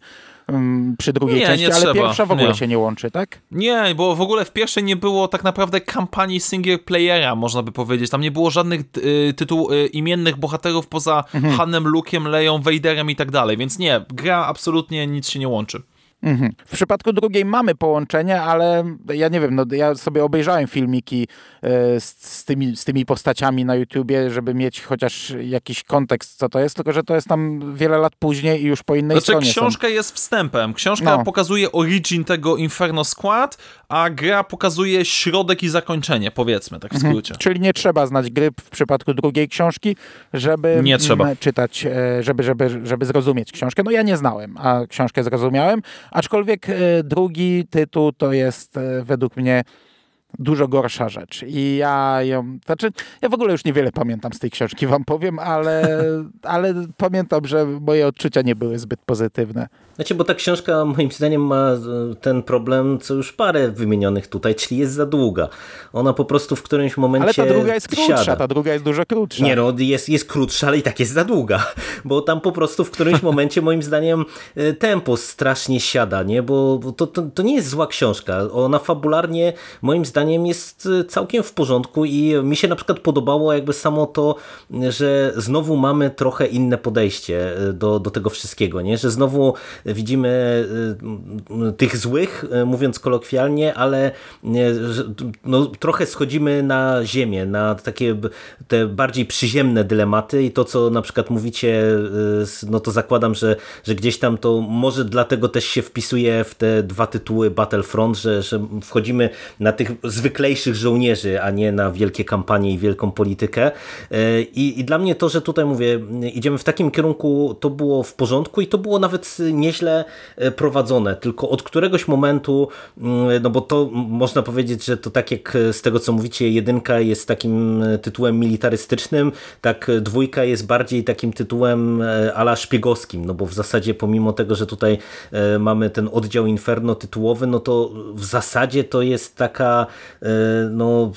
ym, przy drugiej Nie, części, nie ale trzeba, pierwsza w ogóle się nie łączy, tak? Nie, bo w ogóle w pierwszej nie było tak naprawdę kampanii single playera, można by powiedzieć. Tam nie było żadnych y, tytuł y, imiennych bohaterów poza Mhm. Hanem, Luke'em, Leją, Vaderem i tak dalej. Więc nie, gra absolutnie nic się nie łączy. Mhm. W przypadku drugiej mamy połączenie, ale ja nie wiem, no, ja sobie obejrzałem filmiki e, z, z, tymi, z tymi postaciami na YouTubie, żeby mieć chociaż jakiś kontekst, co to jest, tylko że to jest tam wiele lat później i już po innej Znaczy, stronie książka jest wstępem. Książka No. pokazuje origin tego Inferno Squad, a gra pokazuje środek i zakończenie, powiedzmy, tak w są. skrócie. Czyli nie trzeba znać gry w przypadku drugiej książki, żeby Nie trzeba. czytać, e, żeby, żeby, żeby zrozumieć książkę. No ja nie znałem, a książkę zrozumiałem, aczkolwiek e, drugi tytuł to jest e, według mnie dużo gorsza rzecz. I ja ją, znaczy, ja w ogóle już niewiele pamiętam z tej książki, wam powiem, ale, ale pamiętam, że moje odczucia nie były zbyt pozytywne. Znaczy, bo ta książka moim zdaniem ma e, ten problem, co już parę wymienionych tutaj, czyli jest za długa. Ona po prostu w którymś momencie Ale ta druga jest krótsza, siada. ta druga jest dużo krótsza. Nie no, jest, jest krótsza, ale i tak jest za długa, (laughs) bo tam po prostu w którymś (laughs) momencie moim zdaniem e, tempo strasznie siada, nie? bo to, to, to nie jest zła książka. Ona fabularnie moim zdaniem jest e, całkiem w porządku i mi się na przykład podobało jakby samo to, że znowu mamy trochę inne podejście do, do tego wszystkiego, nie? że znowu widzimy e, tych złych, e, mówiąc kolokwialnie, ale nie, że, no, trochę schodzimy na ziemię, na takie te bardziej przyziemne dylematy i to, co na przykład mówicie, no to zakładam, że, że gdzieś tam to może dlatego też się wpisuje w te dwa tytuły Battlefront, że, że wchodzimy na tych zwyklejszych żołnierzy, a nie na wielkie kampanie i wielką politykę. I, I dla mnie to, że tutaj mówię, idziemy w takim kierunku, to było w porządku i to było nawet nieźle e, prowadzone, tylko od któregoś momentu, mm, no bo to można powiedzieć, że to tak jak z tego co mówicie, jedynka jest takim e, tytułem militarystycznym, tak e, dwójka jest bardziej takim tytułem e, ala szpiegowskim, no bo w zasadzie pomimo tego, że tutaj e, mamy ten oddział Inferno tytułowy, no to w zasadzie to jest taka e, no,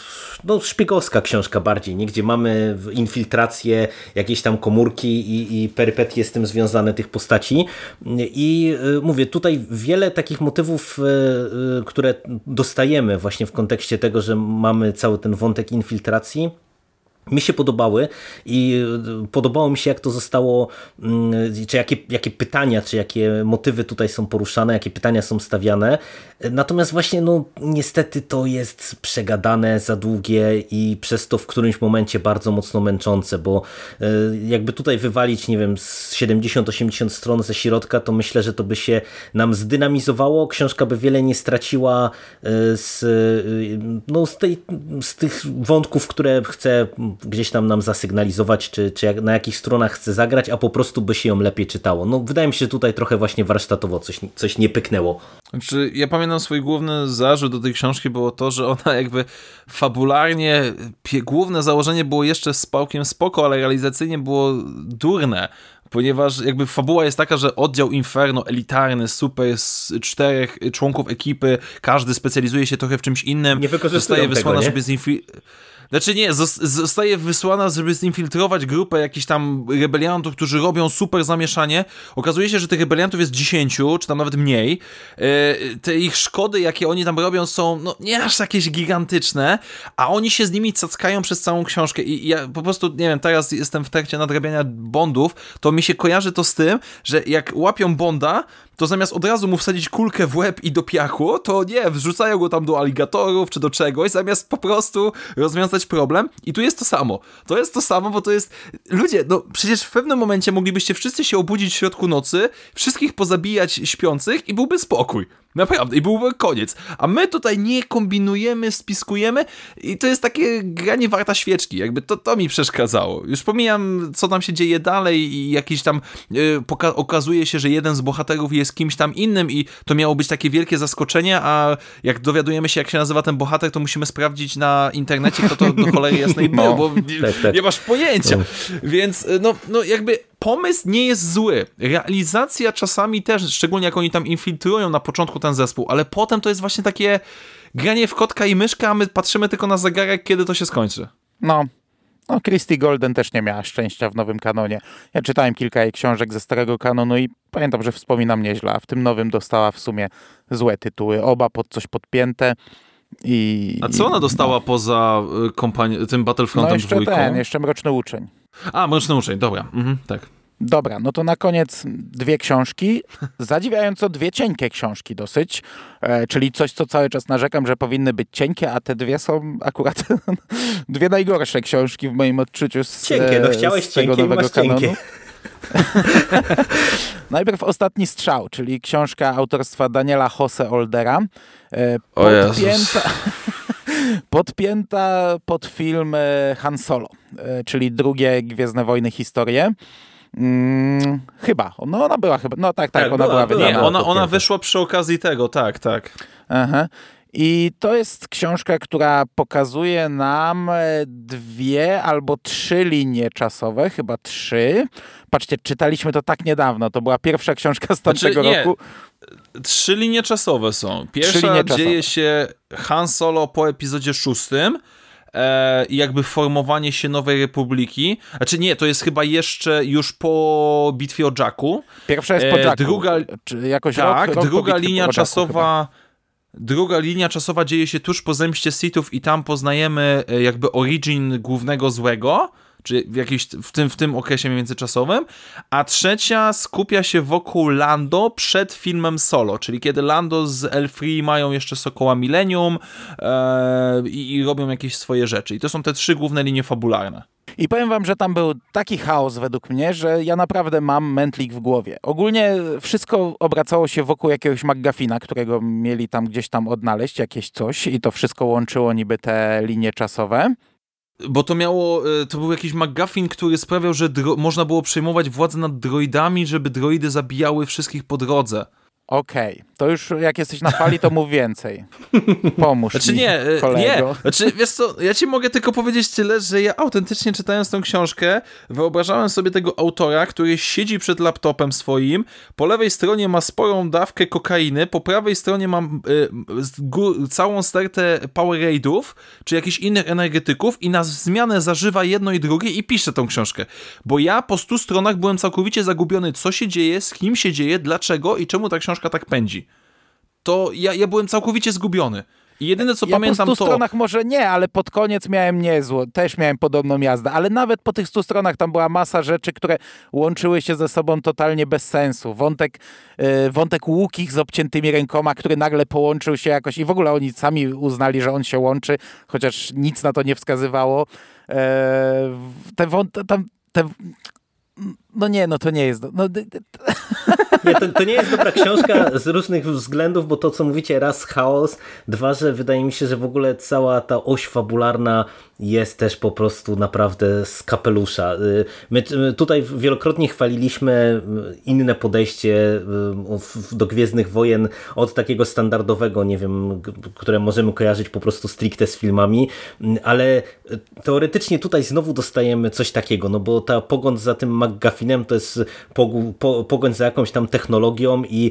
no szpiegowska książka bardziej, nie? gdzie mamy infiltrację, jakieś tam komórki i, i perypetie z tym związane tych postaci. I e, mówię, tutaj wiele takich motywów, e, e, które dostajemy właśnie w kontekście tego, że mamy cały ten wątek infiltracji, mi się podobały i y, podobało mi się, jak to zostało, mm, czy jakie, jakie pytania, czy jakie motywy tutaj są poruszane, jakie pytania są stawiane. Natomiast właśnie, no niestety to jest przegadane, za długie i przez to w którymś momencie bardzo mocno męczące, bo y, jakby tutaj wywalić, nie wiem, z 70-80 stron ze środka, to myślę, że to by się nam zdynamizowało, książka by wiele nie straciła y, z, no, z, tej, z tych wątków, które chce gdzieś tam nam zasygnalizować, czy, czy jak, na jakich stronach chce zagrać, a po prostu by się ją lepiej czytało. No wydaje mi się, że tutaj trochę właśnie warsztatowo coś, coś nie pyknęło. Znaczy, ja pamiętam swój główny zarzut do tej książki było to, że ona jakby fabularnie, główne założenie było jeszcze z pałkiem spoko, ale realizacyjnie było durne ponieważ jakby fabuła jest taka, że oddział Inferno elitarny, super z czterech członków ekipy, każdy specjalizuje się trochę w czymś innym. Nie zostaje wysłana, tego, żeby zinfiltrować znaczy nie, zostaje wysłana, żeby zinfiltrować grupę jakichś tam rebeliantów, którzy robią super zamieszanie. Okazuje się, że tych rebeliantów jest 10, czy tam nawet mniej. E, te ich szkody, jakie oni tam robią, są no, nie aż jakieś gigantyczne, a oni się z nimi cackają przez całą książkę. I ja po prostu, nie wiem, teraz jestem w trakcie nadrabiania Bondów, to mi się kojarzy to z tym, że jak łapią Bonda, to zamiast od razu mu wsadzić kulkę w łeb i do piachu, to nie, wrzucają go tam do aligatorów czy do czegoś, zamiast po prostu rozwiązać problem. I tu jest to samo. To jest to samo, bo to jest... Ludzie, no przecież w pewnym momencie moglibyście wszyscy się obudzić w środku nocy, wszystkich pozabijać śpiących i byłby spokój. Naprawdę, i byłby koniec. A my tutaj nie kombinujemy, spiskujemy i to jest takie granie warta świeczki. Jakby to, to mi przeszkadzało. Już pomijam, co tam się dzieje dalej i jakiś tam yy, okazuje się, że jeden z bohaterów jest kimś tam innym i to miało być takie wielkie zaskoczenie, a jak dowiadujemy się, jak się nazywa ten bohater, to musimy sprawdzić na internecie, kto to do (laughs) cholery jasnej był, no, bo tak, tak. nie masz pojęcia. No. Więc no, no jakby pomysł nie jest zły. Realizacja czasami też, szczególnie jak oni tam infiltrują na początku ten zespół, ale potem to jest właśnie takie granie w kotka i myszka, a my patrzymy tylko na zegarek, kiedy to się skończy. No, no, Christy Golden też nie miała szczęścia w nowym kanonie. Ja czytałem kilka jej książek ze starego kanonu i pamiętam, że wspominam nieźle, a w tym nowym dostała w sumie złe tytuły. Oba pod coś podpięte. I, a co ona dostała no. poza y, kompani- tym Battlefrontem no jeszcze dwójką? ten, jeszcze Mroczny Uczeń. A, Mroczny Uczeń, dobra, mhm, tak. Dobra, no to na koniec dwie książki. Zadziwiająco dwie cienkie książki dosyć, e, czyli coś, co cały czas narzekam, że powinny być cienkie, a te dwie są akurat (laughs) dwie najgorsze książki w moim odczuciu z, cienkie, no chciałeś z tego cienkie, nowego kanonu. Cienkie. (laughs) Najpierw Ostatni Strzał, czyli książka autorstwa Daniela Jose Oldera. E, podpięta, (laughs) podpięta pod film e, Han Solo, e, czyli drugie Gwiezdne Wojny historie. Hmm, chyba. No ona była chyba. No tak, tak, tak ona była, była Nie, ona, ona wyszła przy okazji tego, tak, tak. Aha. I to jest książka, która pokazuje nam dwie albo trzy linie czasowe, chyba trzy. Patrzcie, czytaliśmy to tak niedawno. To była pierwsza książka z tamtego znaczy, roku. Trzy linie czasowe są. Pierwsza dzieje się Han Solo po epizodzie szóstym e, i jakby formowanie się Nowej Republiki. Znaczy nie, to jest chyba jeszcze już po bitwie o Jacku. Pierwsza jest po e, Jacku. Druga, Czy jakoś tak, rok, druga linia czasowa... Druga linia czasowa dzieje się tuż po zemście Sithów i tam poznajemy e, jakby origin głównego złego, czy w, w, tym, w tym okresie międzyczasowym, a trzecia skupia się wokół Lando przed filmem Solo, czyli kiedy Lando z L3 mają jeszcze Sokoła Millennium e, i, i robią jakieś swoje rzeczy. I to są te trzy główne linie fabularne. I powiem wam, że tam był taki chaos według mnie, że ja naprawdę mam mętlik w głowie. Ogólnie wszystko obracało się wokół jakiegoś McGuffina, którego mieli tam gdzieś tam odnaleźć, jakieś coś i to wszystko łączyło niby te linie czasowe. Bo to miało, e, to był jakiś McGuffin, który sprawiał, że można było przejmować władzę nad droidami, żeby droidy zabijały wszystkich po drodze. Okej, okay. to już jak jesteś na fali, to mów więcej. (laughs) Pomóż znaczy, mi, nie, e, kolego. Nie, znaczy wiesz co, ja ci mogę tylko powiedzieć tyle, że ja autentycznie czytając tę książkę, wyobrażałem sobie tego autora, który siedzi przed laptopem swoim, po lewej stronie ma sporą dawkę kokainy, po prawej stronie ma y, całą stertę Powerade'ów, czy jakichś innych energetyków i na zmianę zażywa jedno i drugie i pisze tą książkę. Bo ja po stu stronach byłem całkowicie zagubiony, co się dzieje, z kim się dzieje, dlaczego i czemu ta książka książka tak pędzi. To ja, ja byłem całkowicie zgubiony. I jedyne co ja pamiętam po stu to... stronach może nie, ale pod koniec miałem niezło. Też miałem podobną jazdę, ale nawet po tych stu stronach tam była masa rzeczy, które łączyły się ze sobą totalnie bez sensu. Wątek, yy, wątek Łukich z obciętymi rękoma, który nagle połączył się jakoś i w ogóle oni sami uznali, że on się łączy, chociaż nic na to nie wskazywało. Yy, te, wąt, tam, te no nie, no to nie jest. No, (laughs) Nie, to, to nie jest dobra książka z różnych względów, bo to, co mówicie, raz chaos, dwa, że wydaje mi się, że w ogóle cała ta oś fabularna jest też po prostu naprawdę z kapelusza. Y, my tutaj wielokrotnie chwaliliśmy y, inne podejście y, do Gwiezdnych Wojen od takiego standardowego, nie wiem, które możemy kojarzyć po prostu stricte z filmami, ale teoretycznie tutaj znowu dostajemy coś takiego, no bo ta pogląd za tym McGuffinem to jest pogoń za jakąś tam technologią i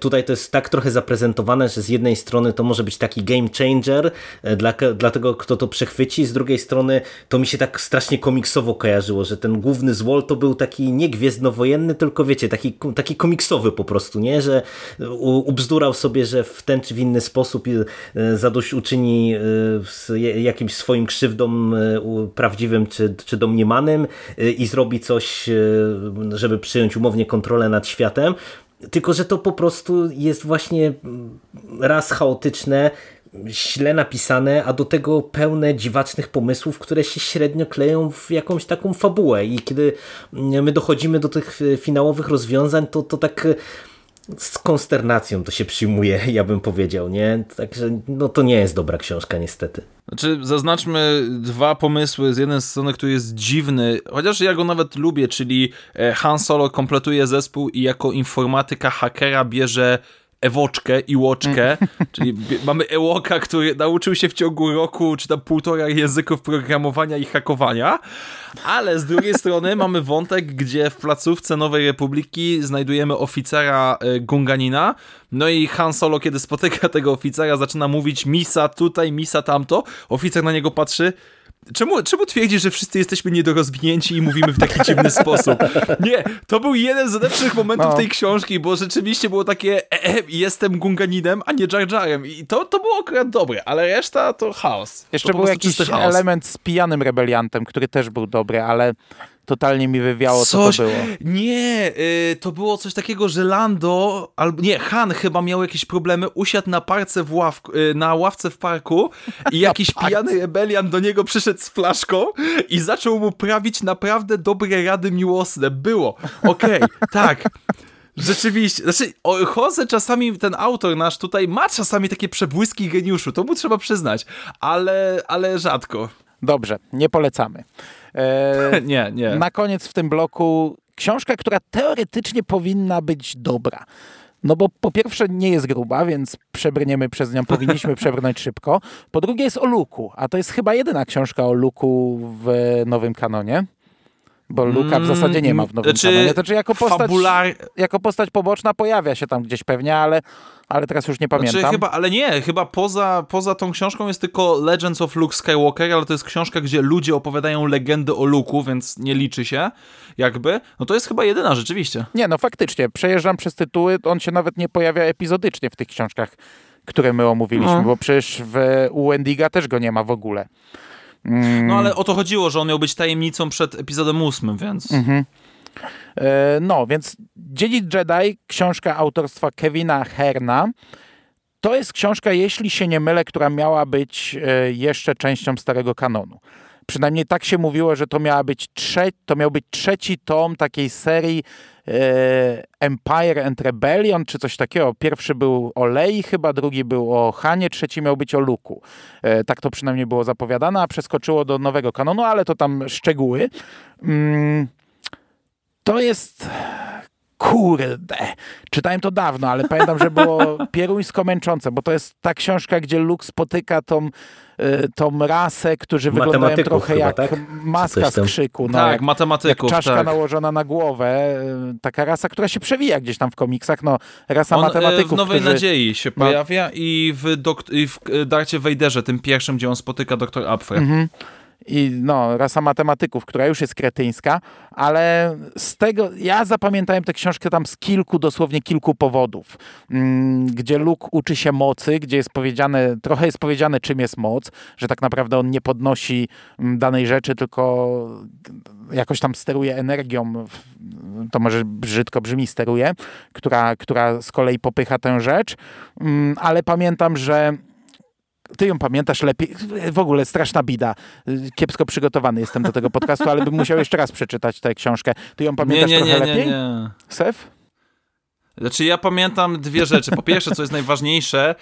tutaj to jest tak trochę zaprezentowane, że z jednej strony to może być taki game changer dla, dla tego, kto to przechwyci, z drugiej strony to mi się tak strasznie komiksowo kojarzyło, że ten główny złol to był taki nie gwiezdnowojenny, tylko wiecie, taki, taki komiksowy po prostu, nie? Że ubzdurał sobie, że w ten czy w inny sposób e, zadośćuczyni e, jakimś swoim krzywdom e, prawdziwym czy, czy domniemanym i zrobi coś, żeby przyjąć umownie kontrolę nad światem. Tylko, że to po prostu jest właśnie raz chaotyczne, źle napisane, a do tego pełne dziwacznych pomysłów, które się średnio kleją w jakąś taką fabułę. I kiedy my dochodzimy do tych finałowych rozwiązań, to, to tak z konsternacją to się przyjmuje, (laughs) ja bym powiedział, nie? Także no to nie jest dobra książka niestety. Znaczy, zaznaczmy dwa pomysły. Z jednej strony, który jest dziwny, chociaż ja go nawet lubię, czyli e, Han Solo kompletuje zespół i jako informatyka hakera bierze Ewoczkę i Łoczkę, czyli mamy Ewoka, który nauczył się w ciągu roku czy tam półtora języków programowania i hakowania, ale z drugiej strony (laughs) mamy wątek, gdzie w placówce Nowej Republiki znajdujemy oficera e, Gunganina, no i Han Solo, kiedy spotyka tego oficera, zaczyna mówić misa tutaj, misa tamto, oficer na niego patrzy, Czemu, czemu twierdzisz, że wszyscy jesteśmy niedorozwinięci i mówimy w taki dziwny sposób? Nie, to był jeden z lepszych momentów no. tej książki, bo rzeczywiście było takie e, e, jestem Gunganinem, a nie Jar Jarem i to, to było akurat dobre, ale reszta to chaos. Jeszcze to był jakiś element z pijanym rebeliantem, który też był dobry, ale totalnie mi wywiało, co coś, to było. Nie, y, to było coś takiego, że Lando, albo nie, Han chyba miał jakieś problemy, usiadł na parce w ław, y, na ławce w parku i (laughs) jakiś pijany rebelian do niego przyszedł z flaszką i zaczął mu prawić naprawdę dobre rady miłosne. Było. Okej, okay, (laughs) tak. Rzeczywiście, znaczy Jose czasami, ten autor nasz tutaj ma czasami takie przebłyski geniuszu, to mu trzeba przyznać, ale, ale rzadko. Dobrze, nie polecamy. E, (laughs) nie, nie. Na koniec w tym bloku książka, która teoretycznie powinna być dobra. No bo po pierwsze nie jest gruba, więc przebrniemy przez nią, powinniśmy (laughs) przebrnąć szybko. Po drugie jest o Luku, a to jest chyba jedyna książka o Luku w nowym kanonie. Bo Luka w zasadzie nie ma w nowym czy kanonie. Znaczy jako postać, fabular... jako postać poboczna pojawia się tam gdzieś pewnie, ale ale teraz już nie znaczy, pamiętam. Znaczy, chyba, ale nie, chyba poza, poza tą książką jest tylko Legends of Luke Skywalker, ale to jest książka, gdzie ludzie opowiadają legendy o Luku, więc nie liczy się jakby. No to jest chyba jedyna rzeczywiście. Nie, no faktycznie, przejeżdżam przez tytuły, on się nawet nie pojawia epizodycznie w tych książkach, które my omówiliśmy, no. bo przecież w, u Wendiga też go nie ma w ogóle. Mm. No ale o to chodziło, że on miał być tajemnicą przed epizodem ósmym, więc... Mhm. E, no, więc Dziedzic Jedi, książka autorstwa Kevina Herna, to jest książka, jeśli się nie mylę, która miała być e, jeszcze częścią starego kanonu. Przynajmniej tak się mówiło, że to, miała być trze to miał być trzeci tom takiej serii e, Empire and Rebellion, czy coś takiego. Pierwszy był o Lei chyba, drugi był o Hanie, trzeci miał być o Luku. E, tak to przynajmniej było zapowiadane, a przeskoczyło do nowego kanonu, ale to tam szczegóły. Mm, to jest kurde, czytałem to dawno, ale pamiętam, że było (laughs) pieruńsko męczące, bo to jest ta książka, gdzie Luke spotyka tą, y, tą rasę, którzy wyglądają trochę chyba, jak tak? maska z krzyku. No, tak, jak, matematyków. Jak czaszka tak. nałożona na głowę. Y, taka rasa, która się przewija gdzieś tam w komiksach. No, rasa on, y, matematyków. w Nowej którzy... Nadziei się no. pojawia i w, i w Darcie Wejderze, tym pierwszym, gdzie on spotyka doktor Apfel. Mhm i no, rasa matematyków, która już jest kretyńska, ale z tego, ja zapamiętałem tę książkę tam z kilku, dosłownie kilku powodów, mm, gdzie Luke uczy się mocy, gdzie jest powiedziane, trochę jest powiedziane czym jest moc, że tak naprawdę on nie podnosi mm, danej rzeczy, tylko jakoś tam steruje energią, to może brzydko brzmi, steruje, która, która z kolei popycha tę rzecz, mm, ale pamiętam, że ty ją pamiętasz lepiej. W ogóle straszna bida. Kiepsko przygotowany jestem do tego podcastu, ale bym musiał jeszcze raz przeczytać tę książkę. Ty ją pamiętasz nie, nie, trochę nie, lepiej? Nie, nie. Sef? Znaczy ja pamiętam dwie rzeczy. Po pierwsze, co jest najważniejsze,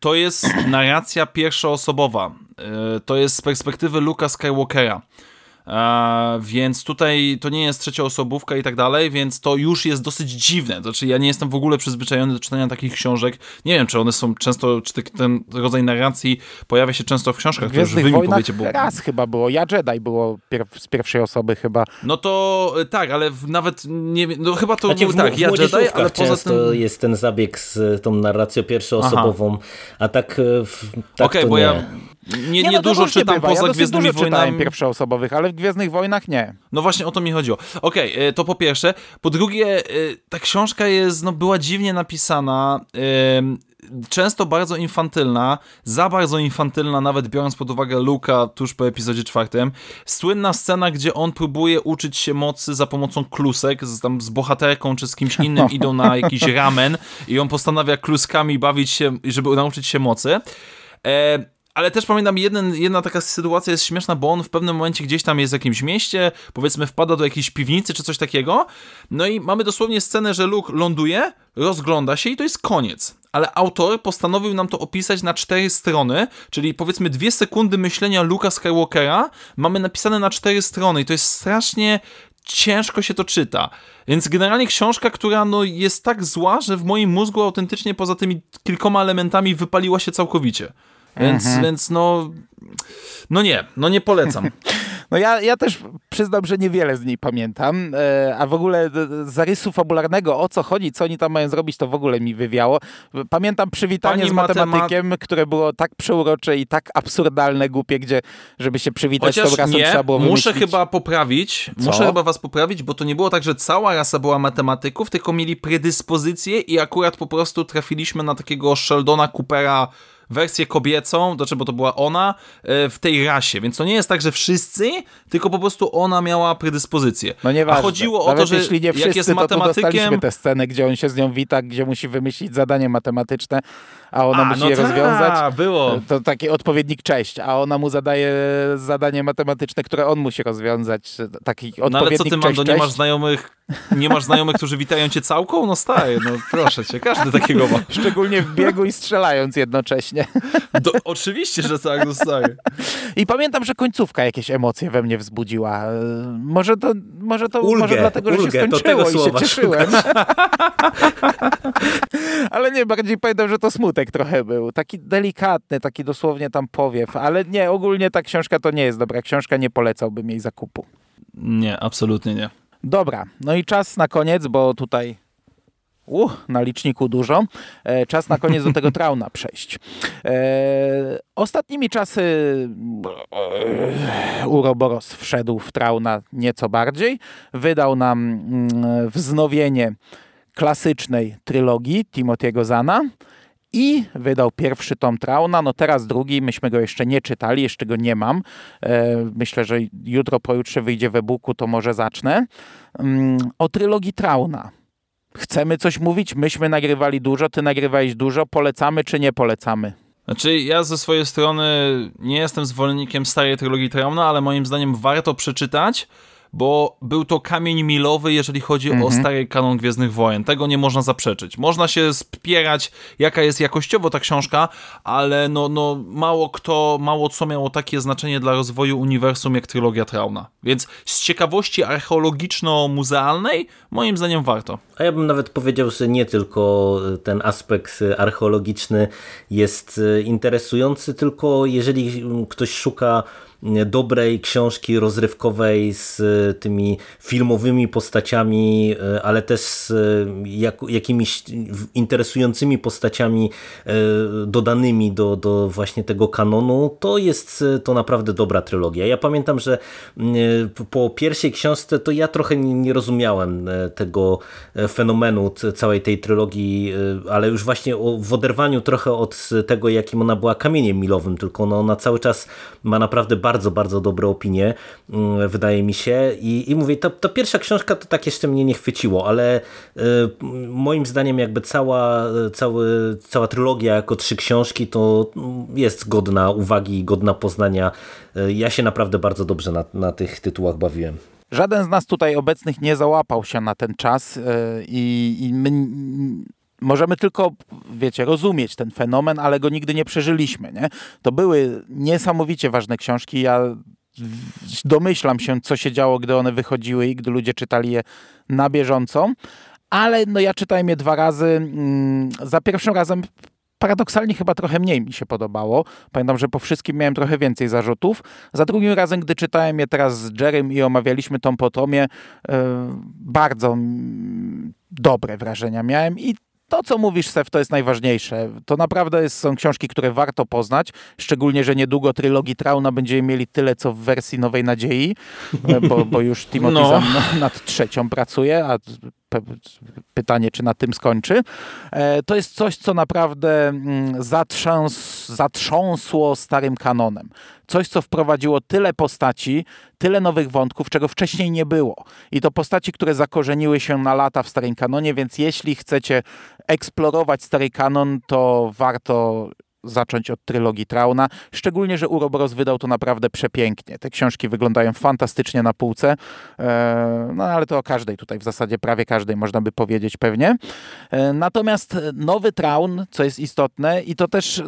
to jest narracja pierwszoosobowa. E, to jest z perspektywy Luka Skywalkera. E, więc tutaj to nie jest trzecioosobówka i tak dalej, więc to już jest dosyć dziwne. Znaczy, ja nie jestem w ogóle przyzwyczajony do czytania takich książek. Nie wiem, czy one są często, czy ten rodzaj narracji pojawia się często w książkach, już wy mi powiecie, bo... raz chyba było. Ja Jedi było pier z pierwszej osoby chyba. No to y, tak, ale w, nawet nie wiem, no chyba to Znaczy, w, tak, w ja Jedi, ale poza często tym... jest ten zabieg z tą narracją pierwszoosobową, a tak, e, w, tak Okej, to bo nie. ja nie, nie, no to dużo czytam bywa. poza ja Gwiezdnymi dużo Wojnami. pierwszoosobowych, ale w Gwiezdnych Wojnach nie. No właśnie o to mi chodziło. Okej, e, to po pierwsze. Po drugie, e, ta książka jest, no była dziwnie napisana, często bardzo infantylna, za bardzo infantylna, nawet biorąc pod uwagę Luka tuż po epizodzie czwartym. Słynna scena, gdzie on próbuje uczyć się mocy za pomocą klusek, z, tam z bohaterką czy z kimś innym (laughs) idą na jakiś ramen i on postanawia kluskami bawić się, żeby nauczyć się mocy. E, ale też pamiętam, jeden, jedna taka sytuacja jest śmieszna, bo on w pewnym momencie gdzieś tam jest w jakimś mieście, powiedzmy wpada do jakiejś piwnicy czy coś takiego, no i mamy dosłownie scenę, że Luke ląduje, rozgląda się i to jest koniec. Ale autor postanowił nam to opisać na cztery strony, czyli powiedzmy dwie sekundy myślenia Luka Skywalkera mamy napisane na cztery strony i to jest strasznie ciężko się to czyta. Więc generalnie książka, która no, jest tak zła, że w moim mózgu autentycznie poza tymi kilkoma elementami wypaliła się całkowicie. Więc, więc no, no nie, no nie polecam. (laughs) No ja, ja też przyznam, że niewiele z niej pamiętam, e, a w ogóle zarysu fabularnego, o co chodzi, co oni tam mają zrobić, to w ogóle mi wywiało. Pamiętam przywitanie Pani z matematykiem, które było tak przeurocze i tak absurdalne, głupie, gdzie żeby się przywitać z tą Chociaż rasą nie, trzeba było muszę wymyślić. chyba poprawić, Co? muszę chyba was poprawić, bo to nie było tak, że cała rasa była matematyków, tylko mieli predyspozycje i akurat po prostu trafiliśmy na takiego Sheldona Coopera wersję kobiecą, znaczy, bo to była ona, e, w tej rasie, więc to nie jest tak, że wszyscy, tylko po prostu ona miała predyspozycję. No nieważne. A chodziło o Nawet to, że jeśli nie jak wszyscy, jest to tu dostaliśmy matematykiem... tę scenę, gdzie on się z nią wita, gdzie musi wymyślić zadanie matematyczne, a ona A, musi no je ta, rozwiązać. było. To taki odpowiednik cześć, a ona mu zadaje zadanie matematyczne, które on musi rozwiązać. Taki No ale odpowiednik co ty, cześć, Mando, nie masz znajomych, nie masz znajomych, którzy witają cię całką? No stary, no proszę cię, każdy takiego ma. Szczególnie w biegu i strzelając jednocześnie. Do, oczywiście, że tak, no stary. I pamiętam, że końcówka jakieś emocje we mnie wzbudziła. Może to, może to Ulgę, może dlatego, że się ulgę, skończyło i się cieszyłem. (laughs) ale nie, bardziej pamiętam, że to smutek trochę był. Taki delikatny, taki dosłownie tam powiew. Ale nie, ogólnie ta książka to nie jest dobra książka, nie polecałbym jej zakupu. Nie, absolutnie nie. Dobra, no i czas na koniec, bo tutaj uh, na liczniku dużo. E, czas na koniec do tego (laughs) Trauna przejść. E, ostatnimi czasy e, Uroboros wszedł w Trauna nieco bardziej. Wydał nam mm, wznowienie klasycznej trylogii Timothy'ego Zana i wydał pierwszy tom Trauna, no teraz drugi, myśmy go jeszcze nie czytali, jeszcze go nie mam. E, myślę, że jutro, pojutrze wyjdzie w e-booku, to może zacznę. Mm, o trylogii Trauna. Chcemy coś mówić? Myśmy nagrywali dużo, ty nagrywałeś dużo. Polecamy czy nie polecamy? Znaczy, ja ze swojej strony nie jestem zwolennikiem starej trylogii Trauna, ale moim zdaniem warto przeczytać, bo był to kamień milowy, jeżeli chodzi o stary kanon Gwiezdnych Wojen. Tego nie można zaprzeczyć. Można się spierać, jaka jest jakościowo ta książka, ale no, no mało kto, mało co miało takie znaczenie dla rozwoju uniwersum jak trylogia Trauna. Więc z ciekawości archeologiczno-muzealnej, moim zdaniem warto. A ja bym nawet powiedział, że nie tylko ten aspekt archeologiczny jest interesujący, tylko jeżeli ktoś szuka dobrej książki rozrywkowej z tymi filmowymi postaciami, ale też z jak, jakimiś interesującymi postaciami dodanymi do, do właśnie tego kanonu, to jest to naprawdę dobra trylogia. Ja pamiętam, że po pierwszej książce to ja trochę nie rozumiałem tego fenomenu całej tej trylogii, ale już właśnie w oderwaniu trochę od tego, jakim ona była kamieniem milowym, tylko ona, ona cały czas ma naprawdę bardzo, bardzo dobre opinie, wydaje mi się. I, i mówię, ta, ta pierwsza książka to tak jeszcze mnie nie chwyciło, ale y, moim zdaniem jakby cała, cały, cała trylogia jako trzy książki to jest godna uwagi godna poznania. Ja się naprawdę bardzo dobrze na, na tych tytułach bawiłem. żaden z nas tutaj obecnych nie załapał się na ten czas i, i my możemy tylko, wiecie, rozumieć ten fenomen, ale go nigdy nie przeżyliśmy, nie? To były niesamowicie ważne książki. Ja domyślam się, co się działo, gdy one wychodziły i gdy ludzie czytali je na bieżąco. Ale no ja czytałem je dwa razy. Mm, za pierwszym razem paradoksalnie chyba trochę mniej mi się podobało. Pamiętam, że po wszystkim miałem trochę więcej zarzutów. Za drugim razem, gdy czytałem je teraz z Jerem i omawialiśmy tą po tomie, yy, bardzo mm, dobre wrażenia miałem i to, co mówisz, Sef, to jest najważniejsze. To naprawdę jest, są książki, które warto poznać, szczególnie, że niedługo trylogii Trauna będziemy mieli tyle, co w wersji Nowej Nadziei, bo, bo już Timothy no. nad trzecią pracuje, a pytanie, czy na tym skończy. E, to jest coś, co naprawdę mm, zatrząs, zatrząsło starym kanonem. Coś, co wprowadziło tyle postaci, tyle nowych wątków, czego wcześniej nie było. I to postaci, które zakorzeniły się na lata w starym kanonie, więc jeśli chcecie eksplorować stary kanon, to warto zacząć od trylogii Trauna. Szczególnie, że Uroboros wydał to naprawdę przepięknie. Te książki wyglądają fantastycznie na półce. E, no ale to o każdej tutaj w zasadzie, prawie każdej można by powiedzieć pewnie. E, natomiast nowy Traun, co jest istotne i to też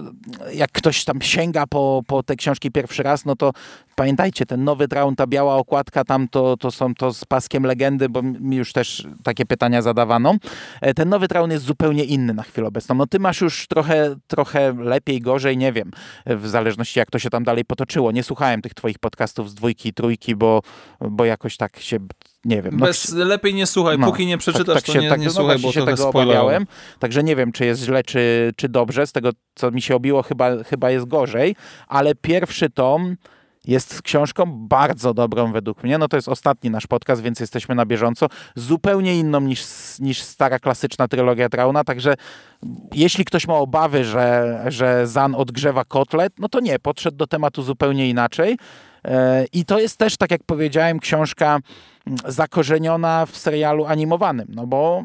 jak ktoś tam sięga po, po te książki pierwszy raz, no to pamiętajcie, ten nowy Traun, ta biała okładka tam to, to są to z paskiem legendy, bo mi już też takie pytania zadawano. E, ten nowy Traun jest zupełnie inny na chwilę obecną. No ty masz już trochę, trochę lepiej, gorzej, nie wiem, w zależności jak to się tam dalej potoczyło. Nie słuchałem tych twoich podcastów z dwójki, trójki, bo, bo jakoś tak się nie wiem. No, Bez, lepiej nie słuchaj, no, póki nie przeczytasz, tak, tak się, to nie, tak, nie no, słuchaj, bo się tego obawiałem. Także nie wiem, czy jest źle, czy, czy dobrze. Z tego, co mi się obiło, chyba, chyba jest gorzej, ale pierwszy tom jest książką bardzo dobrą według mnie. No to jest ostatni nasz podcast, więc jesteśmy na bieżąco. Zupełnie inną niż, niż stara klasyczna trylogia Trauna, także jeśli ktoś ma obawy, że, że Zan odgrzewa kotlet, no to nie, podszedł do tematu zupełnie inaczej. E, I to jest też, tak jak powiedziałem, książka zakorzeniona w serialu animowanym, no bo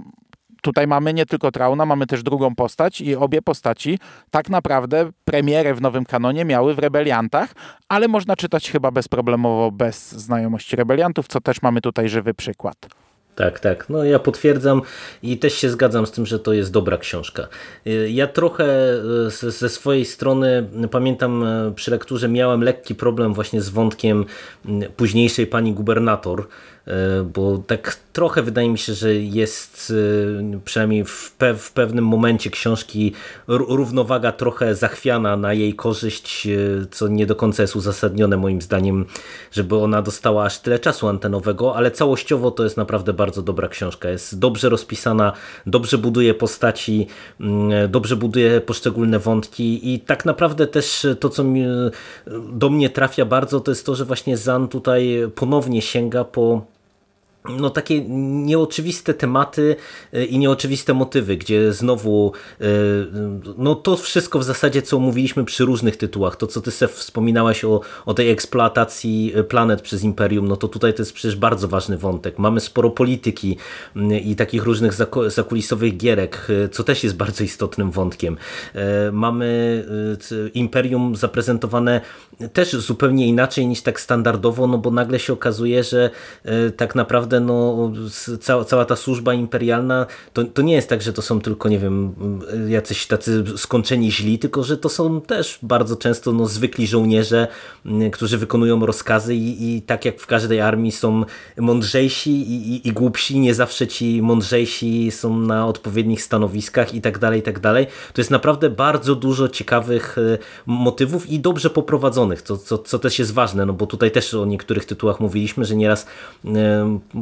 tutaj mamy nie tylko Trauna, mamy też drugą postać i obie postaci tak naprawdę premierę w nowym kanonie miały w Rebeliantach, ale można czytać chyba bezproblemowo bez znajomości Rebeliantów, co też mamy tutaj żywy przykład. Tak, tak. No ja potwierdzam i też się zgadzam z tym, że to jest dobra książka. Y, ja trochę y, ze swojej strony pamiętam y, przy lekturze miałem lekki problem właśnie z wątkiem późniejszej pani gubernator, bo tak trochę wydaje mi się, że jest e, przynajmniej w, pe w pewnym momencie książki równowaga trochę zachwiana na jej korzyść, e, co nie do końca jest uzasadnione moim zdaniem, żeby ona dostała aż tyle czasu antenowego, ale całościowo to jest naprawdę bardzo dobra książka. Jest dobrze rozpisana, dobrze buduje postaci, mm, dobrze buduje poszczególne wątki i tak naprawdę też to, co mi, do mnie trafia bardzo, to jest to, że właśnie Zan tutaj ponownie sięga po no, takie nieoczywiste tematy e, i nieoczywiste motywy, gdzie znowu e, no to wszystko w zasadzie, co mówiliśmy przy różnych tytułach, to co ty Sef wspominałaś o, o tej eksploatacji e, planet przez Imperium, no to tutaj to jest przecież bardzo ważny wątek. Mamy sporo polityki i takich różnych zakulisowych gierek, co też jest bardzo istotnym wątkiem. Mamy Imperium zaprezentowane też zupełnie inaczej niż tak standardowo, no bo nagle się okazuje, że tak naprawdę naprawdę no, cała, cała ta służba imperialna to, to nie jest tak, że to są tylko, nie wiem, jacyś tacy skończeni źli, tylko że to są też bardzo często no, zwykli żołnierze, którzy wykonują rozkazy i, i tak jak w każdej armii są mądrzejsi i, i, i głupsi, nie zawsze ci mądrzejsi są na odpowiednich stanowiskach i tak dalej, i tak dalej. To jest naprawdę bardzo dużo ciekawych e, motywów i dobrze poprowadzonych, co, co, co też jest ważne, no bo tutaj też o niektórych tytułach mówiliśmy, że nieraz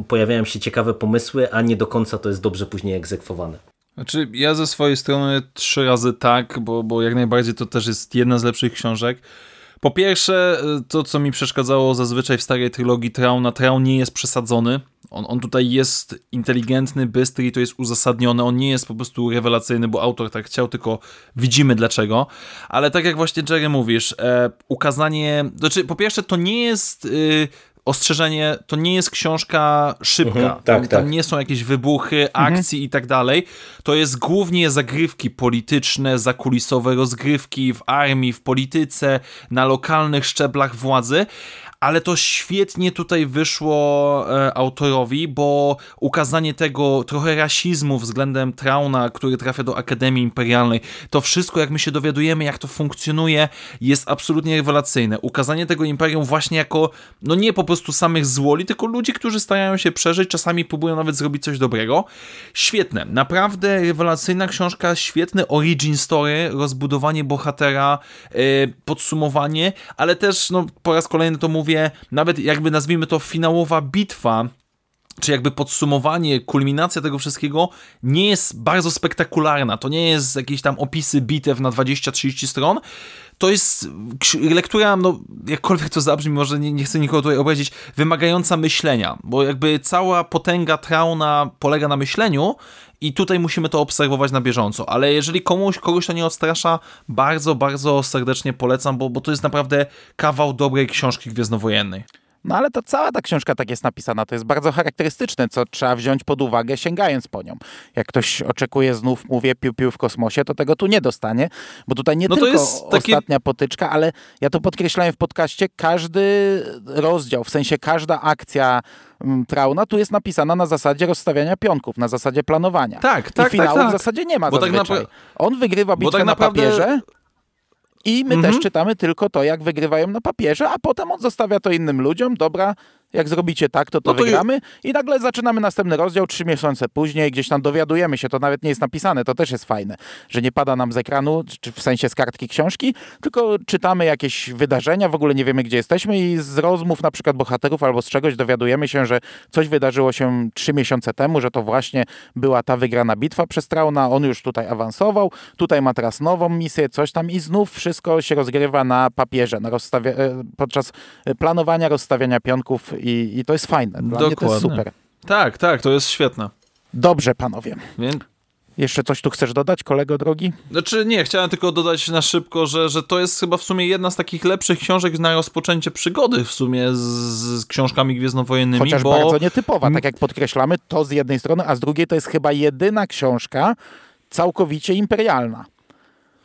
pojawiają się ciekawe pomysły, a nie do końca to jest dobrze później egzekwowane. Znaczy, ja ze swojej strony trzy razy tak, bo, bo jak najbardziej to też jest jedna z lepszych książek. Po pierwsze, to co mi przeszkadzało zazwyczaj w starej trylogii Trauna, Traun nie jest przesadzony. On, on tutaj jest inteligentny, bystry i to jest uzasadnione. On nie jest po prostu rewelacyjny, bo autor tak chciał, tylko widzimy dlaczego. Ale tak jak właśnie Jerry mówisz, e, ukazanie... Znaczy, po pierwsze, to nie jest... Y, ostrzeżenie, to nie jest książka szybka. Mhm, tak, tam, tak. tam, nie są jakieś wybuchy, mhm. akcji mhm. i tak dalej. To jest głównie zagrywki polityczne, zakulisowe rozgrywki w armii, w polityce, na lokalnych szczeblach władzy, ale to świetnie tutaj wyszło e, autorowi, bo ukazanie tego trochę rasizmu względem Trauna, który trafia do Akademii Imperialnej, to wszystko, jak my się dowiadujemy, jak to funkcjonuje, jest absolutnie rewelacyjne. Ukazanie tego Imperium właśnie jako, no nie po prostu samych złoli, tylko ludzi, którzy starają się przeżyć, czasami próbują nawet zrobić coś dobrego. Świetne, naprawdę rewelacyjna książka, świetny origin story, rozbudowanie bohatera, e, podsumowanie, ale też, no po raz kolejny to mówię, nawet jakby nazwijmy to finałowa bitwa, czy jakby podsumowanie, kulminacja tego wszystkiego nie jest bardzo spektakularna. To nie jest jakieś tam opisy bitew na 20-30 stron. To jest lektura, no jakkolwiek to zabrzmi, może nie, nie chcę nikogo tutaj obrazić, wymagająca myślenia, bo jakby cała potęga Trauna polega na myśleniu i tutaj musimy to obserwować na bieżąco, ale jeżeli komuś, kogoś to nie odstrasza, bardzo, bardzo serdecznie polecam, bo, bo to jest naprawdę kawał dobrej książki gwiezdnowojennej. No ale to cała ta książka tak jest napisana, to jest bardzo charakterystyczne, co trzeba wziąć pod uwagę sięgając po nią. Jak ktoś oczekuje znów, mówię, piu-piu w kosmosie, to tego tu nie dostanie, bo tutaj nie no tylko ostatnia potyczka, ale ja to podkreślałem w podcaście, każdy rozdział, w sensie każda akcja mm, Trauna tu jest napisana na zasadzie rozstawiania pionków, na zasadzie planowania. Tak, tak, I finału tak, tak. w zasadzie nie ma bo zazwyczaj. Tak On wygrywa bitwę tak na naprawdę... papierze, i my Mhm. też czytamy tylko to, jak wygrywają na papierze, a potem on zostawia to innym ludziom. Dobra, jak zrobicie tak, to to No to wygramy. I nagle zaczynamy następny rozdział, trzy miesiące później, gdzieś tam dowiadujemy się, to nawet nie jest napisane, to też jest fajne, że nie pada nam z ekranu, czy w sensie z kartki książki, tylko czytamy jakieś wydarzenia, w ogóle nie wiemy, gdzie jesteśmy i z rozmów na przykład bohaterów albo z czegoś dowiadujemy się, że coś wydarzyło się trzy miesiące temu, że to właśnie była ta wygrana bitwa przez Trauna, on już tutaj awansował, tutaj ma teraz nową misję, coś tam i znów wszystko się rozgrywa na papierze, na e, podczas planowania, rozstawiania pionków i, i to jest fajne. Dla mnie to jest Dokładnie. super. Tak, tak, to jest świetne. Dobrze, panowie. Więc Jeszcze coś tu chcesz dodać, kolego drogi? Znaczy nie, chciałem tylko dodać na szybko, że, że to jest chyba w sumie jedna z takich lepszych książek na rozpoczęcie przygody w sumie z, z książkami gwiezdnowojennymi, Chociaż bo... bardzo nietypowa, tak jak podkreślamy, to z jednej strony, a z drugiej to jest chyba jedyna książka całkowicie imperialna.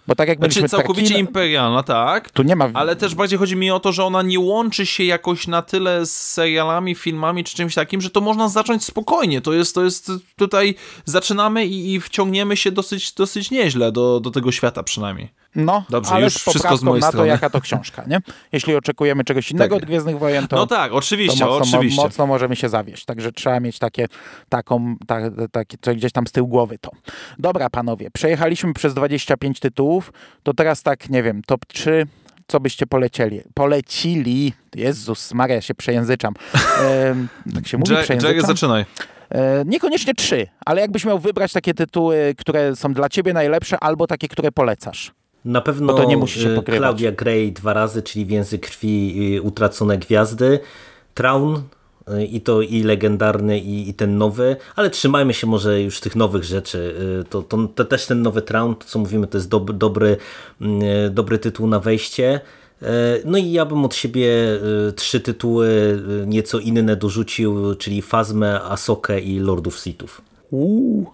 Bo tak jak Znaczy mieliśmy całkowicie Tarkina, imperialna, tak, tu nie ma... ale też bardziej chodzi mi o to, że ona nie łączy się jakoś na tyle z serialami, filmami czy czymś takim, że to można zacząć spokojnie. To jest, to jest tutaj zaczynamy i, i wciągniemy się dosyć, dosyć nieźle do, do tego świata przynajmniej. No, Dobrze, ale już z wszystko z mojej na to, strony. jaka to książka, nie? Jeśli oczekujemy czegoś innego Tak. od Gwiezdnych Wojen, to, no tak, oczywiście, to mocno, oczywiście. mocno możemy się zawieść. Także trzeba mieć takie, taką, ta, takie, coś gdzieś tam z tyłu głowy to. Dobra, panowie, przejechaliśmy przez 25 tytułów, to teraz tak, nie wiem, top 3, co byście polecieli? Polecili, Jezus Maria, się przejęzyczam. (laughs) Ehm, tak się mówi, Jerry, przejęzyczam? zaczynaj. E, niekoniecznie trzy, ale jakbyś miał wybrać takie tytuły, które są dla ciebie najlepsze, albo takie, które polecasz. Na pewno Bo to nie musi się y, pokrywać. Claudia Gray dwa razy, czyli w język krwi y, utracone gwiazdy. Traun y, i to i legendarny i, i ten nowy, ale trzymajmy się może już tych nowych rzeczy. To, to, to też ten nowy Traun, to co mówimy, to jest dob, dobry, y, dobry tytuł na wejście. No i ja bym od siebie trzy tytuły nieco inne dorzucił, czyli Fazmę, Asokę i Lordów Sithów. Uuu.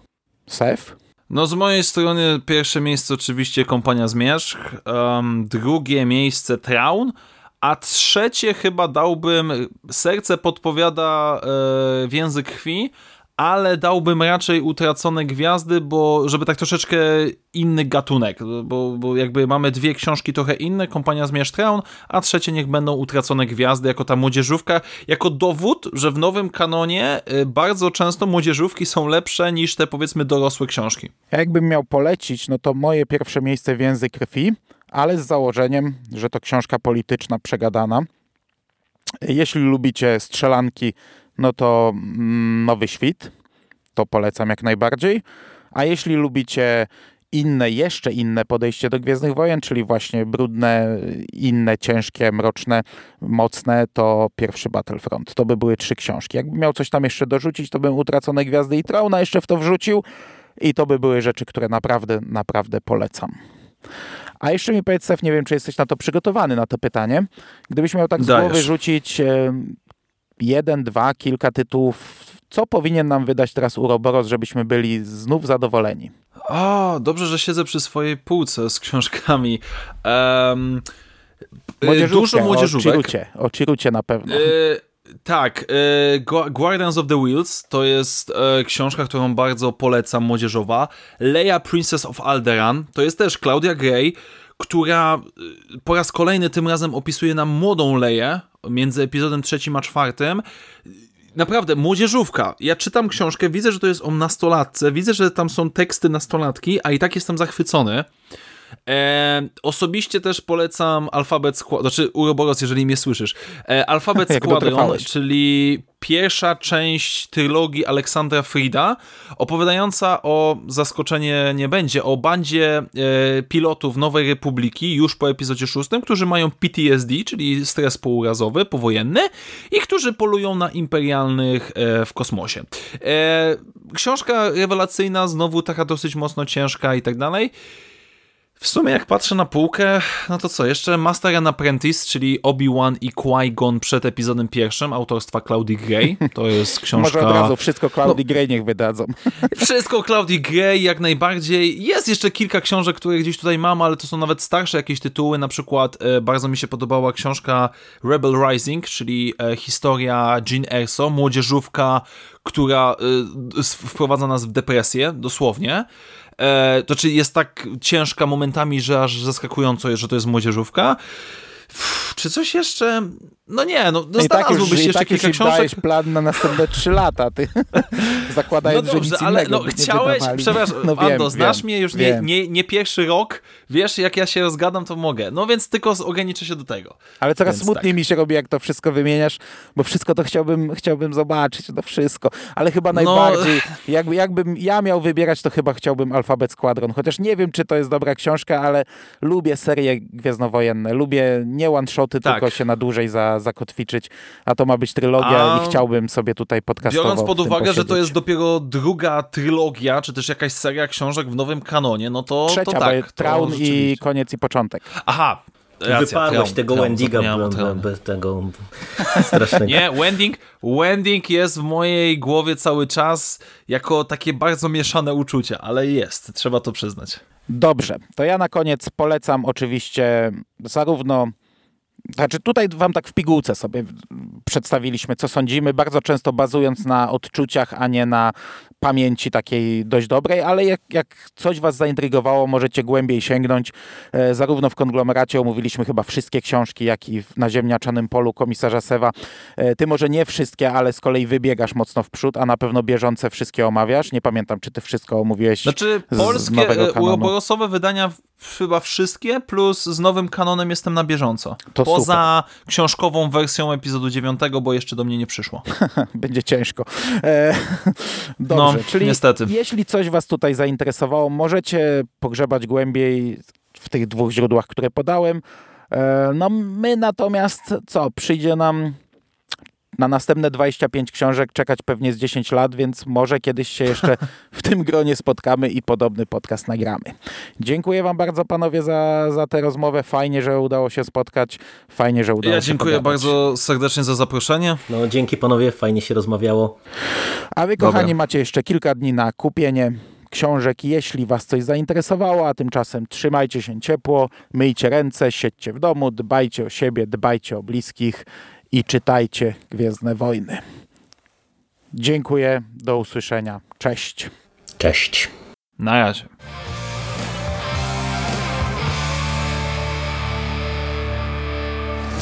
Sef? No z mojej strony pierwsze miejsce oczywiście Kompania Zmierzch, um, drugie miejsce Traun, a trzecie chyba dałbym, serce podpowiada e, w język krwi, ale dałbym raczej utracone gwiazdy, bo żeby tak troszeczkę inny gatunek, bo, bo jakby mamy dwie książki trochę inne, Kompania Zmierzch Traun, a trzecie niech będą utracone gwiazdy jako ta młodzieżówka, jako dowód, że w nowym kanonie y, bardzo często młodzieżówki są lepsze niż te powiedzmy dorosłe książki. Ja jakbym miał polecić, no to moje pierwsze miejsce w język krwi, ale z założeniem, że to książka polityczna przegadana. Jeśli lubicie strzelanki, no to mm, Nowy Świt, to polecam jak najbardziej. A jeśli lubicie inne, jeszcze inne podejście do Gwiezdnych Wojen, czyli właśnie brudne, inne, ciężkie, mroczne, mocne, to pierwszy Battlefront. To by były trzy książki. Jakbym miał coś tam jeszcze dorzucić, to bym Utracone Gwiazdy i Trauna jeszcze w to wrzucił i to by były rzeczy, które naprawdę, naprawdę polecam. A jeszcze mi powiedz, Sef, nie wiem, czy jesteś na to przygotowany, na to pytanie. Gdybyś miał tak z Dajesz. głowy rzucić jeden, dwa, kilka tytułów, co powinien nam wydać teraz Uroboros, żebyśmy byli znów zadowoleni? O, dobrze, że siedzę przy swojej półce z książkami. Młodzieżówkę, dużo młodzieżówek. O Chirucie, o Chirucie na pewno. E, tak, Gu- Guardians of the Wheels to jest e, książka, którą bardzo polecam, młodzieżowa. Leia Princess of Alderaan to jest też Claudia Gray, która e, po raz kolejny tym razem opisuje nam młodą Leię między epizodem trzecim a czwartym. Naprawdę, młodzieżówka. Ja czytam książkę, widzę, że to jest o nastolatce, widzę, że tam są teksty nastolatki, a i tak jestem zachwycony. E, osobiście też polecam Alfabet Squadron, znaczy Uroboros, jeżeli mnie słyszysz. E, Alfabet (laughs) Squadron, czyli pierwsza część trylogii Aleksandra Frida, opowiadająca o, zaskoczenie nie będzie, o bandzie e, pilotów Nowej Republiki już po epizodzie szóstym, którzy mają PTSD, czyli stres pourazowy, powojenny i którzy polują na imperialnych e, w kosmosie. E, książka rewelacyjna, znowu taka dosyć mocno ciężka i tak dalej. W sumie jak patrzę na półkę, no to co, jeszcze Master and Apprentice, czyli Obi-Wan i Qui-Gon przed epizodem pierwszym, autorstwa Claudii Gray. To jest (laughs) książka... Może od razu wszystko Claudii Gray niech wydadzą. (laughs) Wszystko Claudii Gray jak najbardziej. Jest jeszcze kilka książek, które gdzieś tutaj mam, ale to są nawet starsze jakieś tytuły. Na przykład e, bardzo mi się podobała książka Rebel Rising, czyli e, historia Jean Erso, młodzieżówka, która e, wprowadza nas w depresję, dosłownie. E, to czyli jest tak ciężka momentami, że aż zaskakująco jest, że to jest młodzieżówka. Czy coś jeszcze? No nie, no, no I tak już, się i jeszcze tak kilka książek. dajesz plan na następne trzy lata, ty. (laughs) Zakładając, No dobrze, że nic ale innego no, chciałeś, przepraszam, no, wiem, Ando, znasz wiem, mnie już nie, nie, nie pierwszy rok, wiesz, jak ja się rozgadam, to mogę. No więc tylko ograniczę się do tego. Ale coraz Więc smutniej tak. mi się robi, jak to wszystko wymieniasz, bo wszystko to chciałbym, chciałbym zobaczyć, to wszystko. Ale chyba najbardziej, jakby, jakbym ja miał wybierać, to chyba chciałbym Alfabet Squadron. Chociaż nie wiem, czy to jest dobra książka, ale lubię serie gwiezdnowojenne. Lubię nie one-shoty, Tak. tylko się na dłużej za, zakotwiczyć, a to ma być trylogia A i chciałbym sobie tutaj podcastowo Biorąc pod uwagę, że to posiedzieć. jest dopiero druga trylogia, czy też jakaś seria książek w nowym kanonie, no to, Trzecia, to bo tak. to Traun i koniec i początek. Aha, racja, Wyparłeś tego Traun, Wendiga bez tego strasznego. (laughs) Nie, Wending, Wending jest w mojej głowie cały czas jako takie bardzo mieszane uczucie, ale jest, trzeba to przyznać. Dobrze, to ja na koniec polecam oczywiście zarówno. Znaczy, tutaj wam tak w pigułce sobie przedstawiliśmy, co sądzimy, bardzo często bazując na odczuciach, a nie na pamięci takiej dość dobrej, ale jak, jak coś was zaintrygowało, możecie głębiej sięgnąć. E, zarówno w konglomeracie omówiliśmy chyba wszystkie książki, jak i w, na ziemniaczanym polu komisarza Sewa. E, ty może nie wszystkie, ale z kolei wybiegasz mocno w przód, a na pewno bieżące wszystkie omawiasz. Nie pamiętam, czy ty wszystko omówiłeś. Znaczy, z polskie nowego e, uroborosowe wydania chyba wszystkie, plus z nowym kanonem jestem na bieżąco. To Poza książkową wersją epizodu 9, bo jeszcze do mnie nie przyszło. (laughs) będzie ciężko. E, (laughs) dobrze, No, czyli niestety. jeśli coś was tutaj zainteresowało, możecie pogrzebać głębiej w tych dwóch źródłach, które podałem. E, no my natomiast, co, przyjdzie nam na następne 25 książek czekać pewnie z 10 lat, więc może kiedyś się jeszcze w tym gronie spotkamy i podobny podcast nagramy. Dziękuję wam bardzo panowie za, za tę rozmowę. Fajnie, że udało się spotkać. Fajnie, że udało Ja się dziękuję pogadać. bardzo serdecznie za zaproszenie. No dzięki panowie, fajnie się rozmawiało. A wy, Dobra. kochani, macie jeszcze kilka dni na kupienie książek, jeśli was coś zainteresowało, a tymczasem trzymajcie się ciepło, myjcie ręce, siedźcie w domu, dbajcie o siebie, dbajcie o bliskich i czytajcie Gwiezdne Wojny. Dziękuję, do usłyszenia. Cześć. Cześć. Na razie.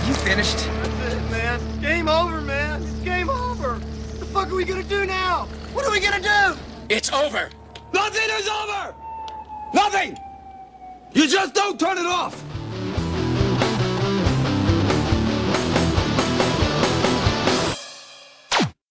You finished? That's it, man. Game over, man. It's game over. What the fuck are we gonna do now? What are we gonna do? It's over. Nothing is over! Nothing! You just don't turn it off!